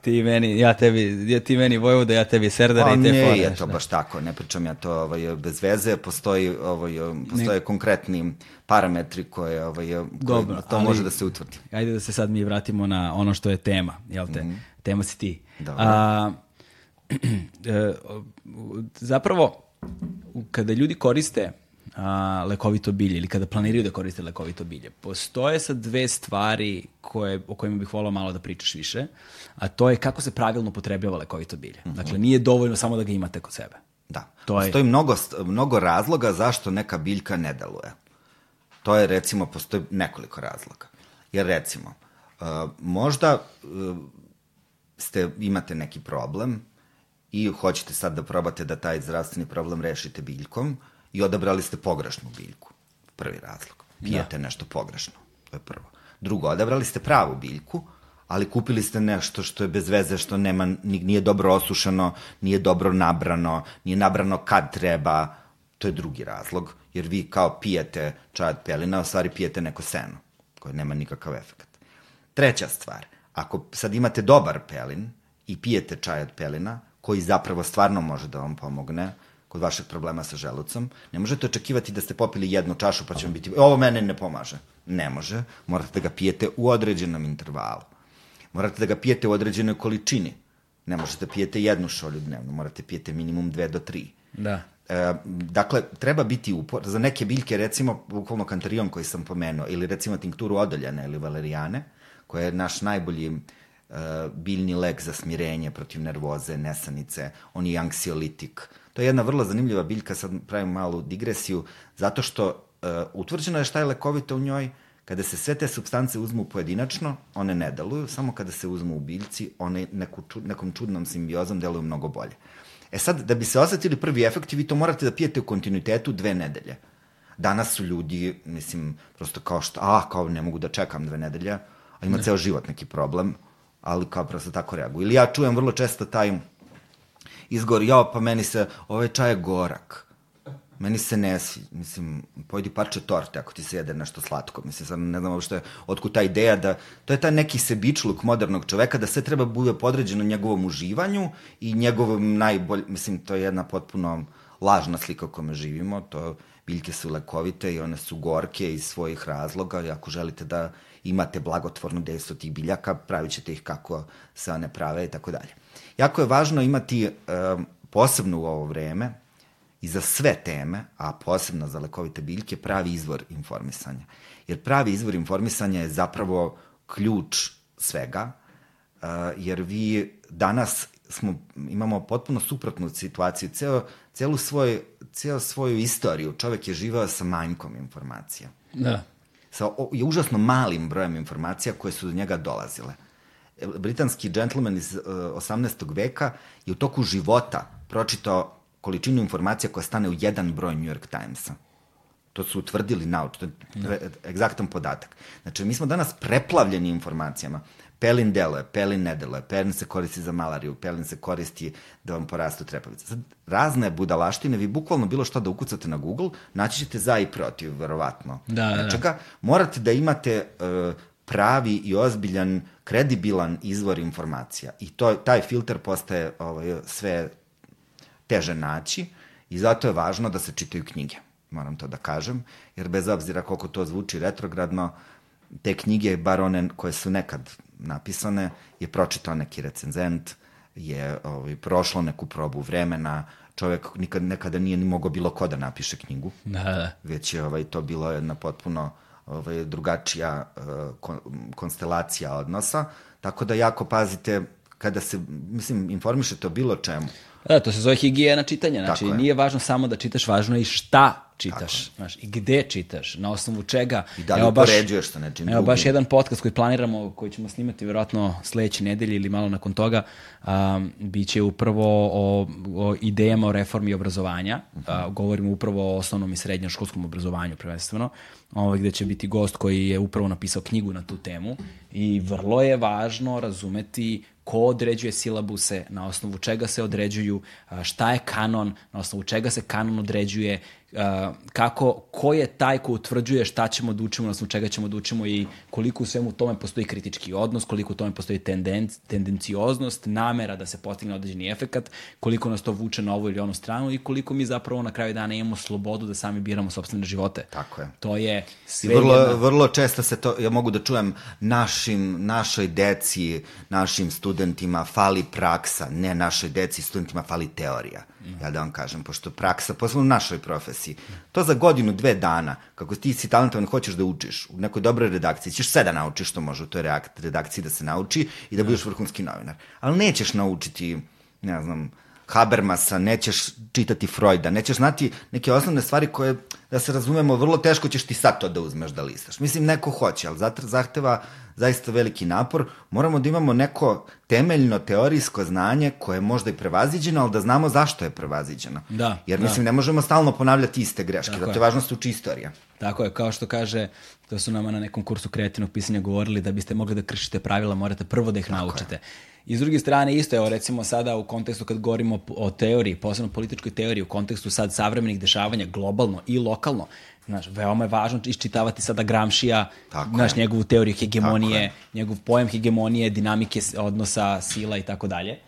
ti meni, ja tebi, ja ti meni Vojvoda, ja tebi Serdar pa, i te fore. je to baš tako, ne pričam ja to ovaj, bez veze, postoji, ovaj, postoje ne. konkretni parametri koje, ovaj, koje Dobro, to ali, može da se utvrdi. Ajde da se sad mi vratimo na ono što je tema, jel te? Mm -hmm. Tema si ti. Dobro. A, E, [clears throat] zapravo, kada ljudi koriste a, lekovito bilje ili kada planiraju da koriste lekovito bilje, postoje sad dve stvari koje, o kojima bih volao malo da pričaš više, a to je kako se pravilno potrebljava lekovito bilje. Mm -hmm. Dakle, nije dovoljno samo da ga imate kod sebe. Da. To postoji je... mnogo, mnogo razloga zašto neka biljka ne deluje. To je, recimo, postoji nekoliko razloga. Jer, recimo, uh, možda uh, ste, imate neki problem, i hoćete sad da probate da taj zdravstveni problem rešite biljkom i odabrali ste pogrešnu biljku. Prvi razlog. Pijete da. nešto pogrešno. To je prvo. Drugo, odabrali ste pravu biljku, ali kupili ste nešto što je bez veze, što nema, nije dobro osušeno, nije dobro nabrano, nije nabrano kad treba, to je drugi razlog, jer vi kao pijete čaj od pelina, a stvari pijete neko seno, koje nema nikakav efekt. Treća stvar, ako sad imate dobar pelin i pijete čaj od pelina, koji zapravo stvarno može da vam pomogne kod vašeg problema sa želucom. Ne možete očekivati da ste popili jednu čašu pa će vam biti, ovo mene ne pomaže. Ne može. Morate da ga pijete u određenom intervalu. Morate da ga pijete u određenoj količini. Ne možete da pijete jednu šolju dnevno, morate da pijete minimum dve do tri. Da. E, dakle, treba biti upor. Za neke biljke, recimo, bukvalno kantarion koji sam pomenuo, ili recimo tinkturu odoljane ili valerijane, koja je naš najbolji e, biljni lek za smirenje protiv nervoze, nesanice, on je anksiolitik. To je jedna vrlo zanimljiva biljka, sad pravim malu digresiju, zato što e, utvrđeno je šta je lekovito u njoj, Kada se sve te substance uzmu pojedinačno, one ne deluju, samo kada se uzmu u biljci, one neku, nekom čudnom simbiozom deluju mnogo bolje. E sad, da bi se osetili prvi efekti, vi to morate da pijete u kontinuitetu dve nedelje. Danas su ljudi, mislim, prosto kao što, a, kao ne mogu da čekam dve nedelje, a ima ne. ceo život neki problem, ali kao prosto tako reaguju. Ili ja čujem vrlo često taj izgor, ja, pa meni se, ovaj čaj je gorak Meni se ne mislim, pojedi parče torte ako ti se jede nešto slatko. Mislim, sam ne znam uopšte otkud ta ideja da, to je taj neki sebičluk modernog čoveka da sve treba bude podređeno njegovom uživanju i njegovom najbolj, mislim, to je jedna potpuno lažna slika u kome živimo, to biljke su lekovite i one su gorke iz svojih razloga i ako želite da imate blagotvorno dejstvo tih biljaka, pravit ćete ih kako se one prave i tako dalje. Jako je važno imati, um, posebno u ovo vreme, i za sve teme, a posebno za lekovite biljke, pravi izvor informisanja. Jer pravi izvor informisanja je zapravo ključ svega, uh, jer vi danas smo, imamo potpuno suprotnu situaciju. Ceo, celu svoj, ceo svoju istoriju čovek je živao sa manjkom informacija. Da. Sa o, je užasno malim brojem informacija koje su do njega dolazile. Britanski džentlmen iz uh, 18. veka je u toku života pročitao količinu informacija koja stane u jedan broj New York Timesa. To su utvrdili nauč, to je da. egzaktan podatak. Znači, mi smo danas preplavljeni informacijama. Pelin deluje, pelin ne deluje, pelin se koristi za malariju, pelin se koristi da vam porastu trepavice. Sad, razne budalaštine, vi bukvalno bilo što da ukucate na Google, naći ćete za i protiv, verovatno. Da, da, da. Čega, morate da imate uh, pravi i ozbiljan, kredibilan izvor informacija. I to, taj filter postaje ovaj, sve teže naći i zato je važno da se čitaju knjige, moram to da kažem, jer bez obzira koliko to zvuči retrogradno, te knjige, bar one koje su nekad napisane, je pročitao neki recenzent, je ovaj, prošlo neku probu vremena, čovek nikad, nekada nije ni mogao bilo ko da napiše knjigu, da, da. već je ovaj, to bilo jedna potpuno ovaj, drugačija uh, kon, konstelacija odnosa, tako da jako pazite kada se, mislim, informišete o bilo čemu, Da, to se zove higijena čitanja. Znači, nije važno samo da čitaš, važno je i šta čitaš, znaš, i gde čitaš, na osnovu čega. I da li upoređuješ sa nečim Evo, baš jedan podcast koji planiramo, koji ćemo snimati verovatno sledeće nedelje ili malo nakon toga, um, bit će upravo o, o idejama o reformi obrazovanja. Uh -huh. uh, govorimo upravo o osnovnom i srednjem školskom obrazovanju prvenstveno, ovaj, gde će biti gost koji je upravo napisao knjigu na tu temu i vrlo je važno razumeti ko određuje silabuse, na osnovu čega se određuju, šta je kanon, na osnovu čega se kanon određuje, kako, ko je taj ko utvrđuje šta ćemo da učimo, osnovu čega ćemo da učimo i koliko u svemu tome postoji kritički odnos, koliko u tome postoji tendenc, tendencioznost, namera da se postigne određeni efekat, koliko nas to vuče na ovu ili onu stranu i koliko mi zapravo na kraju dana imamo slobodu da sami biramo sobstvene živote. Tako je. To je sve vrlo, jedna... vrlo često se to, ja mogu da čujem našim, našoj deci, našim studentima fali praksa, ne našoj deci, studentima fali teorija ja da vam kažem, pošto praksa, posebno u našoj profesiji, to za godinu, dve dana, kako ti si talentovan, hoćeš da učiš u nekoj dobroj redakciji, ćeš sve da naučiš što može u toj redakciji da se nauči i da budeš vrhunski novinar. Ali nećeš naučiti, ne znam, Habermasa, nećeš čitati Freuda, nećeš znati neke osnovne stvari koje, da se razumemo, vrlo teško ćeš ti sad to da uzmeš da listaš. Mislim, neko hoće, ali zahteva zaista veliki napor. Moramo da imamo neko temeljno teorijsko znanje koje je možda i prevaziđeno, ali da znamo zašto je prevaziđeno. Da, Jer, da. mislim, ne možemo stalno ponavljati iste greške, Tako zato je, je važno se uči istorija. Tako je, kao što kaže, to su nama na nekom kursu kreativnog pisanja govorili, da biste mogli da kršite pravila, morate prvo da ih Tako naučite. Je. I s druge strane isto, evo recimo sada u kontekstu kad govorimo o teoriji, posebno političkoj teoriji, u kontekstu sad savremenih dešavanja globalno i lokalno, Znaš, veoma je važno iščitavati sada Gramšija, znaš, njegovu teoriju hegemonije, njegov pojam hegemonije, dinamike odnosa, sila i tako dalje,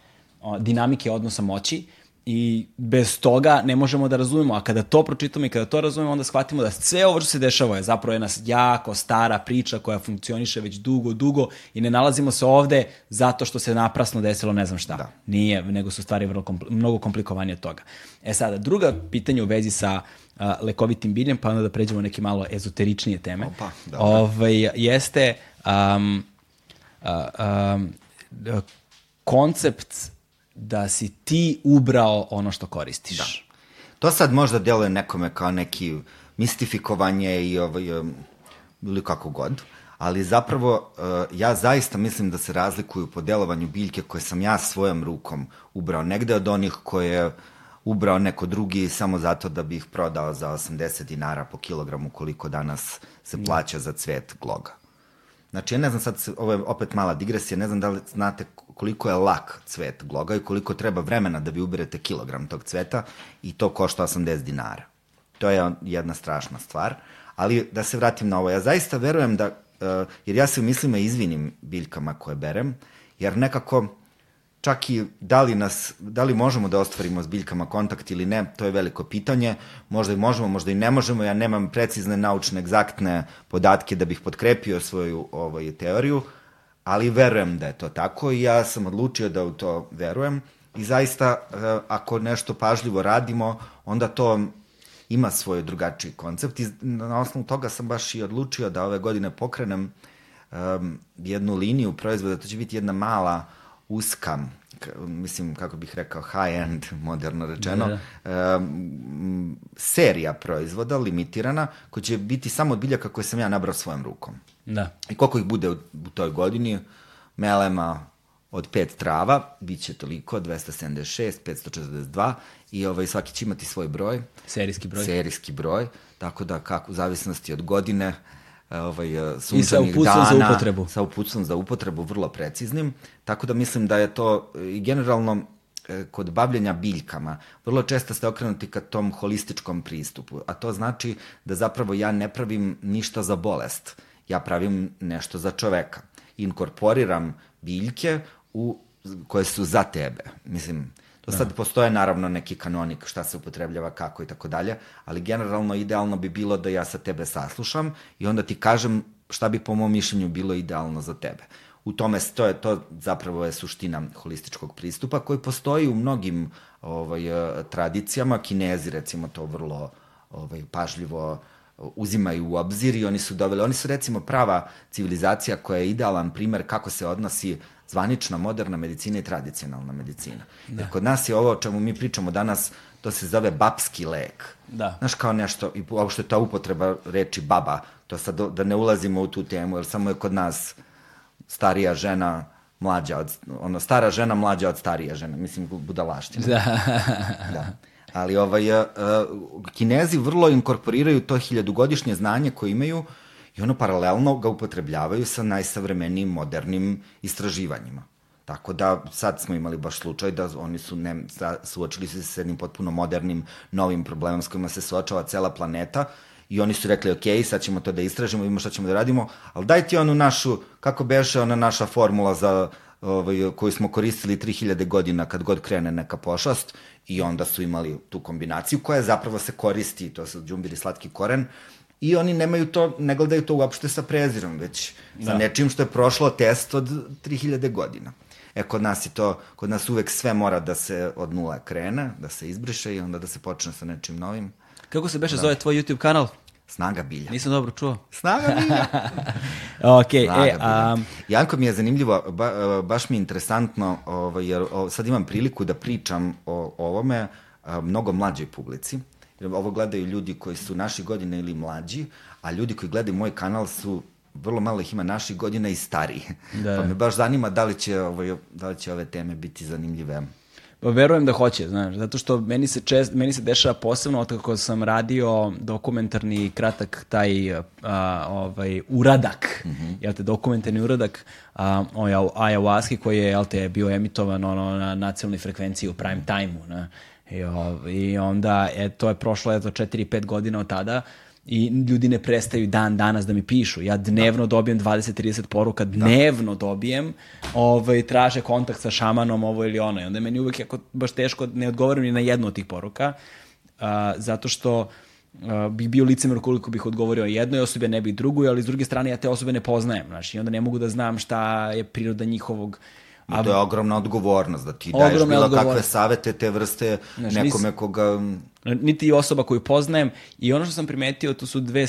dinamike odnosa moći I bez toga ne možemo da razumemo, a kada to pročitamo i kada to razumemo, onda shvatimo da sve ovo što se dešava je zapravo jedna jako stara priča koja funkcioniše već dugo, dugo i ne nalazimo se ovde zato što se naprasno desilo ne znam šta. Da. Nije, nego su stvari vrlo kompl mnogo komplikovanije od toga. E sada, druga pitanja u vezi sa uh, lekovitim biljem, pa onda da pređemo neke malo ezoteričnije teme, Opa, da, ovaj, jeste um, um, koncept da si ti ubrao ono što koristiš. Da. To sad možda deluje nekome kao neki mistifikovanje i ovaj, ili kako god, ali zapravo uh, ja zaista mislim da se razlikuju po delovanju biljke koje sam ja svojom rukom ubrao negde od onih koje je ubrao neko drugi samo zato da bi ih prodao za 80 dinara po kilogramu koliko danas se plaća za cvet gloga. Znači, ja ne znam sad, ovo je opet mala digresija, ne znam da li znate koliko je lak cvet gloga i koliko treba vremena da vi uberete kilogram tog cveta i to košta 80 dinara. To je jedna strašna stvar. Ali da se vratim na ovo, ja zaista verujem da, uh, jer ja se u mislima izvinim biljkama koje berem, jer nekako čak i da li, nas, da li možemo da ostvarimo s biljkama kontakt ili ne, to je veliko pitanje. Možda i možemo, možda i ne možemo. Ja nemam precizne naučne, egzaktne podatke da bih potkrepio svoju ovaj, teoriju, ali verujem da je to tako i ja sam odlučio da u to verujem. I zaista, eh, ako nešto pažljivo radimo, onda to ima svoj drugačiji koncept i na osnovu toga sam baš i odlučio da ove godine pokrenem um, jednu liniju proizvoda, to će biti jedna mala uh, uska, mislim, kako bih rekao, high-end, [laughs] moderno rečeno, da. Um, serija proizvoda, limitirana, koja će biti samo od biljaka koje sam ja nabrao svojom rukom. Da. I koliko ih bude u, u toj godini, melema od pet trava, bit će toliko, 276, 542 i ovaj, svaki će imati svoj broj. Serijski broj. Serijski broj, tako da kako, u zavisnosti od godine, ovaj, sunčanih I sa uputstvom za upotrebu. Sa uputstvom za upotrebu vrlo preciznim, tako da mislim da je to i generalno e, kod bavljenja biljkama, vrlo često ste okrenuti ka tom holističkom pristupu, a to znači da zapravo ja ne pravim ništa za bolest, ja pravim nešto za čoveka. Inkorporiram biljke u, koje su za tebe. Mislim, To sad da. postoje naravno neki kanonik šta se upotrebljava, kako i tako dalje, ali generalno idealno bi bilo da ja sa tebe saslušam i onda ti kažem šta bi po mom mišljenju bilo idealno za tebe. U tome to je to zapravo je suština holističkog pristupa koji postoji u mnogim ovaj eh, tradicijama, Kinezi recimo to vrlo ovaj pažljivo uzimaju u obzir i oni su doveli, oni su recimo prava civilizacija koja je idealan primer kako se odnosi zvanična moderna medicina i tradicionalna medicina. Da. Jer kod nas je ovo o čemu mi pričamo danas, to se zove babski lek. Da. Znaš, kao nešto, i uopšte ta upotreba reči baba, to sad da ne ulazimo u tu temu, jer samo je kod nas starija žena mlađa od, ono, stara žena mlađa od starije žene, mislim, budalaština. Da. da. [laughs] Ali ovaj, uh, kinezi vrlo inkorporiraju to hiljadugodišnje znanje koje imaju i ono paralelno ga upotrebljavaju sa najsavremenijim modernim istraživanjima. Tako da sad smo imali baš slučaj da oni su ne, suočili se sa jednim potpuno modernim novim problemom s kojima se suočava cela planeta i oni su rekli, ok, sad ćemo to da istražimo, vidimo šta ćemo da radimo, ali daj ti onu našu, kako beše ona naša formula za ovaj, koju smo koristili 3000 godina kad god krene neka pošast i onda su imali tu kombinaciju koja zapravo se koristi, to su džumbiri slatki koren, i oni nemaju to, ne gledaju to uopšte sa prezirom, već da. sa nečim što je prošlo test od 3000 godina. E, kod nas je to, kod nas uvek sve mora da se od nula krene, da se izbriše i onda da se počne sa nečim novim. Kako se beše da. zove tvoj YouTube kanal? Snaga bilja. Nisam dobro čuo. Snaga bilja. [laughs] ok, e, Snaga e, a... Janko mi je zanimljivo, ba, baš mi je interesantno, ovaj, jer o, sad imam priliku da pričam o, o ovome a, mnogo mlađoj publici. Jer ovo gledaju ljudi koji su naši godine ili mlađi, a ljudi koji gledaju moj kanal su vrlo malo ih ima naših godina i stariji. Da. Pa me baš zanima da li će, ovaj, da li će ove teme biti zanimljive Pa verujem da hoće, znaš, zato što meni se, čest, meni se dešava posebno od kako sam radio dokumentarni kratak taj a, ovaj, uradak, mm -hmm. jel te, dokumentarni uradak a, o ayahuaski koji je, jel te, bio emitovan ono, na nacionalnoj frekvenciji u prime time-u, ne? I, o, I onda, e, to je prošlo, eto, 4-5 godina od tada, i ljudi ne prestaju dan danas da mi pišu. Ja dnevno dobijem 20-30 poruka, dnevno dobijem, ovaj, traže kontakt sa šamanom, ovo ili ono. I onda je meni uvek jako baš teško, ne odgovorim ni na jednu od tih poruka, a, zato što a, bih bio licemer koliko bih odgovorio jednoj osobi, a ne bih drugoj, ali s druge strane ja te osobe ne poznajem, znači, i onda ne mogu da znam šta je priroda njihovog I to je ogromna odgovornost, da ti daješ bilo kakve savete te vrste Znaš, nekome nis- koga... niti osoba koju poznajem. I ono što sam primetio, to su dve,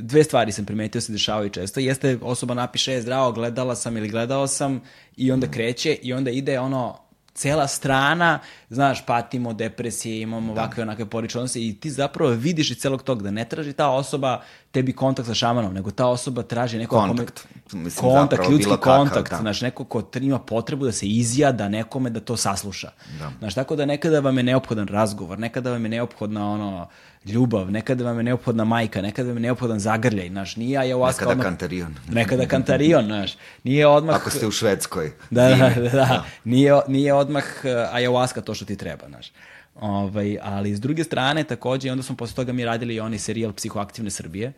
dve stvari sam primetio se dešavaju često, jeste osoba napiše, "E, zdravo, gledala sam ili gledao sam i onda kreće i onda ide ono, cela strana, znaš, patimo depresije, imamo ovakve onakve porične odnose i ti zapravo vidiš iz celog tog da ne traži ta osoba tebi kontakt sa šamanom, nego ta osoba traži neko Kontakt. Mislim, kontakt, zapravo ljudski bilo kakav, kontakt, da. znaš, neko ko ima potrebu da se izjada nekome da to sasluša. Da. Znaš, tako da nekada vam je neophodan razgovor, nekada vam je neophodna ono, ljubav, nekada vam je neophodna majka, nekada vam je neophodan zagrljaj, znaš, nije ayahuasca Nekada odmah... kantarion. Nekada kantarion, znaš, nije odmah... Ako ste u Švedskoj. Da, da, zimi. da, da. Nije, nije odmah uh, ayahuasca to što ti treba, znaš. Ovaj, ali s druge strane, takođe, onda smo posle toga mi radili i onaj serijal Psihoaktivne Srbije.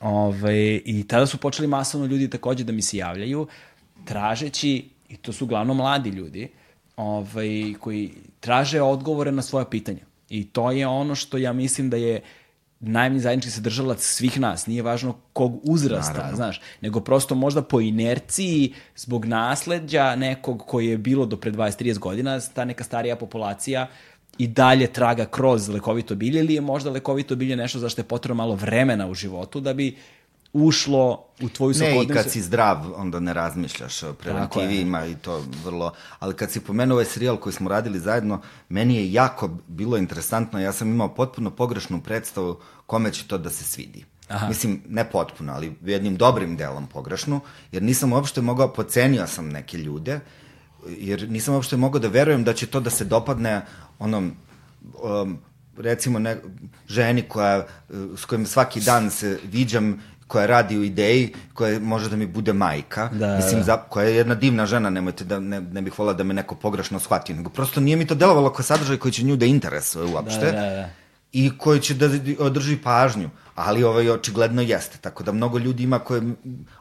Ovaj, I tada su počeli masovno ljudi takođe da mi se javljaju, tražeći, i to su uglavnom mladi ljudi, ovaj, koji traže odgovore na svoja pitanja. I to je ono što ja mislim da je najmanji zajednički sadržalac svih nas, nije važno kog uzrasta, Naravno. znaš, nego prosto možda po inerciji, zbog nasledđa nekog koji je bilo do pre 20-30 godina, ta neka starija populacija i dalje traga kroz lekovito bilje ili je možda lekovito bilje nešto za što je potrebno malo vremena u životu da bi ušlo u tvoju Ne, i svakodnevnicu. kad si zdrav, onda ne razmišljaš o preventivi, je. ima i to vrlo... Ali kad si pomenuo ovaj serijal koji smo radili zajedno, meni je jako bilo interesantno, ja sam imao potpuno pogrešnu predstavu kome će to da se svidi. Aha. Mislim, ne potpuno, ali jednim dobrim delom pogrešnu, jer nisam uopšte mogao, pocenio sam neke ljude, jer nisam uopšte mogao da verujem da će to da se dopadne onom um, recimo ne, ženi koja, s kojim svaki dan se viđam, koja radi u ideji, koja može da mi bude majka, Da, mislim, da. za, koja je jedna divna žena, nemojte da, ne, ne bih volao da me neko pogrešno shvati, nego prosto nije mi to delovalo kao sadržaj koji će nju da interesuje uopšte Da, da, da. i koji će da održi pažnju, ali ovaj očigledno jeste, tako da mnogo ljudi ima koje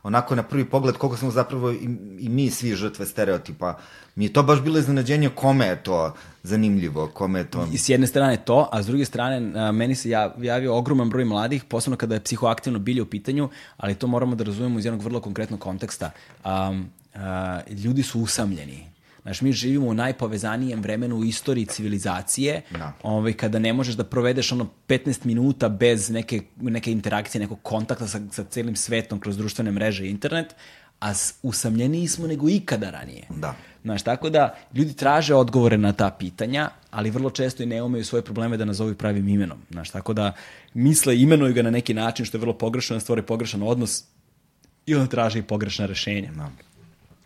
onako na prvi pogled koliko smo zapravo i, i mi svi žrtve stereotipa, mi je to baš bilo iznenađenje kome je to zanimljivo, kome je to... S jedne strane to, a s druge strane meni se ja- javio ogroman broj mladih, posebno kada je psihoaktivno bilje u pitanju, ali to moramo da razumemo iz jednog vrlo konkretnog konteksta. Um, a, ljudi su usamljeni. Znaš, mi živimo u najpovezanijem vremenu u istoriji civilizacije, Da. ovaj, kada ne možeš da provedeš ono 15 minuta bez neke, neke interakcije, nekog kontakta sa, sa celim svetom kroz društvene mreže i internet, a usamljeniji smo nego ikada ranije. Da. Znaš, tako da ljudi traže odgovore na ta pitanja, ali vrlo često i ne umeju svoje probleme da nazovu pravim imenom. Znaš, tako da misle, imenuju ga na neki način što je vrlo pogrešno, da stvore pogrešan odnos i onda traže i pogrešna rešenja Da.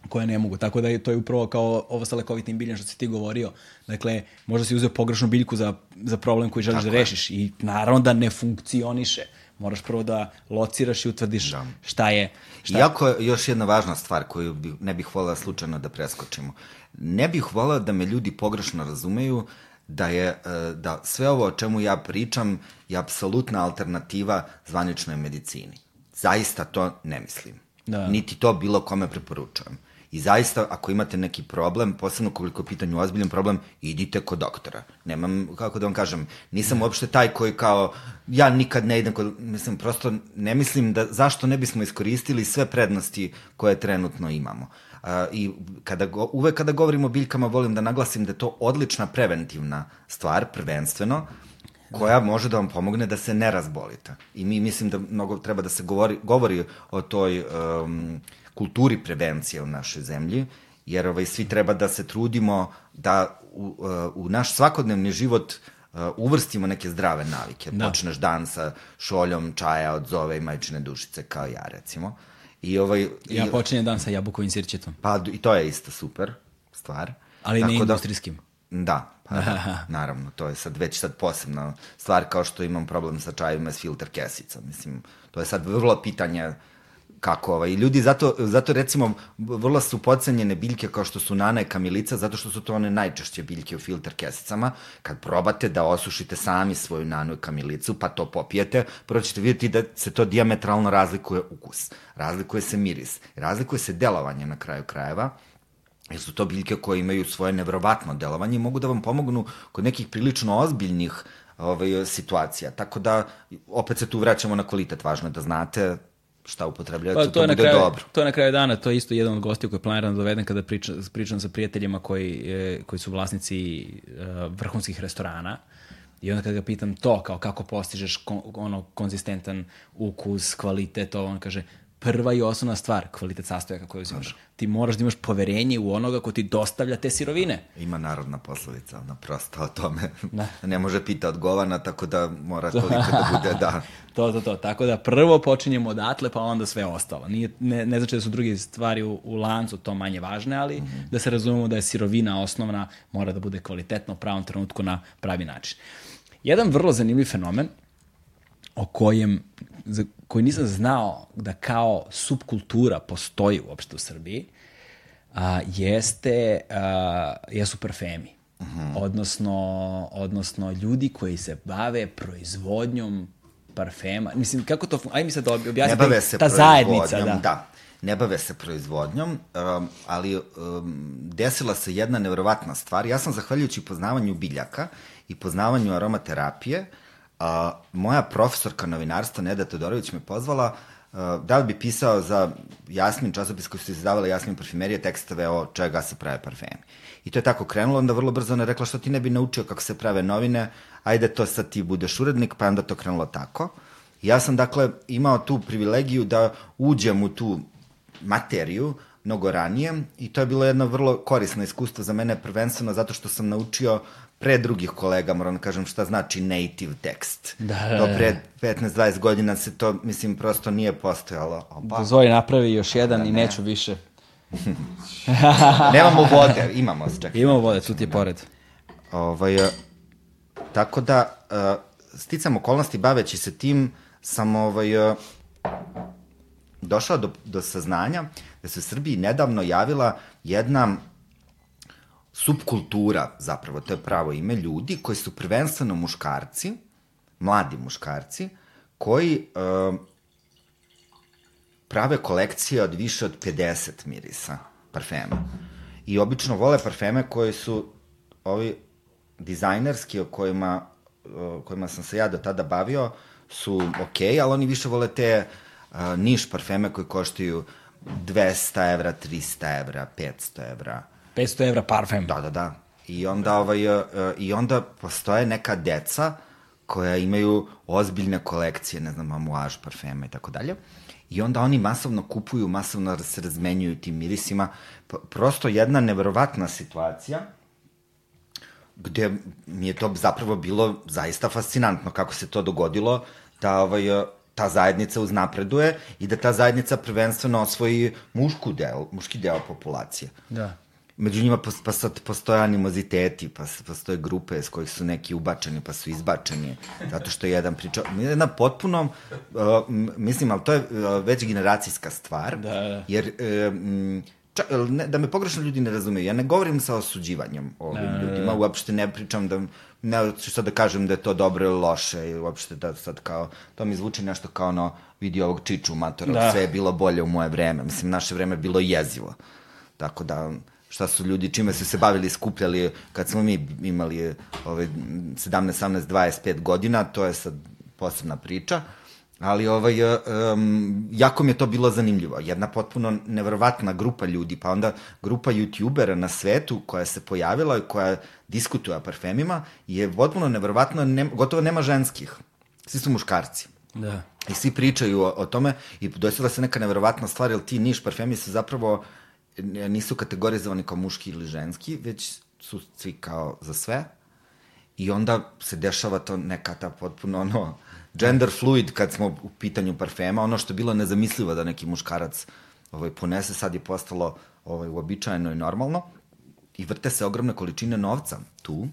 Koje ne mogu. Tako da je to je upravo kao ovo sa lekovitim biljem što si ti govorio. Dakle, možda si uzeo pogrešnu biljku za, za problem koji želiš Tako da je. rešiš i naravno da ne funkcioniše. Moraš prvo da lociraš i utvrdiš Da. šta je. Šta Iako je još jedna važna stvar koju bi, ne bih volao slučajno da preskočimo. Ne bih volao da me ljudi pogrešno razumeju da je e, da sve ovo o čemu ja pričam je apsolutna alternativa zvaničnoj medicini. Zaista to ne mislim. Da. Niti to bilo kome preporučujem. I zaista, ako imate neki problem, posebno koliko je u pitanju ozbiljan problem, idite kod doktora. Nemam, kako da vam kažem, nisam uopšte taj koji kao, ja nikad ne idem kod, mislim, prosto ne mislim da, zašto ne bismo iskoristili sve prednosti koje trenutno imamo. A, I kada, go, uvek kada govorim o biljkama, volim da naglasim da je to odlična preventivna stvar, prvenstveno, koja može da vam pomogne da se ne razbolite. I mi mislim da mnogo treba da se govori, govori o toj um, kulturi prevencije u našoj zemlji, jer ovaj, svi treba da se trudimo da u, uh, u naš svakodnevni život uh, uvrstimo neke zdrave navike. Da. Da. Počneš dan sa šoljom čaja od zove i majčine dušice, kao ja recimo. I ovaj, Ja i, počinjem dan sa jabukovim sirćetom. pa, i to je isto super stvar. Ali ne Tako industrijskim. Da, [laughs] pa da, naravno, to je sad već sad posebna stvar kao što imam problem sa čajima s filter kesica. Mislim, to je sad vrlo pitanje kako ovaj. Ljudi zato, zato recimo vrlo su pocenjene biljke kao što su nana i kamilica, zato što su to one najčešće biljke u filter kesicama. Kad probate da osušite sami svoju nanu i kamilicu, pa to popijete, prvo ćete vidjeti da se to diametralno razlikuje ukus, razlikuje se miris, razlikuje se delovanje na kraju krajeva jer su to biljke koje imaju svoje nevrovatno delovanje i mogu da vam pomognu kod nekih prilično ozbiljnih ovaj, situacija. Tako da, opet se tu vraćamo na kvalitet, važno je da znate šta upotrebljavate, pa, to, to bude kraju, dobro. To je na kraju dana, to je isto jedan od gostiju koji planiram da dovedem kada pričam, pričam sa prijateljima koji, e, koji su vlasnici uh, vrhunskih restorana. I onda kada ga pitam to, kao kako postižeš kon, ono konzistentan ukus, kvalitet, to on kaže, prva i osnovna stvar, kvalitet sastojaka koju uzimaš. Da. Ti moraš da imaš poverenje u onoga ko ti dostavlja te sirovine. Ima narodna poslovica, ona prosto o tome. Da. [laughs] ne može pita odgovana, tako da mora toliko da bude, da. [laughs] to, to, to. Tako da prvo počinjemo odatle, pa onda sve ostalo. Nije, ne, ne znači da su druge stvari u, u lancu to manje važne, ali mm -hmm. da se razumemo da je sirovina osnovna, mora da bude kvalitetno u pravom trenutku na pravi način. Jedan vrlo zanimljiv fenomen o kojem za koji nisam znao da kao subkultura postoji uopšte u Srbiji, a, jeste, a, jesu parfemi. Uh mhm. -huh. odnosno, odnosno ljudi koji se bave proizvodnjom parfema. Mislim, kako to... Ajde mi sad objasniti. Ne bave se ta zajednica, da. da. Ne bave se proizvodnjom, um, ali um, desila se jedna nevjerovatna stvar. Ja sam, zahvaljujući poznavanju biljaka i poznavanju aromaterapije, uh, A, moja profesorka novinarstva, Neda Todorović, me pozvala da li bi pisao za Jasmin časopis koji su izdavala Jasmin parfumerije tekstove o čega se prave parfemi. I to je tako krenulo, onda vrlo brzo ona rekla što ti ne bi naučio kako se prave novine, ajde to sad ti budeš urednik, pa onda to krenulo tako. I ja sam dakle imao tu privilegiju da uđem u tu materiju mnogo ranije i to je bilo jedno vrlo korisno iskustvo za mene prvenstveno zato što sam naučio pre drugih kolega, moram da kažem šta znači native text. Da, da, to pre 15-20 godina se to, mislim, prosto nije postojalo. Opa. Dozvoli napravi još jedan da, i neću više. [laughs] Nemamo vode, imamo, čekaj. Imamo vode, tu ti je da. pored. Ovaj, e, tako da, uh, sticam okolnosti baveći se tim, sam ovaj, uh, došao do, do saznanja da se u Srbiji nedavno javila jedna subkultura, zapravo, to je pravo ime, ljudi koji su prvenstveno muškarci, mladi muškarci, koji uh, prave kolekcije od više od 50 mirisa parfema. I obično vole parfeme koji su ovi dizajnerski o kojima, o kojima sam se ja do tada bavio, su ok, ali oni više vole te uh, niš parfeme koji koštaju 200 evra, 300 evra, 500 evra 500 evra parfem. Da, da, da. I onda, ovaj, uh, I onda postoje neka deca koja imaju ozbiljne kolekcije, ne znam, amuaž, parfema i tako dalje. I onda oni masovno kupuju, masovno se razmenjuju tim mirisima. Prosto jedna neverovatna situacija gde mi je to zapravo bilo zaista fascinantno kako se to dogodilo, da ovaj, ta zajednica uznapreduje i da ta zajednica prvenstveno osvoji mušku deo, muški deo populacije. Da među njima pa sad postoje animoziteti, pa postoje grupe s kojih su neki ubačeni, pa su izbačeni, zato što je jedan priča, jedna potpuno, uh, mislim, ali to je uh, već generacijska stvar, da, da. jer uh, ča, ne, da me pogrešno ljudi ne razumeju, ja ne govorim sa osuđivanjem ovim da, ljudima, uopšte ne pričam da, ne ću sad da kažem da je to dobro ili loše, i uopšte da sad kao, to mi zvuči nešto kao ono, vidi ovog čiču matora, da. sve je bilo bolje u moje vreme, mislim, naše vreme je bilo jezivo, tako da, šta su ljudi, čime su se bavili, skupljali, kad smo mi imali ovaj, 17, 18, 25 godina, to je sad posebna priča, ali ovaj, um, jako mi je to bilo zanimljivo. Jedna potpuno neverovatna grupa ljudi, pa onda grupa youtubera na svetu koja se pojavila i koja diskutuje o parfemima je potpuno neverovatno, ne, gotovo nema ženskih. Svi su muškarci. Da. I svi pričaju o, o tome i desila se neka neverovatna stvar, jer ti niš parfemi su zapravo uh, nisu kategorizovani kao muški ili ženski, već su svi kao za sve. I onda se dešava to neka ta potpuno ono, gender fluid kad smo u pitanju parfema, ono što je bilo nezamislivo da neki muškarac ovaj, ponese, sad je postalo ovaj, uobičajeno i normalno. I vrte se ogromne količine novca tu,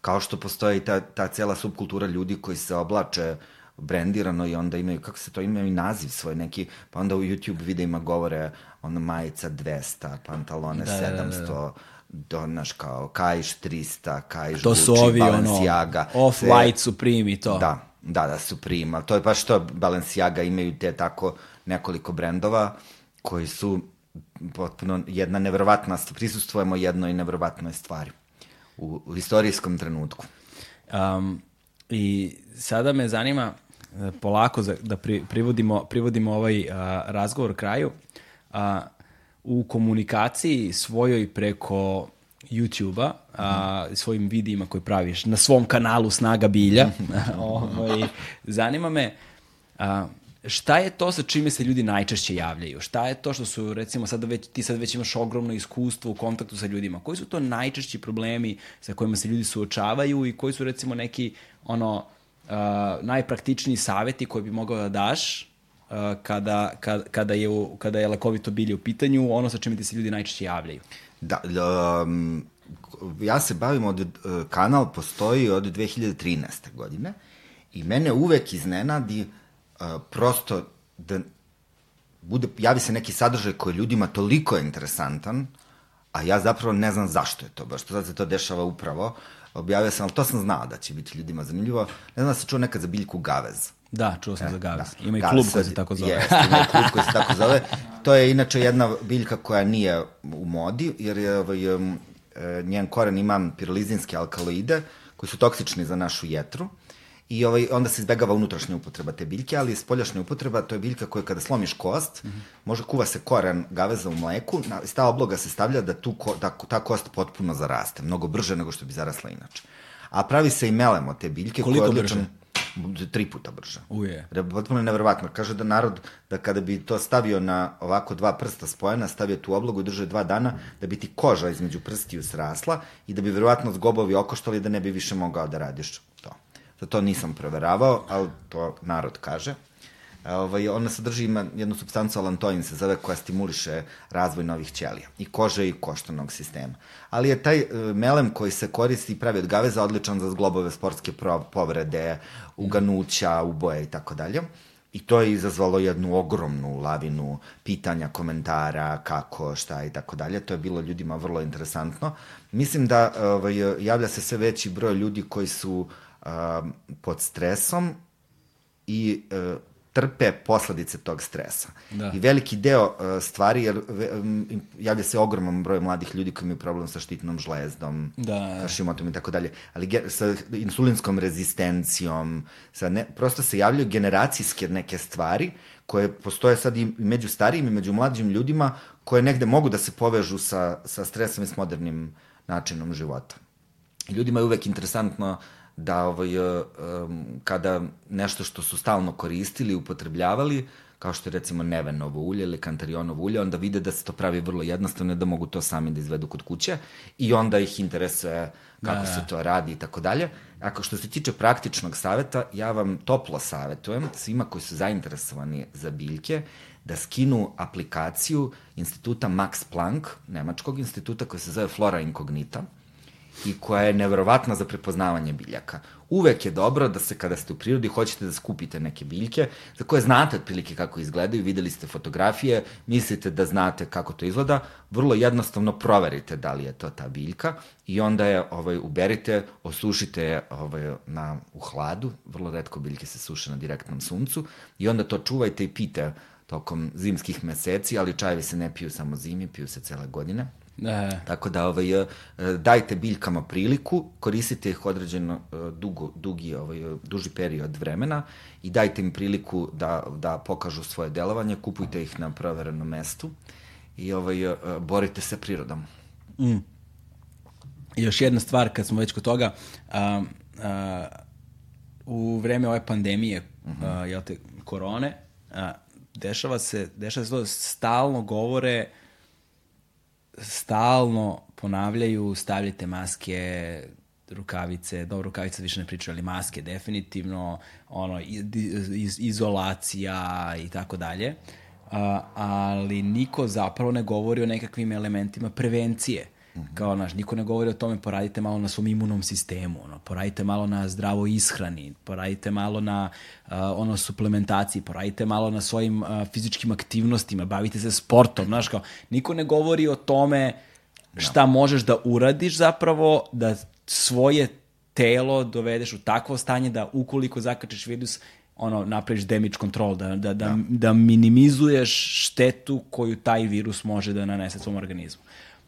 kao što postoji ta, ta cela subkultura ljudi koji se oblače brendirano i onda imaju, kako se to imaju naziv svoj neki, pa onda u YouTube videima govore ono majica 200, pantalone Da, da, da, da, 700, da. do, znaš, kao kajš 300, kajš To Gucci, su ovi, ono, Balenciaga. off-white Supreme i to. Da, da, da, Supreme, to je baš to, Balenciaga imaju te tako nekoliko brendova koji su potpuno jedna neverovatna, prisustvujemo jednoj neverovatnoj stvari u, u istorijskom trenutku. Um, I sada me zanima polako za, da pri, privodimo, privodimo ovaj a, razgovor kraju. A, u komunikaciji svojoj preko YouTube-a, a, svojim videima koje praviš na svom kanalu Snaga bilja, [laughs] ovaj, zanima me a, šta je to sa čime se ljudi najčešće javljaju? Šta je to što su, recimo, sada već, ti sad već imaš ogromno iskustvo u kontaktu sa ljudima. Koji su to najčešći problemi sa kojima se ljudi suočavaju i koji su, recimo, neki, ono, uh, najpraktičniji saveti koje bi mogao da daš uh, kada, kada, kada, je, u, kada je lekovito bilje u pitanju, ono sa čime ti se ljudi najčešće javljaju? Da, um, ja se bavim od, uh, kanal postoji od 2013. godine i mene uvek iznenadi uh, prosto da bude, javi se neki sadržaj koji je ljudima toliko interesantan, a ja zapravo ne znam zašto je to, baš to sad se to dešava upravo. Objavio sam, ali to sam znao da će biti ljudima zanimljivo. Ne znam da se čuo nekad za biljku Gavez. Da, čuo sam e, za Gavez. Da. Ima i klub koji se tako zove. Jeste, ima i klub koji se tako zove. To je inače jedna biljka koja nije u modi, jer je ovaj, e, njen koren ima pirolizinske alkaloide, koji su toksični za našu jetru. I ovaj, onda se izbegava unutrašnja upotreba te biljke, ali spoljašnja upotreba, to je biljka koja kada slomiš kost, mm -hmm. može kuva se koren gaveza u mleku, na, ta obloga se stavlja da tu ko, da, ta kost potpuno zaraste, mnogo brže nego što bi zarasla inače. A pravi se i melem od te biljke. Koliko odličan- Tri puta brže. Uje. Re- Potpuno je neverovatno. Kaže da narod, da kada bi to stavio na ovako dva prsta spojena, stavio tu oblogu i držao je dva dana, da bi ti koža između prstiju srasla i da bi verovatno zgobovi okoštali da ne bi više mogao da radiš. Za to nisam proveravao, ali to narod kaže. E, Ovaj, ona sadrži ima jednu substancu alantoin se zove koja stimuliše razvoj novih ćelija i kože i koštanog sistema. Ali je taj e, melem koji se koristi i pravi od gaveza odličan za zglobove sportske povrede, uganuća, uboje i tako dalje. I to je izazvalo jednu ogromnu lavinu pitanja, komentara, kako, šta i tako dalje. To je bilo ljudima vrlo interesantno. Mislim da ovaj, javlja se sve veći broj ljudi koji su um, pod stresom i e, trpe posledice tog stresa. Da. I veliki deo e, stvari, jer ve, m, javlja se ogroman broj mladih ljudi koji imaju problem sa štitnom žlezdom, Da. Hashimotom i tako dalje, ali ge, sa insulinskom rezistencijom, sa ne, prosto se javljaju generacijske neke stvari koje postoje sad i među starijim i među mlađim ljudima koje negde mogu da se povežu sa, sa stresom i s modernim načinom života. I ljudima je uvek interesantno da ovaj, um, kada nešto što su stalno koristili, upotrebljavali, kao što je recimo nevenovo ulje ili kantarionovo ulje, onda vide da se to pravi vrlo jednostavno i da mogu to sami da izvedu kod kuće i onda ih interesuje kako Da, da, se to radi i tako dalje. Ako što se tiče praktičnog saveta, ja vam toplo savetujem svima koji su zainteresovani za biljke da skinu aplikaciju instituta Max Planck, nemačkog instituta koji se zove Flora Incognita, i koja je neverovatna za prepoznavanje biljaka. Uvek je dobro da se kada ste u prirodi hoćete da skupite neke biljke za koje znate otprilike kako izgledaju, videli ste fotografije, mislite da znate kako to izgleda, vrlo jednostavno proverite da li je to ta biljka i onda je ovaj uberite, osušite je ovaj na u hladu, vrlo retko biljke se suše na direktnom suncu i onda to čuvajte i pite tokom zimskih meseci, ali čajevi se ne piju samo zimi, piju se cele godine. E, Tako da ovaj, e, dajte biljkama priliku, koristite ih određeno e, dugo, dugi, ovaj, duži period vremena i dajte im priliku da, da pokažu svoje delovanje, kupujte ih na proverenom mestu i ovaj, e, borite se prirodom. I još jedna stvar, kad smo već kod toga, a, a, u vreme ove pandemije, a, jel te, korone, a, dešava se, dešava se to da stalno govore, stalno ponavljaju, stavljajte maske, rukavice, dobro, rukavice više ne pričaju, ali maske definitivno, ono, iz, iz, izolacija i tako dalje. Ali niko zapravo ne govori o nekakvim elementima prevencije. Kao, naš, niko ne govori o tome, poradite malo na svom imunom sistemu, ono, poradite malo na zdravoj ishrani, poradite malo na uh, ono suplementaciji, poradite malo na svojim uh, fizičkim aktivnostima, bavite se sportom, znaš, kao, niko ne govori o tome šta možeš da uradiš zapravo, da svoje telo dovedeš u takvo stanje da ukoliko zakačeš virus, ono, napraviš damage control, da, da, da, da minimizuješ štetu koju taj virus može da nanese svom organizmu.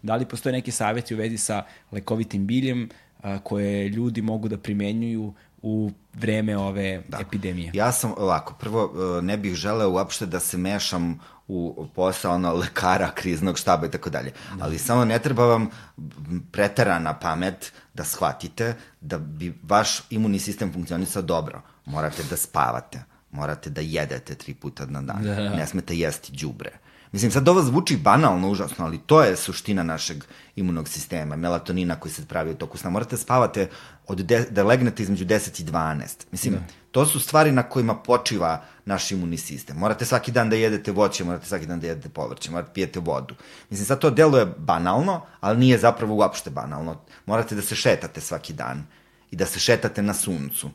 Da li postoje neki savjeti u vezi sa lekovitim biljem a, koje ljudi mogu da primenjuju u vreme ove da. epidemije? Ja sam ovako, prvo e, ne bih želeo uopšte da se mešam u posao ono, lekara, kriznog štaba i tako dalje. Da. Ali samo ne treba vam preterana pamet da shvatite da bi vaš imunni sistem funkcionisao dobro. Morate da spavate, morate da jedete tri puta na dan, da, da. ne smete jesti đubre Mislim, sad ovo zvuči banalno, užasno, ali to je suština našeg imunog sistema, melatonina koji se pravi u toku sna. Morate spavate od de, da legnete između 10 i 12. Mislim, da. to su stvari na kojima počiva naš imunni sistem. Morate svaki dan da jedete voće, morate svaki dan da jedete povrće, morate pijete vodu. Mislim, sad to deluje banalno, ali nije zapravo uopšte banalno. Morate da se šetate svaki dan i da se šetate na suncu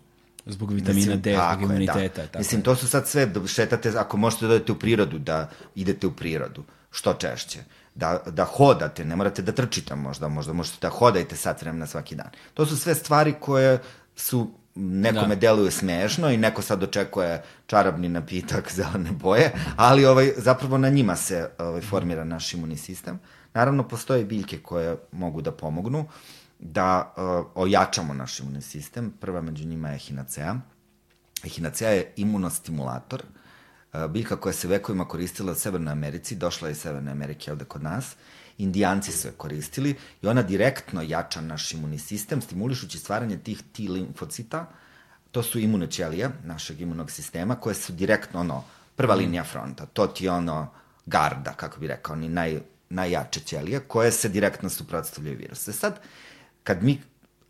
Zbog vitamina D, zbog imuniteta. Da. Tako Mislim, to su sad sve, da šetate, ako možete da odete u prirodu, da idete u prirodu, što češće. Da, da hodate, ne morate da trčite možda, možda možete da hodajte sat vremena svaki dan. To su sve stvari koje su nekome da. deluju smešno i neko sad očekuje čarabni napitak [laughs] zelene boje, ali ovaj, zapravo na njima se ovaj, formira naš imunni sistem. Naravno, postoje biljke koje mogu da pomognu. Uh, da uh, ojačamo naš imunni sistem. Prva među njima je Echinacea. Echinacea je imunostimulator, uh, biljka koja se vekovima koristila u Severnoj Americi, došla je iz Severne Amerike ovde kod nas. Indijanci su je koristili i ona direktno jača naš imunni sistem, stimulišući stvaranje tih T limfocita. To su imune ćelije našeg imunog sistema, koje su direktno ono, prva linija fronta. To ti ono garda, kako bi rekao, ni naj, najjače ćelije, koje se direktno suprotstavljaju viruse. Sad, uh, kad mi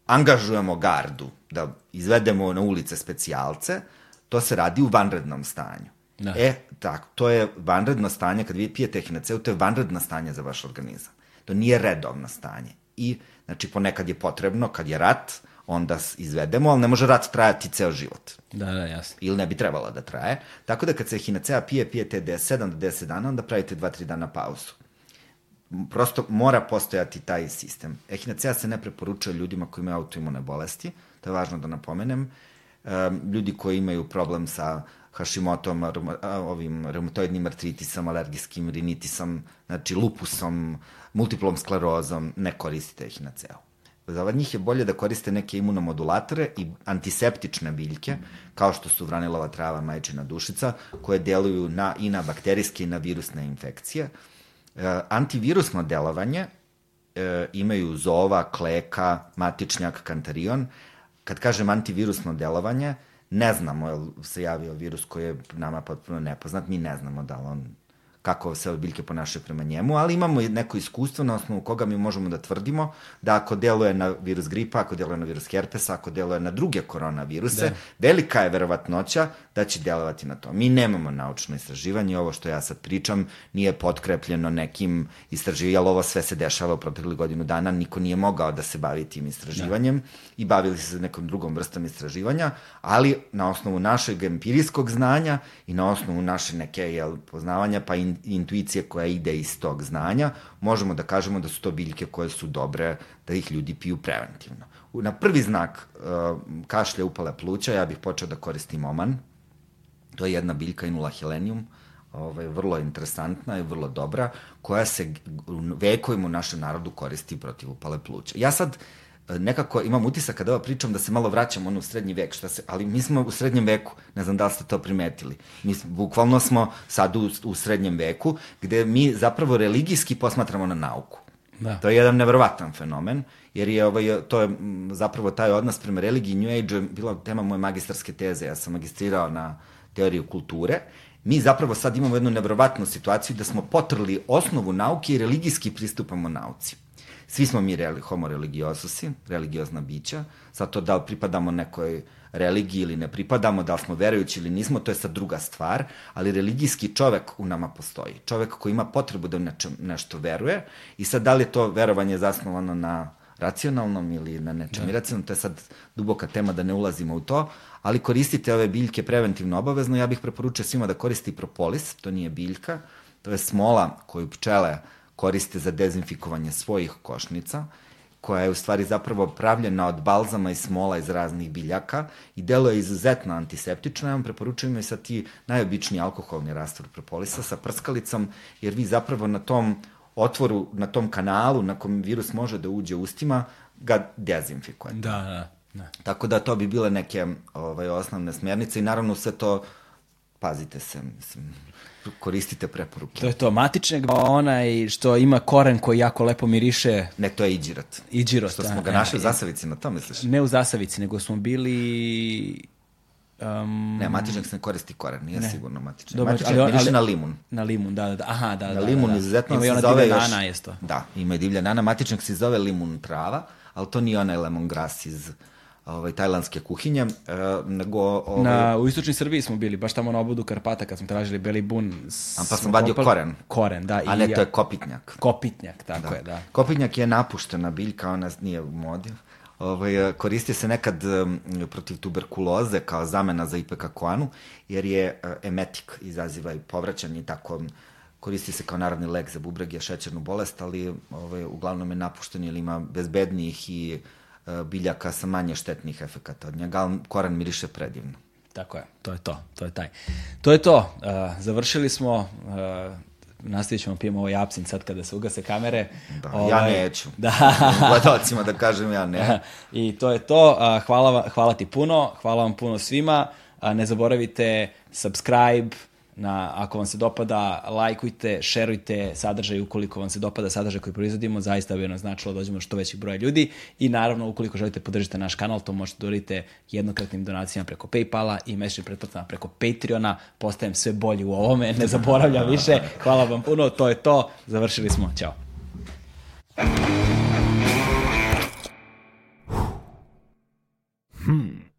angažujemo gardu da izvedemo na ulice specijalce, to se radi u vanrednom stanju. Da. E, tako, to je vanredno stanje, kad vi pijete ehinaceu, to je vanredno stanje za vaš organizam. To nije redovno stanje. I, znači, ponekad je potrebno, kad je rat, onda izvedemo, ali ne može rat trajati ceo život. Da, da, jasno. Ili ne bi trebalo da traje. Tako da kad se ehinacea pije, pijete 7 do 10 dana, onda pravite 2-3 dana pauzu prosto mora postojati taj sistem. Echinacea se ne preporučuje ljudima koji imaju autoimune bolesti, to je važno da napomenem. Ljudi koji imaju problem sa Hashimotom, ovim reumatoidnim artritisom, alergijskim rinitisom, znači lupusom, multiplom sklerozom, ne koristite echinaceu. Za njih je bolje da koriste neke imunomodulatore i antiseptične biljke, kao što su vranilova trava, majčina dušica, koje deluju na, i na bakterijske i na virusne infekcije. E, antivirusno delovanje e, imaju zova, kleka, matičnjak, kantarion. Kad kažem antivirusno delovanje, ne znamo je se javio virus koji je nama potpuno nepoznat, mi ne znamo da li on kako se biljke ponašaju prema njemu, ali imamo neko iskustvo na osnovu koga mi možemo da tvrdimo da ako deluje na virus gripa, ako deluje na virus herpesa, ako deluje na druge koronaviruse, da. velika je verovatnoća da će delovati na to. Mi nemamo naučno istraživanje, ovo što ja sad pričam nije potkrepljeno nekim istraživanjem, ali ovo sve se dešava u proteklih godinu dana, niko nije mogao da se bavi tim istraživanjem da. i bavili se nekom drugom vrstom istraživanja, ali na osnovu našeg empirijskog znanja i na osnovu naše neke jel, poznavanja pa in, intuicije koja ide iz tog znanja, možemo da kažemo da su to biljke koje su dobre da ih ljudi piju preventivno. Na prvi znak uh, kašlja upale pluća ja bih počeo da koristim oman, To je jedna biljka inula helenium, ovaj, vrlo interesantna i vrlo dobra, koja se vekovima u našem narodu koristi protiv upale pluća. Ja sad e, nekako imam utisak kada ovo pričam da se malo vraćam ono u srednji vek, šta se, ali mi smo u srednjem veku, ne znam da li ste to primetili. Mi smo, bukvalno smo sad u, u srednjem veku, gde mi zapravo religijski posmatramo na nauku. Da. To je jedan neverovatan fenomen, jer je ovaj, to je zapravo taj odnos prema religiji New Age je bila tema moje magistarske teze. Ja sam magistrirao na teoriju kulture, mi zapravo sad imamo jednu nevrovatnu situaciju da smo potrli osnovu nauke i religijski pristupamo nauci. Svi smo mi reli, homo religiosusi, religiozna bića, sad to da li pripadamo nekoj religiji ili ne pripadamo, da li smo verujući ili nismo, to je sad druga stvar, ali religijski čovek u nama postoji. Čovek koji ima potrebu da nečem, nešto veruje i sad da li je to verovanje zasnovano na racionalnom ili na nečem da. iracionalnom, to je sad duboka tema da ne ulazimo u to, ali koristite ove biljke preventivno obavezno. Ja bih preporučio svima da koristi propolis, to nije biljka, to je smola koju pčele koriste za dezinfikovanje svojih košnica, koja je u stvari zapravo pravljena od balzama i smola iz raznih biljaka i deluje izuzetno antiseptično. Ja vam preporučujem i sa ti najobičniji alkoholni rastvor propolisa sa prskalicom, jer vi zapravo na tom otvoru, na tom kanalu na kom virus može da uđe ustima, ga dezinfikujete. Da, da. Da. Tako da to bi bile neke ovaj, osnovne smjernice i naravno sve to pazite se, mislim, koristite preporuke. To je to, matičnjak, onaj što ima koren koji jako lepo miriše. Ne, to je iđirat. Iđirat, Što smo da, ga našli u zasavici, na to misliš? Ne u zasavici, nego smo bili... Um, ne, matičnjak se ne koristi koren, nije ne. sigurno matičnjak. Dobar, matičnjak ali, miriše ali, na limun. Na limun, da, da, da. Aha, da, na da. limun da, da. izuzetno ima se zove još... Nana isto. Da, ima i divlja nana. Matičnjak se zove limun trava, ali to nije onaj lemongrass iz ovaj, tajlandske kuhinje, e, nego... Ovaj... Na, u istočnoj Srbiji smo bili, baš tamo na obodu Karpata, kad smo tražili beli bun. A pa sam vadio koren. Koren, da. A ne, to je kopitnjak. Kopitnjak, tako da. je, da. Kopitnjak je napuštena biljka, ona nije u modi. Ovaj, koristi se nekad protiv tuberkuloze kao zamena za ipekakoanu, jer je uh, emetik, izaziva i povraćanje i tako koristi se kao narodni lek za bubrege, šećernu bolest, ali ovaj, uglavnom je napušten ili ima bezbednijih i uh, E, biljaka sa manje štetnih efekata od njega, ali koran miriše predivno. Tako je, to je to, to je taj. To je to, uh, završili smo, uh, nastavit ćemo pijemo ovaj apsin sad kada se ugase kamere. Da, ovaj, ja neću. [laughs] Da. Gledalcima da kažem ja ne. [laughs] I to je to, hvala, hvala ti puno, hvala vam puno svima, ne zaboravite subscribe, na, ako vam se dopada, lajkujte, šerujte sadržaj, ukoliko vam se dopada sadržaj koji proizvodimo, zaista bi nam značilo da dođemo što većeg broja ljudi. I naravno ukoliko želite podržite naš kanal, to možete da uradite jednokratnim donacijama preko Paypala i mesečnim pretplatama preko Patreona, postajem sve bolji u ovome, ne zaboravljam više, hvala vam puno, to je to, završili smo, ćao. Hmm.